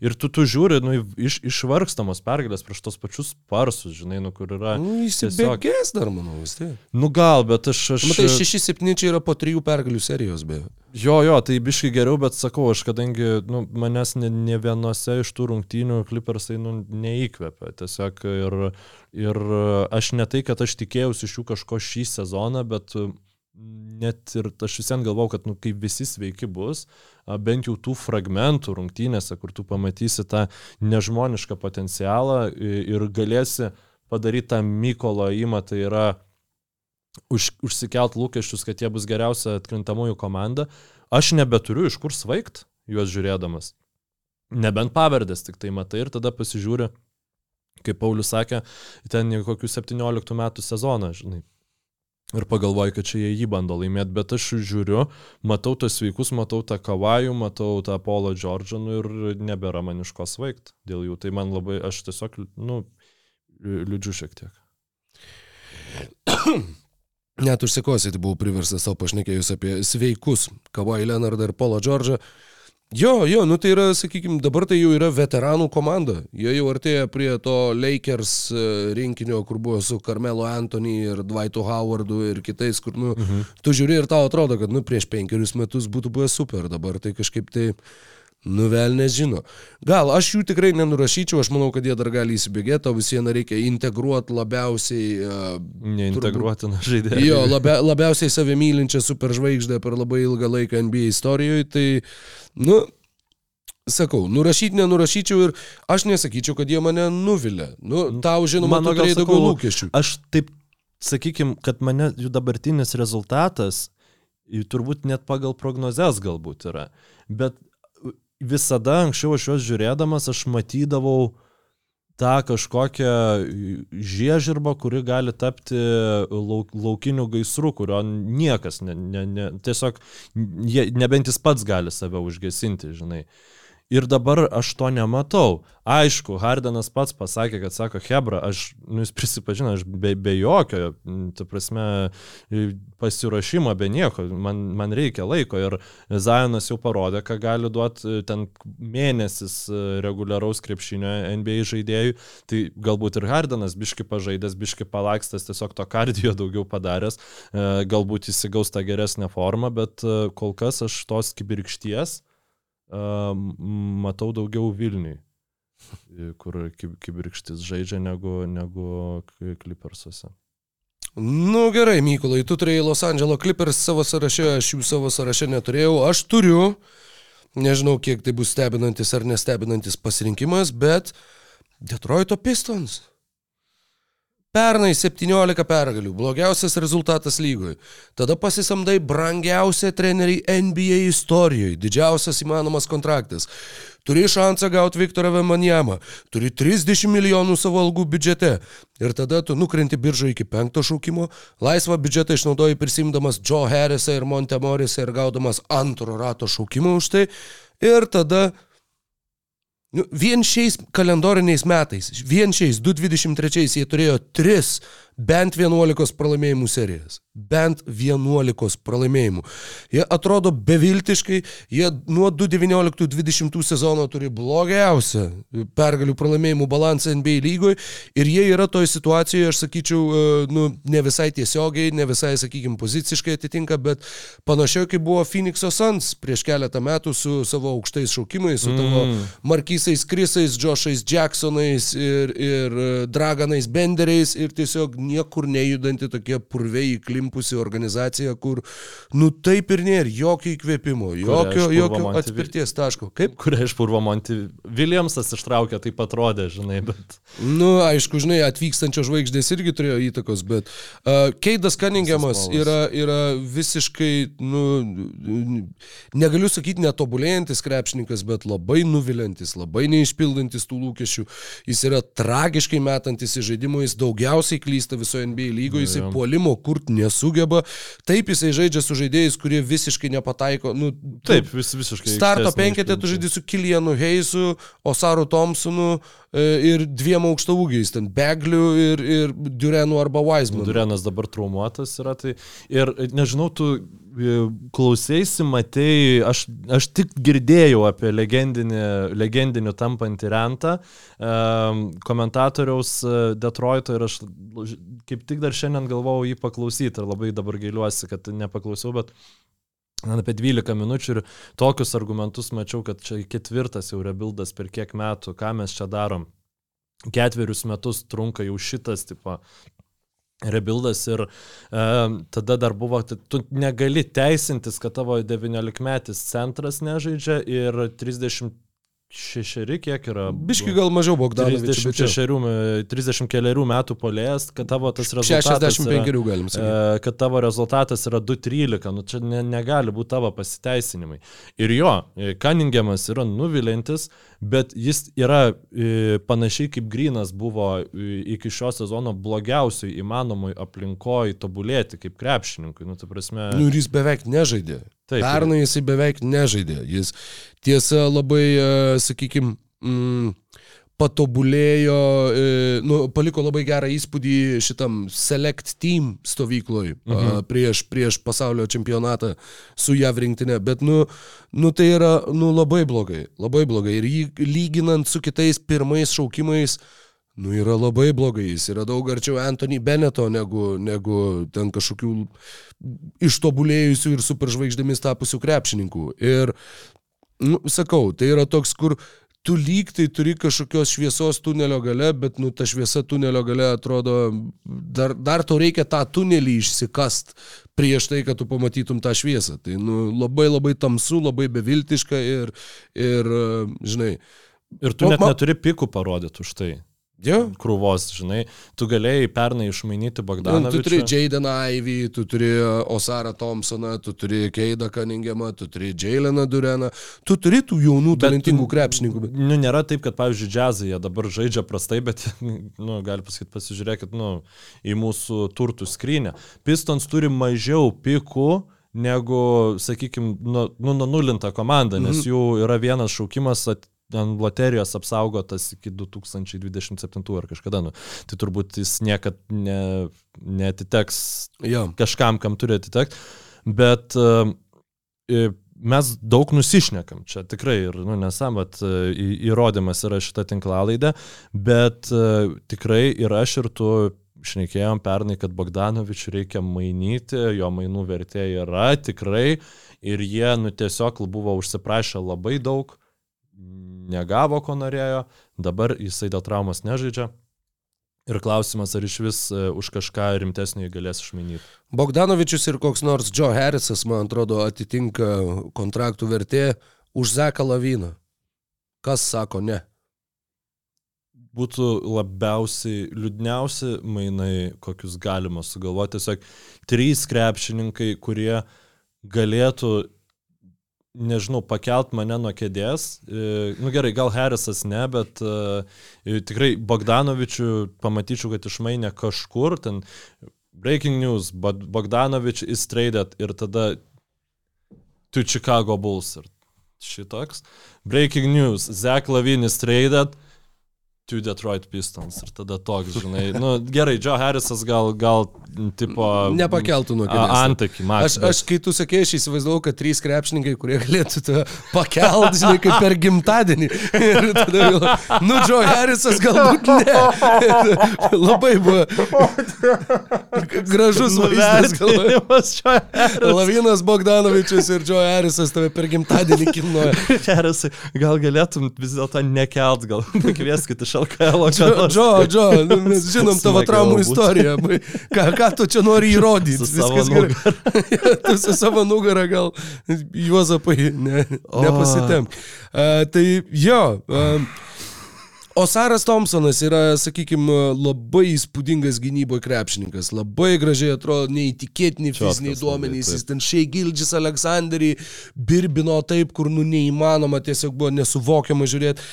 ir tu, tu žiūri, nu, iš, išvargstamos pergalės prieš tos pačius parsus, žinai, nu, kur yra. Nu, Įsibėgės dar, manau, vis tiek. Nu gal, bet aš... aš Matai, 6-7 čia yra po trijų pergalių serijos, beje. Jo, jo, tai biškai geriau, bet sakau, aš kadangi nu, manęs ne, ne vienose iš tų rungtynių klipersai nu, neįkvepia. Tiesiog ir, ir aš ne tai, kad aš tikėjausi iš jų kažko šį sezoną, bet net ir aš vis vien galvau, kad nu, kai visi sveiki bus, bent jau tų fragmentų rungtynėse, kur tu pamatysi tą nežmonišką potencialą ir galėsi padaryti tą Mykolo įmą, tai yra už, užsikelt lūkesčius, kad jie bus geriausia atkrintamųjų komanda, aš nebeturiu iš kur svaigt juos žiūrėdamas. Nebent pavardės tik tai matai ir tada pasižiūri, kaip Paulius sakė, ten kokių 17 metų sezoną, žinai. Ir pagalvoju, kad čia jie jį bando laimėti, bet aš žiūriu, matau tos sveikus, matau tą kavajų, matau tą Polo Džordžanų ir nebėra man iš ko svaigt dėl jų. Tai man labai, aš tiesiog, nu, liūdžiu šiek tiek. Net užsikosėti buvau priverstas savo pašnekėjus apie sveikus Kawhi Leonardą ir Polo Džordžą. Jo, jo, nu tai yra, sakykime, dabar tai jau yra veteranų komanda. Jie jau artėja prie to Lakers e, rinkinio, kur buvo su Carmelo Anthony ir Dwightu Howardu ir kitais, kur, nu, mhm. tu žiūri ir tau atrodo, kad, nu, prieš penkerius metus būtų buvę super, dabar tai kažkaip tai... Nuvelnės žino. Gal aš jų tikrai nenurašyčiau, aš manau, kad jie dar gali įsibėgėti, o vis viena reikia integruoti labiausiai... Uh, Neintegruotiną žaidėją. Jo, labia, labiausiai savimylinčią superžvaigždę per labai ilgą laiką NBA istorijoje, tai, nu, sakau, nurašyti nenurašyčiau ir aš nesakyčiau, kad jie mane nuvilė. Nu, tau žinoma, Mano gal daugiau lūkesčių. Aš taip, sakykim, kad mane jų dabartinis rezultatas, turbūt net pagal prognozes galbūt yra, bet visada anksčiau aš juos žiūrėdamas, aš matydavau tą kažkokią žiežirbą, kuri gali tapti lauk, laukiniu gaisru, kurio niekas, ne, ne, ne, tiesiog, nebent jis pats gali save užgesinti, žinai. Ir dabar aš to nematau. Aišku, Hardenas pats pasakė, kad sako, Hebra, aš, nu, jis prisipažino, aš be, be jokio, tu prasme, pasiruošimo, be nieko, man, man reikia laiko. Ir Zajonas jau parodė, ką gali duoti ten mėnesis reguliaraus krepšinio NBA žaidėjų. Tai galbūt ir Hardenas biški pažaidęs, biški palakstas, tiesiog to kardijo daugiau padaręs, galbūt įsigaus tą geresnę formą, bet kol kas aš tos kibirkšties matau daugiau Vilniui, kur kibirkštis žaidžia negu, negu Clippersuose. Nu gerai, Mykolai, tu turėjai Los Angeles Clippers savo sąraše, aš jų savo sąraše neturėjau. Aš turiu, nežinau, kiek tai bus stebinantis ar nestebinantis pasirinkimas, bet Detroito Pistons. Pernai 17 pergalių, blogiausias rezultatas lygoje. Tada pasisamdai brangiausią trenerį NBA istorijoje, didžiausias įmanomas kontraktas. Turi šansą gauti Viktorą Vemanjamą, turi 30 milijonų savo algų biudžete. Ir tada tu nukrenti biržą iki penkto šaukimo, laisvą biudžetą išnaudoji prisimdamas Joe Harrisą ir Monte Morrisą ir gaudamas antro rato šaukimą už tai. Ir tada vien šiais kalendoriniais metais, vien šiais 2023 jie turėjo 3 bent 11 pralaimėjimų serijas. Bent 11 pralaimėjimų. Jie atrodo beviltiškai, jie nuo 2019-2020 sezono turi blogiausią pergalių pralaimėjimų balansą NBA lygoje ir jie yra toje situacijoje, aš sakyčiau, e, nu, ne visai tiesiogiai, ne visai, sakykime, poziciškai atitinka, bet panašiai kaip buvo Phoenix'o Suns prieš keletą metų su savo aukštais šaukimais, su tavo mm. Markysais Krisais, Joshais Jacksonais ir, ir e, Draganais Benderiais ir tiesiog niekur nejudanti tokia purvei įklimpusi organizacija, kur, nu taip ir nėra, jokio įkvėpimo, jokio, jokio atspirties taško. Kaip? Kuria iš purvo Monty Williamsas ištraukė, taip atrodė, žinai, bet. Nu, aišku, žinai, atvykstančios žvaigždės irgi turėjo įtakos, bet uh, Keidas Cunningamas yra, yra visiškai, nu, negaliu sakyti netobulėjantis krepšininkas, bet labai nuvilintis, labai neišpildantis tų lūkesčių. Jis yra tragiškai metantis į žaidimą, jis daugiausiai klysta mėgsta visoje NBA lygoje, jisai puolimo kurti nesugeba. Taip, jisai žaidžia su žaidėjais, kurie visiškai nepataiko. Nu, Taip, vis, visiškai. Starto penketė tu žaidži su Kilianu Heisu, Osaru Thompsonu e, ir dviem aukšto ūgiais, ten Begliu ir, ir Durenu arba Wisemanu. Durenas dabar traumuotas yra, tai ir nežinau, tu klausėsi, matei, aš, aš tik girdėjau apie legendinį, legendinių tampantį rentą um, komentatoriaus e, Detroito ir aš kaip tik dar šiandien galvojau jį paklausyti ir labai dabar gailiuosi, kad nepaklausiau, bet Man apie 12 minučių ir tokius argumentus mačiau, kad čia ketvirtas jau rebildas per kiek metų, ką mes čia darom. Ketverius metus trunka jau šitas tipo rebildas ir e, tada dar buvo, tu negali teisintis, kad tavo 19-metis centras nežaidžia ir 30 šešeri, kiek yra? Biški gal mažiau Bogdanovičius. 36, 30 keliarių metų polėjas, kad tavo tas rezultatas... 65 yra, galim sakyti. E, kad tavo rezultatas yra 2.13, nu čia ne, negali būti tavo pasiteisinimai. Ir jo, Kaningiamas yra nuvilintis, bet jis yra e, panašiai kaip Grinas buvo e, iki šio sezono blogiausiai įmanomai aplinkoje tobulėti kaip krepšininkui. Nu, prasme... nu, ir jis beveik nežaidė. Taip, Pernai jisai beveik nežaidė. Jis tiesa labai, sakykime, mm, patobulėjo, e, nu, paliko labai gerą įspūdį šitam Select Team stovykloj mhm. prieš, prieš pasaulio čempionatą su JAV rinktinė, bet nu, nu tai yra nu, labai blogai, labai blogai. Ir jį lyginant su kitais pirmais šaukimais, Nu, yra labai blogai, jis yra daug arčiau Anthony Beneto negu, negu ten kažkokių ištobulėjusių ir superžvaigždėmis tapusių krepšininkų. Ir, nu, sakau, tai yra toks, kur tu lyg tai turi kažkokios šviesos tunelio gale, bet, nu, ta šviesa tunelio gale atrodo, dar, dar tau reikia tą tunelį išsikast prieš tai, kad tu pamatytum tą šviesą. Tai, nu, labai labai tamsu, labai beviltiška ir, ir žinai. Ir tu net neturi pikų parodyti už tai. Jo. Krūvos, žinai, tu galėjai pernai išmainyti Bagdaną. Tu turi Jaden Ivy, tu turi Osara Thompsoną, tu turi Keidą Kaningiamą, tu turi Jaileną Dureną, tu turi tų jaunų talentingų krepšininkų. Bet... Nu, nėra taip, kad, pavyzdžiui, džiazai jie dabar žaidžia prastai, bet, nu, gali pasakyti, pasižiūrėkit, nu, į mūsų turtų skrynę. Pistons turi mažiau pikų negu, sakykime, nu, nu, nunulinta komanda, nes mhm. jų yra vienas šaukimas at, ant loterijos apsaugotas iki 2027 ar kažkada. Nu, tai turbūt jis niekad ne, neatiteks ja. kažkam, kam turi atitekti. Bet uh, mes daug nusišnekam čia tikrai ir, nu, nesam, bet uh, įrodymas yra šita tinklalaidė, bet uh, tikrai ir aš ir tu šnekėjom pernai, kad Bogdanovičių reikia mainyti, jo mainų vertė yra tikrai ir jie nu, tiesiog buvo užsiprašę labai daug negavo, ko norėjo, dabar jisai dėl traumos nežaidžia. Ir klausimas, ar iš vis e, už kažką rimtesnį galės išmainyti. Bogdanovičius ir koks nors Joe Harrisas, man atrodo, atitinka kontraktų vertė už Zeką Laviną. Kas sako ne? Būtų labiausiai liūdniausi mainai, kokius galima sugalvoti. Tiesiog trys krepšininkai, kurie galėtų nežinau, pakelt mane nuo kėdės. E, nu gerai, gal Harrisas ne, bet uh, tikrai Bogdanovičių pamatyčiau, kad išmainė kažkur, ten breaking news, Bogdanovič is traded ir tada to Chicago Bulls ir šitoks. Breaking news, Zach Lavin is traded to Detroit Pistons ir tada toks, žinai, nu gerai, Joe Harrisas gal, gal, tipo... Nepakeltų nuo kėdės. Antakį, man. Aš, aš, kai tu sakė, aš įsivaizdavau, kad trys krepšininkai, kurie galėtų tą pakelt, žinai, kaip per gimtadienį. Ir tada, nu, Joe Harrisas galbūt ne. Labai buvo gražus vaizdas. Lavinas Bogdanovičius ir Joe Harrisas tave per gimtadienį kilnoja. Harrisai, gal galėtum vis dėlto nekelt, gal nekvieskit iš LKL. Džo, Džo, nu, mes žinom tavo traumų istoriją. Ką, ką tu čia nori įrodyti? Viskas gerai. tu su savo nugarą gal Juozapai ne, nepasitemp. Uh, tai jo. Uh, O Saras Thompsonas yra, sakykime, labai įspūdingas gynyboje krepšininkas, labai gražiai atrodo, neįtikėtini fiziniai duomenys, jis ten šiai Gildžis Aleksandrį birbino taip, kur nu neįmanoma, tiesiog buvo nesuvokiama žiūrėti.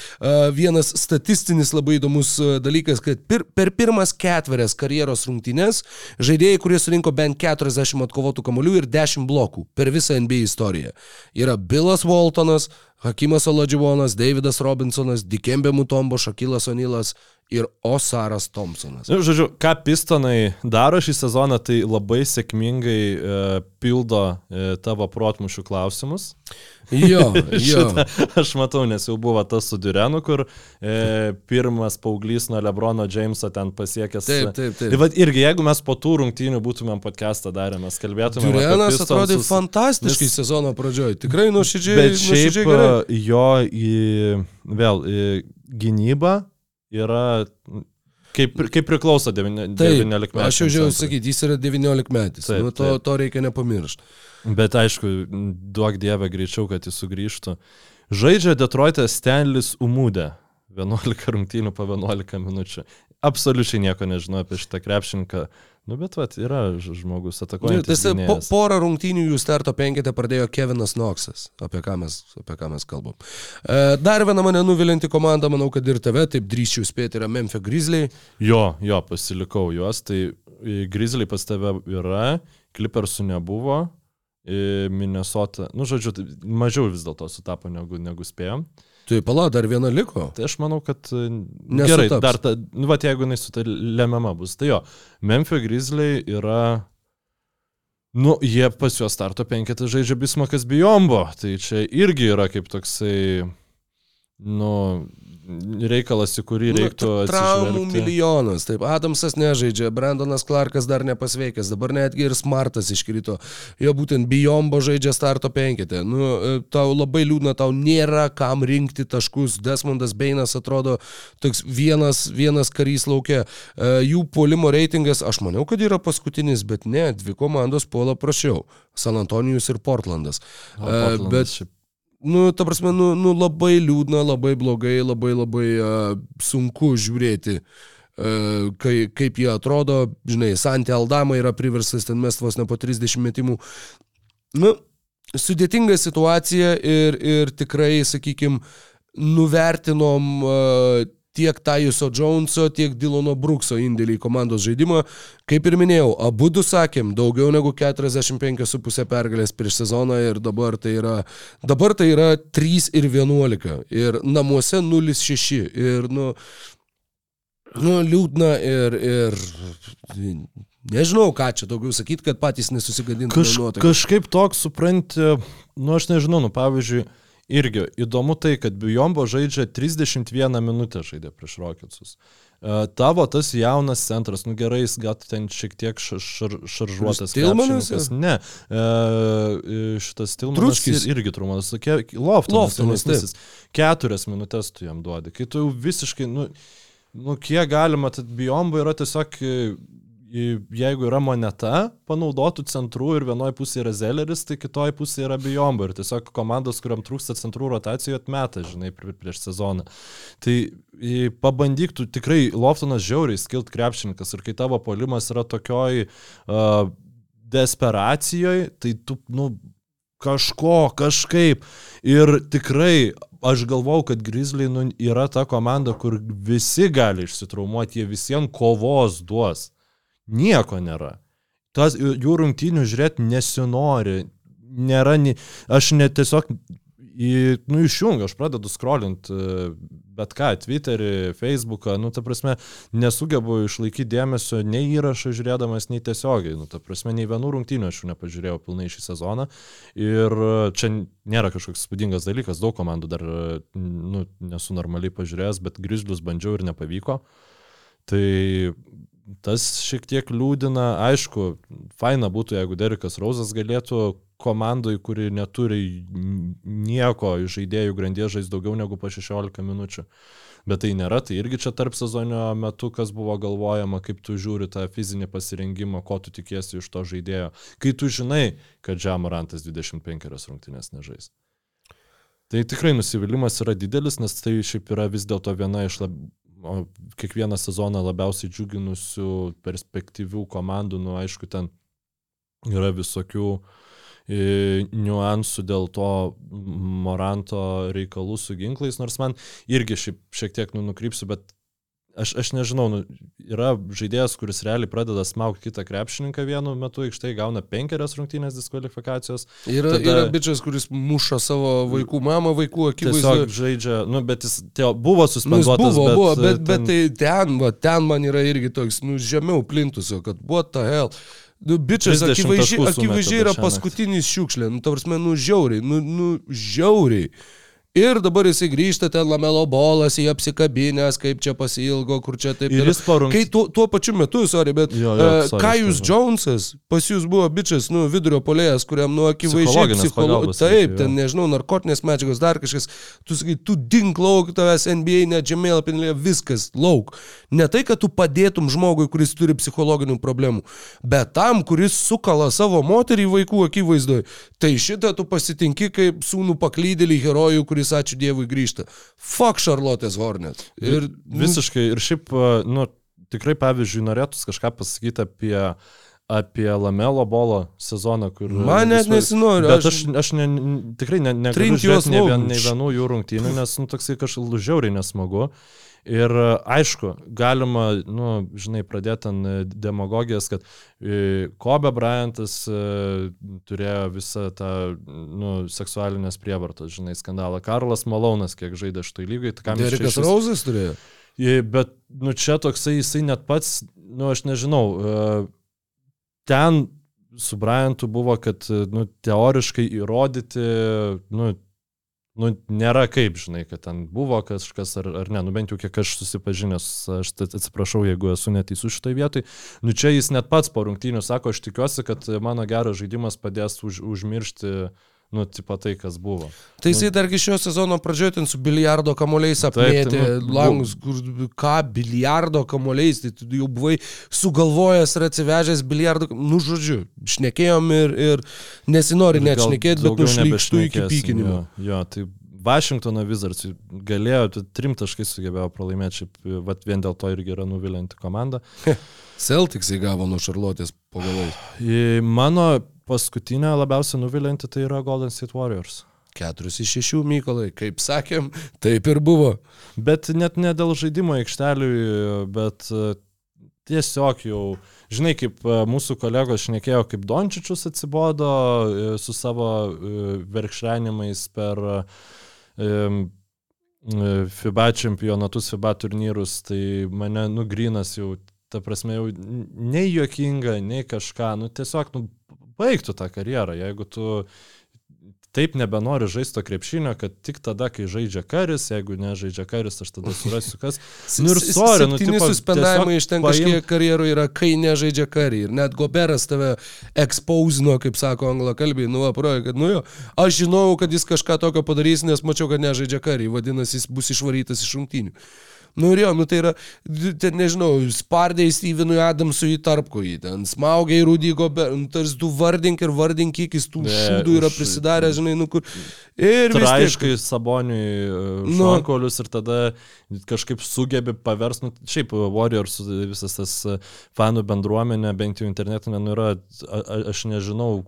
Vienas statistinis labai įdomus dalykas, kad pir, per pirmas ketverias karjeros rungtynės žaidėjai, kurie surinko bent 40 atkovotų kamolių ir 10 blokų per visą NBA istoriją, yra Billas Waltonas, Hakimas Oladživonas, Davidas Robinsonas, Dikembė Mutombo, Šakilas Onilas ir Osaras Thompsonas. Nu, žodžiu, ką pistonai daro šį sezoną, tai labai sėkmingai e, pildo e, tavo protmušių klausimus. Jo, jo. aš matau, nes jau buvo tas su Durenu, kur e, pirmas paauglys nuo Lebrono Jameso ten pasiekęs. Taip, taip, taip. Tai vad irgi, jeigu mes po tų rungtynių būtumėm podcastą darę, mes kalbėtumėm. Durenas atrodė fantastiškai nes... sezono pradžioje, tikrai nuoširdžiai. Bet šiaip nuoširdžiai jo į, vėl į gynybą yra Kaip, kaip priklauso 19 metų. Aš jau žiūrėjau sakyti, jis yra 19 metais. Taip, nu, to, taip. to reikia nepamiršti. Bet aišku, duok dievę greičiau, kad jis sugrįžtų. Žaidžia Detroit'e Stanlis Umūdė. 11 rungtynių po 11 minučių. Absoliučiai nieko nežinau apie šitą krepšininką. Nu, bet vat, yra žmogus atakuojantis. Tai po, porą rungtynių jų starto penketę pradėjo Kevinas Knoxas, apie ką mes, apie ką mes kalbam. E, dar viena mane nuvilinti komanda, manau, kad ir tave, taip drįščiau spėti, yra Memphis Grizzly. Jo, jo, pasilikau juos, tai Grizzly pas tave yra, Clippersų nebuvo, į Minnesotą. Nu, žodžiu, tai mažiau vis dėlto sutapo negu, negu spėjom. Tai pala, dar viena liko. Tai aš manau, kad e, gerai, Nesutaps. dar ta, nu, va, jeigu jis su ta lemiama bus. Tai jo, Memphis Grizzly yra, nu, jie pas juos starto penketą žaidžia Bismakas Bijombo, tai čia irgi yra kaip toksai, nu, reikalas, į kurį reiktų Nu, traumų milijonas. Taip, Adamsas nežaidžia, Brandonas Clarkas dar nepasveikęs, dabar netgi ir Smartas iškrito. Jo būtent Bijombo žaidžia starto penketę. Nu, e, tau labai liūdna, tau nėra kam rinkti taškus. Desmondas Beinas atrodo toks vienas, vienas karys laukia. E, Jų polimo reitingas, aš maniau, kad yra paskutinis, bet ne, dvi komandos puola prašiau. San Antonijus ir Portlandas. O, E, Portlandas Bet šiaip- nu, ta prasme, nu, nu labai liūdna, labai blogai, labai labai uh, sunku žiūrėti, uh, kai, kaip jie atrodo. Žinai, Santė Aldama yra priverstas ten mest vos ne po 30 metimų. Nu, sudėtinga situacija ir, ir tikrai, sakykime, nuvertinom uh, tiek Tajuso Joneso, tiek Dylono Brookso indėlį į komandos žaidimą. Kaip ir minėjau, abu du sakėm, daugiau negu 45,5 pergalės prieš sezoną ir dabar tai yra, dabar tai yra 3 ir 11 ir namuose 0,6 ir, nu, nu liūdna ir, ir nežinau, ką čia daugiau sakyti, kad patys nesusigadintų Kaž, nuotaikos. kažkaip toks, supranti, nu aš nežinau, nu pavyzdžiui, irgi įdomu tai, kad Bijombo žaidžia 31 minutę žaidė prieš Rocketsus. E, Tavo tas jaunas centras, nu gerai, jis gal ten šiek tiek šar, šar, šaržuotas. Krepšininkas. Ne, e, šitas Tilmanas ir- irgi Loftonas. Loftonas, taip. jaunesnysis. Keturias minutės tu jam duodi. Kai tu jau visiškai, nu, nu kiek galima, tad Bijombo yra tiesiog e, jeigu yra moneta panaudotų centrų ir vienoje pusėje yra Zelleris, tai kitoje pusėje yra Bijombo ir tiesiog komandos, kuriam trūksta centrų rotacijų atmeta, žinai, prie- prieš sezoną. Tai pabandyk tu tikrai Loftonas žiauriai skilt krepšininkas ir kai tavo polimas yra tokioj uh, desperacijoje, tai tu, nu, kažko, kažkaip. Ir tikrai aš galvau, kad Grizzly nu, yra ta komanda, kur visi gali išsitraumuoti, jie visiems kovos duos. Nieko nėra. Tas jų rungtynių žiūrėti nesinori. Nėra, ni... aš net tiesiog į, nu, išjungiu, aš pradedu scrollint e, bet ką, Twitterį, Facebooką, nu, ta prasme, nesugebu išlaikyti dėmesio nei įrašą žiūrėdamas, nei tiesiogiai, nu, ta prasme, nei vienų rungtynių aš jų nepažiūrėjau pilnai šį sezoną ir čia nėra kažkoks spūdingas dalykas, daug komandų dar, e, nu, nesu normaliai pažiūrėjęs, bet Grizzlius bandžiau ir nepavyko. Tai tas šiek tiek liūdina, aišku, faina būtų, jeigu Derikas Rauzas galėtų komandai, kuri neturi nieko iš žaidėjų grandies žais daugiau negu po 16 minučių. Bet tai nėra, tai irgi čia tarp sezonio metu, kas buvo galvojama, kaip tu žiūri tą fizinį pasirengimą, ko tu tikiesi iš to žaidėjo, kai tu žinai, kad Džamorantas 25 rungtynės nežais. Tai tikrai nusivylimas yra didelis, nes tai šiaip yra vis dėlto viena iš lab... o, kiekvieną sezoną labiausiai džiuginusių perspektyvių komandų, nu aišku, ten yra visokių e, niuansų dėl to Moranto reikalų su ginklais, nors man irgi šiek tiek nu, nukrypsiu, bet aš, aš nežinau, nu, yra žaidėjas, kuris realiai pradeda smaugti kitą krepšininką vienu metu, aikštai gauna penkerias rungtynės diskvalifikacijos, Yra, Tada- yra bičias, kuris muša savo vaikų mamą, vaikų akivaizdoje. tiesiog žaidžia, nu, bet jis teo, buvo Nu, jis suspenduotas. buvo, bet, buvo, bet, ten- bet tai ten, va, ten man yra irgi toks, nu, žemiau plintusio, kad what the hell. Nu, bičias 30 akivaizdžiai, akivaizdžiai yra paskutinis šiukšlė, nu, tavars man, nu, žiauriai, nu, nu, žiauriai. Ir dabar jisai grįžta ten lamelo bolas, į apsikabinęs, kaip čia pasilgo, kur čia taip. Ir jis po rungtynių- Kai tuo, tuo pačiu metu, sorry, bet Jo, jo, uh, Kajus. Jonesas, pas jūs buvo bičias, nu, vidurio polėjas, kuriam, nu, akivaizdžiai Psichologinės psicholo... pagalbos Taip, ten, nežinau, narkotinės medžiagos, dar kažkas. Tu sakai, tu dink lauk, tavęs NBA, net žemėlapinėje, viskas lauk. Ne tai, kad tu padėtum žmogui, kuris turi psichologinių problemų, bet tam, kuris sukala savo moterį vaikų akivaizdoje. Tai šitą tu pasitinki kaip sūnų paklydėlį herojų, kuris ačiū Dievui grįžta. Fuck Charlotte's Hornet. Ir Visiškai. Ir šiaip, nu, tikrai, pavyzdžiui, norėtųs kažką pasakyti apie, apie Lamelo bolo sezoną, kur... Man net nesinori, Bet aš- aš, ne, tikrai ne, negaliu žiūrėti nei, vien, nei vienų jų rungtynių, nes, nu, toksai kažkaip žiauriai nesmagu. Ir e, aišku, galima, nu, žinai, pradėti ant e, demagogijos, kad e, Kobe Bryantas turėjo visą tą, nu, seksualinės prievartos, žinai, skandalą. Karlas Malonas, kiek žaidė štai lygai, tai kam jis... Derikas Rauzas turėjo. Bet, nu, čia toksai, jisai net pats, nu, aš nežinau, ten su Bryantu buvo, kad, nu, teoriškai įrodyti, nu, nu, nėra kaip, žinai, kad ten buvo kažkas ar, ar ne, nu bent jau kiek aš susipažinęs, aš atsiprašau, jeigu esu neteisus šitoje vietoje, nu čia jis net pats po rungtynių sako, aš tikiuosi, kad mano geras žaidimas padės už, užmiršti nu, tipo tai, kas buvo. Tai jisai nu, dargi šio sezono pradžioje ten su biliardo kamuoliais apmėtė taip, tai, nu, langus, kur, ką biliardo kamuoliais, tai tu jau buvai sugalvojęs ir atsivežęs biliardo, nu žodžiu, šnekėjom ir, ir nesinori net šnekėti, bet nušlykštų iki pykinimo. Jo, jo, tai Vašingtono Wizards galėjo, trim taškais sugebėjo pralaimėti, šiaip vien dėl to irgi yra nuvilinti komanda. Celtics įgavo nuo Šarlotės po galais. Mano paskutinė labiausiai nuvilinti tai yra Golden State Warriors. Keturis iš šešių Mykolai, kaip sakėm, taip ir buvo. Bet net ne dėl žaidimo aikšteliui, bet tiesiog jau, žinai, kaip mūsų kolegos šnekėjo, kaip Dončičius atsibodo su savo verkšrenimais per FIBA čempionatus, FIBA turnyrus, tai mane nugrinas jau, ta prasme, jau nei juokinga, nei kažką, nu tiesiog, nu, baigtų tą karjerą, jeigu tu taip nebenori žaisto krepšinio, kad tik tada, kai žaidžia karis, jeigu nežaidžia karis, aš tada surasiu kas. Nu ir sorry, nu tipo, suspendavimai iš ten kažkiek paim... karjerų yra, kai nežaidžia karį. Ir net Goberas tave ekspauzino, kaip sako anglakalbiai, nu, aprojo, kad, nu jo, aš žinau, kad jis kažką tokio padarys, nes mačiau, kad nežaidžia karį, vadinasi, jis bus išvarytas iš rungtynių. Nu ir jo, nu tai yra, ten nežinau, spardė į Stevenui Adamsui į tarpkojį, ten smaugia į Rudy Gobert, nu, tarsi tu vardink ir vardink, kiek jis tų ne, šūdų yra prisidarę, žinai, nu kur. Ir aiškai Saboniui e, šonkolius nu. ir tada kažkaip sugebi pavers, nu, šiaip Warriors visas tas e, fanų bendruomenė, bent jau internetinė, nu yra, a, a, aš nežinau,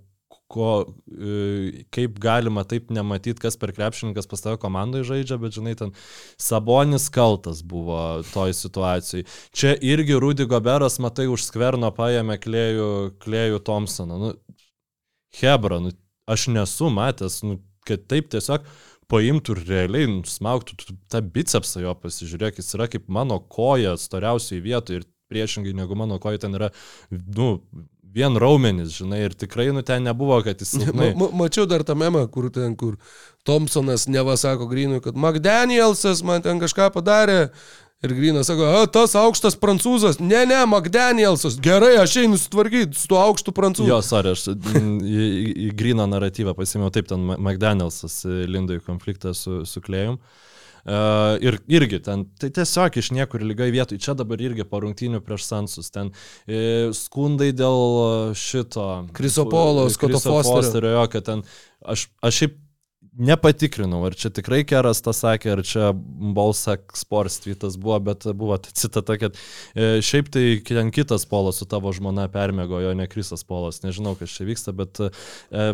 ko, e, kaip galima taip nematyti, kas per krepšininkas pas tavo komandoje žaidžia, bet žinai, ten Sabonis kaltas buvo toj situacijai. Čia irgi Rudy Goberas, matai, už skverno paėmė klėjų, klėjų Thompsoną. Nu, Hebra, nu, aš nesu matęs, nu, kad taip tiesiog paimtų ir realiai smaugtų tą bicepsą jo, pasižiūrėk, jis yra kaip mano koja storiausiai vietoje ir priešingai negu mano koja ten yra, nu, vien raumenis, žinai, ir tikrai, nu, ten nebuvo, kad jis... Ma, ma, mačiau dar tą memą, kur ten, kur Thompsonas neva sako Grinui, kad McDanielsas man ten kažką padarė. Ir Grinas sako, a, tas aukštas prancūzas. Ne, ne, McDanielsas. Gerai, aš einu sutvarkyti su tuo aukštu prancūzu. Jo, sorry, aš į, į Grino naratyvą pasimiau taip, ten McDanielsas lindo į konfliktą su, su Klėjum. Uh, ir irgi ten, tai tiesiog iš niekur lygai vietoj, čia dabar irgi po rungtynių prieš Sansus, ten e, skundai dėl šito. Krisopolo, Skoto Fosterio. Jo, kad ten, aš, aš šiaip Nepatikrinau, ar čia tikrai Keras tą sakė, ar čia Bolsak Sports tweetas buvo, bet buvo ta citata, kad e, šiaip tai kitas polas su tavo žmona permėgojo, ne Krisas polas, nežinau, kas čia vyksta, bet e,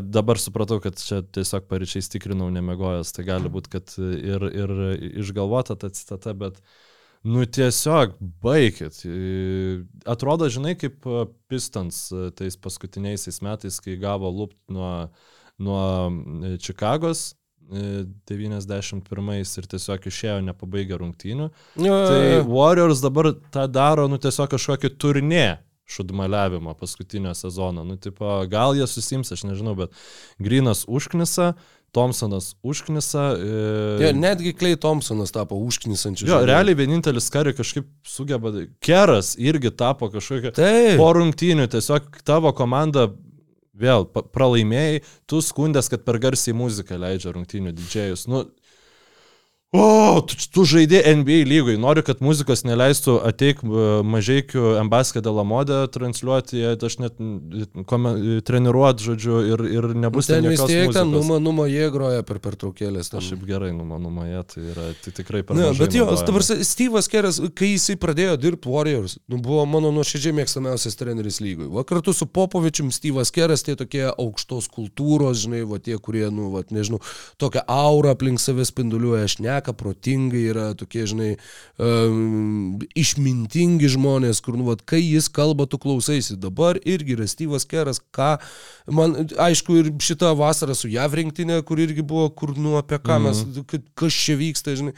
dabar supratau, kad čia tiesiog paryčiais tikrinau nemėgojęs, tai gali būti, kad ir, ir išgalvota ta citata, bet nu tiesiog baigit. E, atrodo, žinai, kaip Pistons e, tais paskutiniaisiais metais, kai gavo lupt nuo nuo e, Čikagos 91 e, ir tiesiog išėjo nepabaigę rungtynių. Ja, tai Warriors dabar tą daro, nu tiesiog kažkokį turnė šudmaliavimo paskutinio sezono. Nu, tipo, gal jie susims, aš nežinau, bet Grinas užknisa, Thompsonas užknisa. E... Ja, netgi Klei Thompsonas tapo užknisančiu. Jo, žaidėjų. realiai vienintelis kari kažkaip sugeba. Keras irgi tapo kažkokia. Taip. Po rungtynių tiesiog tavo komanda vėl pralaimėjai, tu skundės, kad per garsiai muziką leidžia rungtynių didžėjus. Nu, O, tu, tu žaidė NBA lygai, noriu, kad muzikos neleistų ateik e, mažiekių Embaskė de la Modė transliuoti, aš net kome, treniruot, žodžiu, ir, ir nebus ten vis tiek ten numa, numa jie groja per pertraukėlės. Aš šiaip gerai numa, numa jie, tai yra tai tikrai per ne, Bet jo, dabar Steve'as Keras, kai jisai pradėjo dirbti Warriors, nu, buvo mano nuoširdžiai mėgstamiausias treneris lygui. Va kartu su Popovičium Steve'as Keras, tai tokie aukštos kultūros, žinai, va tie, kurie, nu, va, nežinau, tokią aurą aplink save spinduliuoja, aš ne šneka protingai, yra tokie, žinai, um, išmintingi žmonės, kur, nu, vat, kai jis kalba, tu klausaisi. Dabar irgi yra Styvas Keras, ką, man, aišku, ir šitą vasarą su JAV rinktinė, kur irgi buvo, kur, nu, apie ką mes, mm. kas čia vyksta, žinai.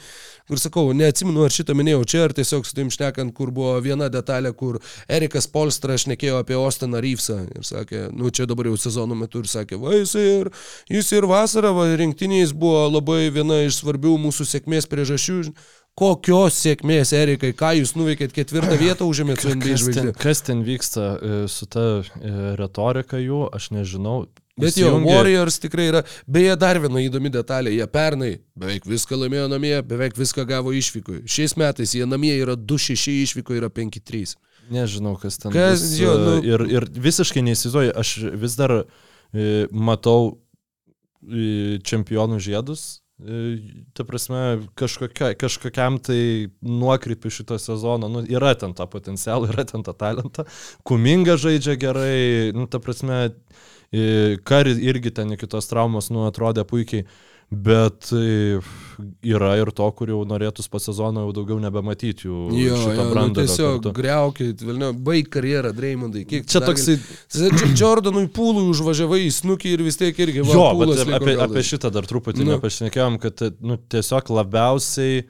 Ir sakau, neatsimenu, ar šitą minėjau čia, ar tiesiog su tim šnekant, kur buvo viena detalė, kur Erikas Polstra šnekėjo apie Ostiną Reevesą ir sakė, nu, čia dabar jau sezono metu ir sakė, va, jis ir, jis ir vasarą, va, rinktiniais buvo labai viena iš svarbių mūsų sėkmės priežasčių. Kokios sėkmės, Erikai, ką jūs nuveikėt ketvirtą vietą užėmėt su NBA žvaigždė? kas ten vyksta e, su ta e, retorika jų, aš nežinau. Bet jo, Įsijungė- Warriors tikrai yra. Beje, dar viena įdomi detalė. Jie pernai beveik viską laimėjo namie, beveik viską gavo išvykui. Šiais metais jie namie yra 2-6, išvyko yra 5-3. Nežinau, kas ten. Kas, bus, jo, e, nu- ir, ir visiškai neįsivaizduoju, aš vis dar matau čempionų žiedus. E, Ta prasme, kažkokia, kažkokiam tai nuokrypiu šito sezono, nu, yra ten tą potencialą, yra ten tą talentą. Kuminga žaidžia gerai, nu, ta prasme, e, kar irgi ten iki tos traumos, nu, atrodė puikiai. Bet e, yra ir to, kur jau norėtus po sezono jau daugiau nebematyti jų Jo, jo nu, tiesiog greukit, vilnio, baig karjerą, Dreimondai. Kiek Čia toksai, Jordanui pūlui užvažiavai į snukį ir vis tiek irgi va, jo, bet apie, apie šitą dar truputį Nu. nepašnekėjom, kad nu, tiesiog labiausiai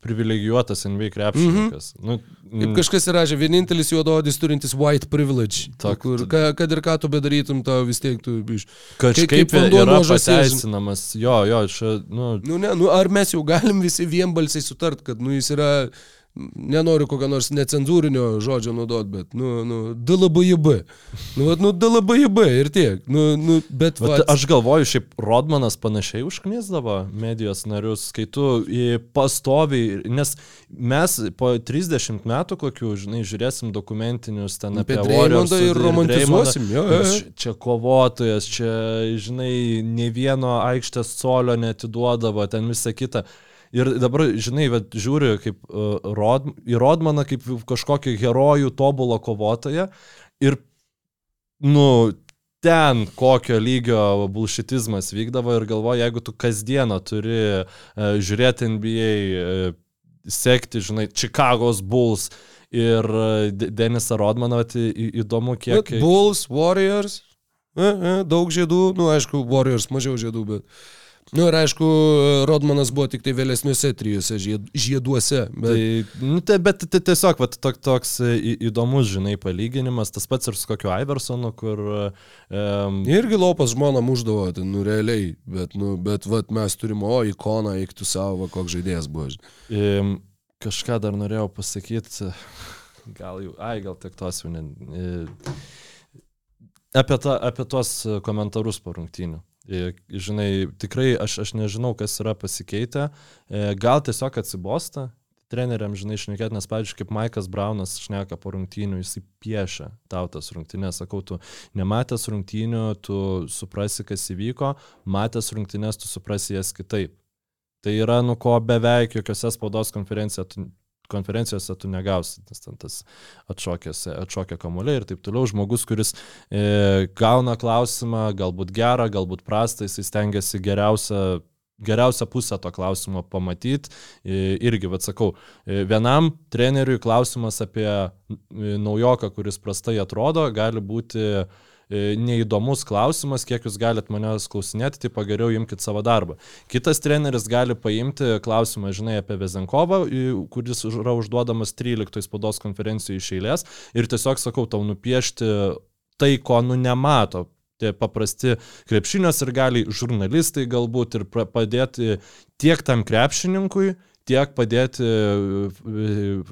privilegijuotas NBA krepšininkas. Mhm. nu, Kaip kažkas įrašė, vienintelis juododis turintis white privilege. Ta- kur, ka, kad ir ką tu bedarytum, tau vis tiek tu iš... Kažkaip kaip vanduo yra nuo žąsies. pateisinamas. Jo, jo, čia, nu, Nu, ne, nu, ar mes jau galim visi vienbalsiai sutart, kad nu, jis yra, nenoriu kokio nors necenzūrinio žodžio naudot, bet, nu, nu, DLBJB. Nu, vat, nu, DLBJB ir tiek. Nu, nu, bet, vat, aš galvoju, šiaip Rodmanas panašiai užknisdavo medijos narius, kai tu pastoviai, nes mes po 30 metų kokių, žinai, žiūrėsim dokumentinius ten apie Apie Warriors ir romantizuosim, jo, jo. Čia, čia kovotojas, čia, žinai, ne vieno aikštės colio netiduodavo, ten visą kitą. Ir dabar, žinai, bet žiūriu kaip, uh, Rod, į Rodmaną kaip kažkokį herojų tobulą kovotoją ir, nu, ten kokio lygio bulšitizmas vykdavo ir galvoju, jeigu tu kasdieną turi uh, žiūrėti NBA, uh, sekti, žinai, Chicago's Bulls ir uh, Denisą Rodmaną, tai įdomu, kiek... Bet Bulls, Warriors, e, e, daug žiedų, nu aišku, Warriors mažiau žiedų, bet... Nu ir aišku, Rodmanas buvo tik tai vėlesniuose trijuose žied, žieduose. Bet... Tai, nu, tai, bet tai tiesiog vat, tok, toks į, įdomus, žinai, palyginimas, tas pats ir su kokiu Iversonu, kur... Um, Irgi lopas žmoną muždavo, tai, nu realiai, bet, nu, bet vat, mes turime, o, ikoną, eiktų savo, koks žaidėjas buvo. um, kažką dar norėjau pasakyti, gal jau, ai, gal tik tos jau ne... e, Apie, ta, apie tuos komentarus po rungtynių. E, Žinai, tikrai aš, aš nežinau, kas yra pasikeitę. E, Gal tiesiog atsibosta treneriam, žinai, šnekėti, nes, pavyzdžiui, kaip Maikas Braunas šneka po rungtynių, jisai piešia tau tas rungtynės, sakau, tu nematęs rungtynių, tu suprasi, kas įvyko, matęs rungtynės, tu suprasi jas kitaip. Tai yra, nu ko beveik jokiose spaudos konferencijose tu, konferencijose tu negausi, nes ten tas atšokęs, atšokia kamuoliai ir taip toliau. Žmogus, kuris e, gauna klausimą, galbūt gerą, galbūt prastą, jis stengiasi geriausią geriausią pusę to klausimo pamatyti. Irgi, vad sakau, e, vienam treneriui klausimas apie e, naujoką, kuris prastai atrodo, gali būti e, neįdomus klausimas, kiek jūs galite manęs klausinėti, tai pageriau imkite savo darbą. Kitas treneris gali paimti klausimą, žinai, apie Vezenkovą, kuris yra užduodamas 13 spaudos konferencijų iš eilės ir tiesiog sakau tau nupiešti tai, ko nu nemato. Tie paprasti krepšinio ir gali žurnalistai galbūt ir padėti tiek tam krepšininkui, tiek padėti e,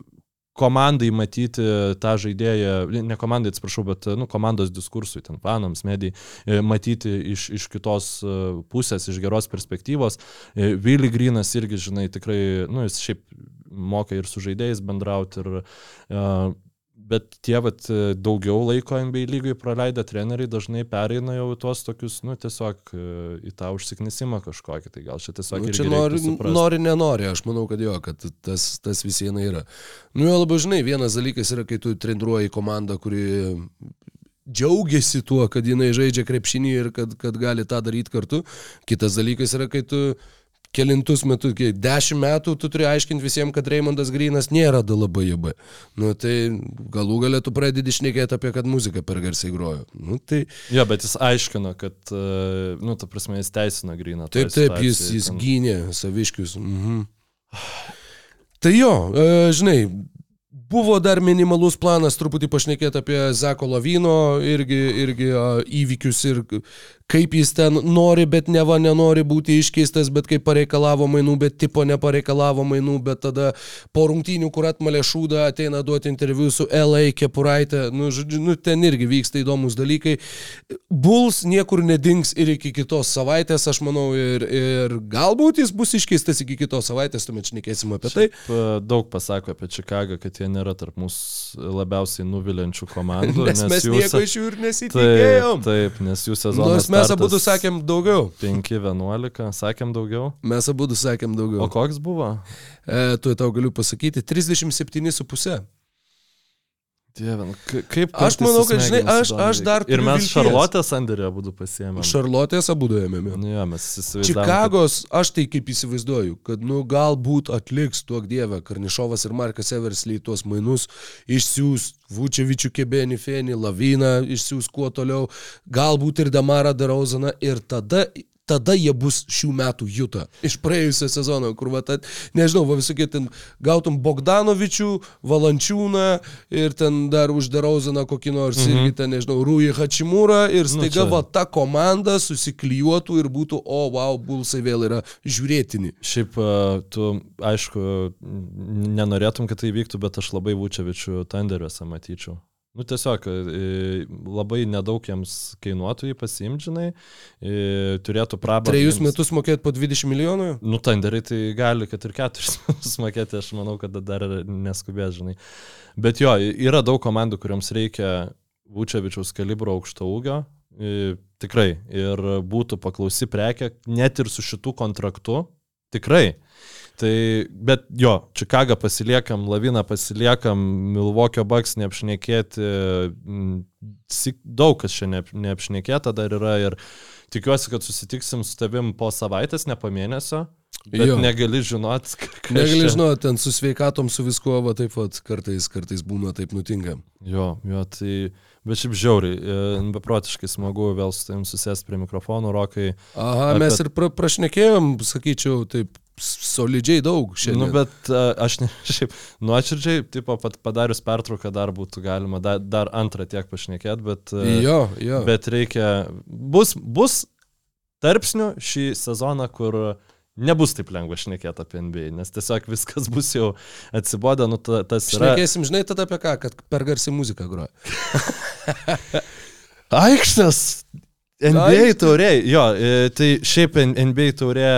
komandai matyti tą žaidėją, ne komandai atsiprašau, bet nu, komandos diskursui, ten fanams, medijai, e, matyti iš, iš kitos e, pusės, iš geros perspektyvos. E, Vili Grinas irgi, žinai, tikrai, nu, jis šiaip moka ir su žaidėjais bendrauti. Ir, uh, bet tie vat, daugiau laiko NBA lygai praleidę treneriai dažnai pereina jau tuos tokius, nu, tiesiog į tą užsiknisimą kažkokį. Tai gal čia tiesiog... Nu, čia nori, nori, nenori, aš manau, kad jo, kad tas, tas vis viena yra. Nu, jo labai žinai, vienas dalykas yra, kai tu treniruoji komandą, kuri džiaugiasi tuo, kad jinai žaidžia krepšinį ir kad, kad gali tą daryti kartu. Kitas dalykas yra, kai tu kelintus metus, kai dešimt metų tu turi aiškinti visiems, kad Raimondas Grinas nėra DLBJB. Nu, tai galų galę tu pradedi išnekėti apie, kad muzika per garsiai grojo. Nu, tai... Jo, bet jis aiškino, kad, e, nu, ta prasme, jis teisino Griną. Taip, taip, jis, jis ten... gynė saviškius. Mhm. Tai jo, e, žinai, Buvo dar minimalus planas truputį pašnekėti apie Zeko Lavino irgi, irgi įvykius ir kaip jis ten nori, bet neva nenori būti iškeistas, bet kaip pareikalavo mainų, bet tipo nepareikalavo mainų, bet tada po rungtynių, kur atmalė šūdą, ateina duoti interviu su LA Kepuraitė, nu, žodžiu, nu, ten irgi vyksta įdomus dalykai. Bulls niekur nedings ir iki kitos savaitės, aš manau, ir, ir galbūt jis bus iškeistas iki kitos savaitės, tuomet šnekėsim apie tai. Šiaip, daug pasako apie Čikagą, kad jie nėra tarp mūsų labiausiai nuviliančių komandų. nes, nes mes jūsų... nieko iš jų ir nesitikėjom. Taip, taip, nes jų sezonas. Nors mes abu sakėm daugiau. 5-11, sakėm daugiau. Mes abu sakėm daugiau. O koks buvo? E, tu tau galiu pasakyti, 37,5. Dieve, nu, kaip aš manau, kad, žinai, aš, aš dar... Ir mes vilties. Šarlotės sandėrį abu pasiėmėme. Šarlotės abu ėmėme. Nu, ja, mes įsivaizduojame. Čikagos, kad... aš tai kaip įsivaizduoju, kad, nu, galbūt atliks, tuok dievę, Karnišovas ir Markas Eversly tuos mainus išsiūs Vučevičių Kebenį, Fenį, Laviną išsiūs kuo toliau, galbūt ir Damarą Darauzaną ir tada tada jie bus šių metų Juta. Iš praėjusio sezono, kur, va, tad, nežinau, va visokie ten gautum Bogdanovičių, Valančiūną ir ten dar uždarauziną kokį nors, mhm. irgi ten, nežinau, Rūjį Hačimūrą ir nu, staiga nu, va ta komanda susiklijuotų ir būtų, o, wow, bulsai vėl yra žiūrėtini. Šiaip tu, aišku, nenorėtum, kad tai vyktų, bet aš labai Vučevičių tenderiuose matyčiau. Nu, tiesiog e, labai nedaug jiems kainuotų jį pasimdžinai, e, turėtų prabangą. Trejus metus mokėti po 20 milijonų? Nu, tenderiai tai gali, kad ir keturis metus mokėti, aš manau, kad dar neskubės, žinai. Bet jo, yra daug komandų, kuriams reikia Vučevičiaus kalibro aukšto ūgio, e, tikrai, ir būtų paklausi prekė, net ir su šitų kontraktu, tikrai. Tai, bet jo, Čikagą pasiliekam, Laviną pasiliekam, Milvokio Baks neapšnekėti, daug kas čia neapšnekėta dar yra ir tikiuosi, kad susitiksim su tavim po savaitės, ne po mėnesio. Bet jo. negali žinot, ką. Negali žinot, ten su sveikatom, su viskuo, va taip pat kartais, kartais būna taip nutinka. Jo, jo, tai, bet šiaip žiauriai, e, beprotiškai smagu vėl su tavim susėsti prie mikrofonų, rokai. Aha, apie... mes ir pra, prašnekėjom, sakyčiau, taip solidžiai daug šiandien. Nu, bet aš ne, šiaip nuoširdžiai, tipo, pat padarius pertrauką dar būtų galima dar, dar antrą tiek pašnekėti, bet, jo, jo. bet reikia, bus, bus tarpsnių šį sezoną, kur nebus taip lengva šnekėti apie NBA, nes tiesiog viskas bus jau atsibodę, nu ta, tas yra. Šnekėsim, žinai, tada apie ką, kad per garsiai muziką groja. Aikštės NBA taurė, jo, e, tai šiaip NBA taurė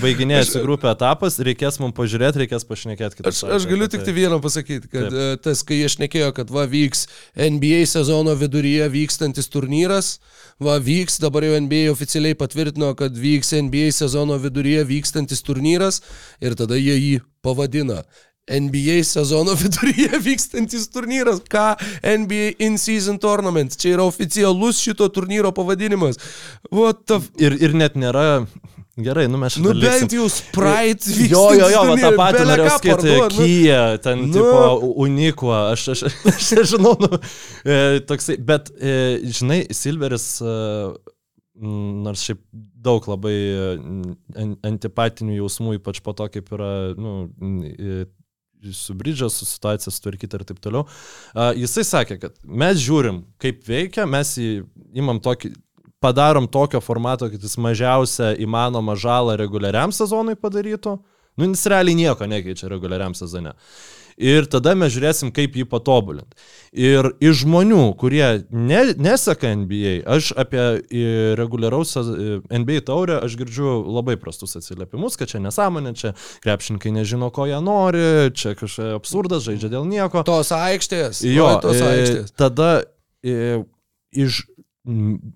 baiginėjasi grupė etapas, reikės mums pažiūrėti, reikės pašnekėti kitą. Aš, aš galiu tik tai vieną pasakyti, kad Taip. E, tas, kai aš nekėjau, kad va vyks NBA sezono viduryje vykstantis turnyras, va vyks, dabar jau NBA oficialiai patvirtino, kad vyks NBA sezono viduryje vykstantis turnyras ir tada jie jį pavadina NBA sezono viduryje vykstantis turnyras. Ką NBA In-Season Tournament? Čia yra oficialus šito turnyro pavadinimas. Ir, ir net nėra Gerai, nu mes šiandien. Nu bent jau Sprite vyksta. Jo, jo, jo, va, tą patį norėjau. Nu. Kyja, ten, nu. tipo, unikva, aš, aš, aš nežinau, nu, e, toksai, bet, e, žinai, Silveris, e, nors šiaip daug labai e, antipatinių jausmų, ypač po to, kaip yra, nu, su bridžą, su situacija sutvarkyti ir taip toliau. Uh, jisai sakė, kad mes žiūrim, kaip veikia, mes jį imam tokį, padarom tokio formato, kad jis mažiausią įmanomą žalą reguliariam sezonui padarytų. Nu, jis realiai nieko nekeičia reguliariam sezone. Ir tada mes žiūrėsim, kaip jį patobulinti. Ir iš žmonių, kurie ne, neseka NBA, aš apie reguliaraus NBA taurę, aš girdžiu labai prastus atsiliepimus, kad čia nesąmonė, čia krepšininkai nežino, ko jie nori, čia kažkoks absurdas, žaidžia dėl nieko. Tos aikštės. Jo, tos e, aikštės. Tada e, iš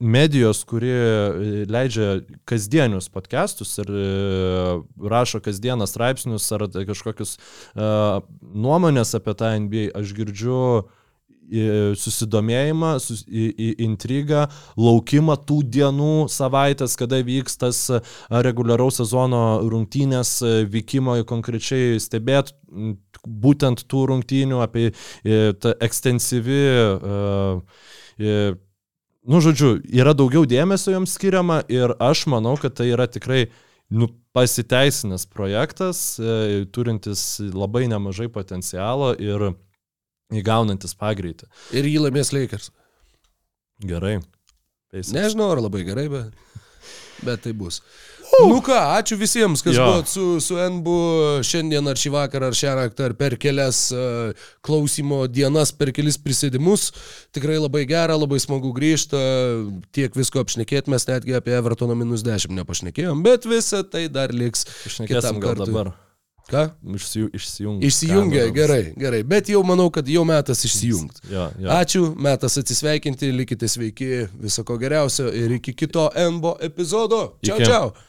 medijos, kuri e, leidžia kasdienius podcastus ir e, rašo kasdieną straipsnius ar kažkokius uh, nuomonės apie tą NBA, aš girdžiu susidomėjimą, sus, į, į intrigą, laukimą tų dienų, savaitės, kada vyks tas reguliaraus sezono rungtynės vykimo konkrečiai stebėt būtent tų rungtynių, apie tą ekstensyvi, nu žodžiu, yra daugiau dėmesio joms skiriama ir aš manau, kad tai yra tikrai nu, pasiteisinęs projektas, turintis labai nemažai potencialo ir įgaunantis pagreitį. Ir jį laimės Lakers. Gerai. Pacers. Nežinau, ar labai gerai, bet, bet tai bus. Nu ką, ačiū visiems, kas jo. buvo su, su NBU šiandien ar šį vakarą ar šią naktį ar per kelias uh, klausimo dienas, per kelis prisėdimus. Tikrai labai gera, labai smagu grįžti, tiek visko apšnekėti, mes netgi apie Evertono minus 10 nepašnekėjom, bet visa tai dar liks kitam kartui. Dabar. Ką? Išsijungia. Išsijungia, gerai, gerai. Bet jau manau, kad jau metas išsijungti. Ja, ja. Ačiū, metas atsisveikinti, likite sveiki, viso ko geriausio ir iki kito MBO epizodo. Čiau, iki.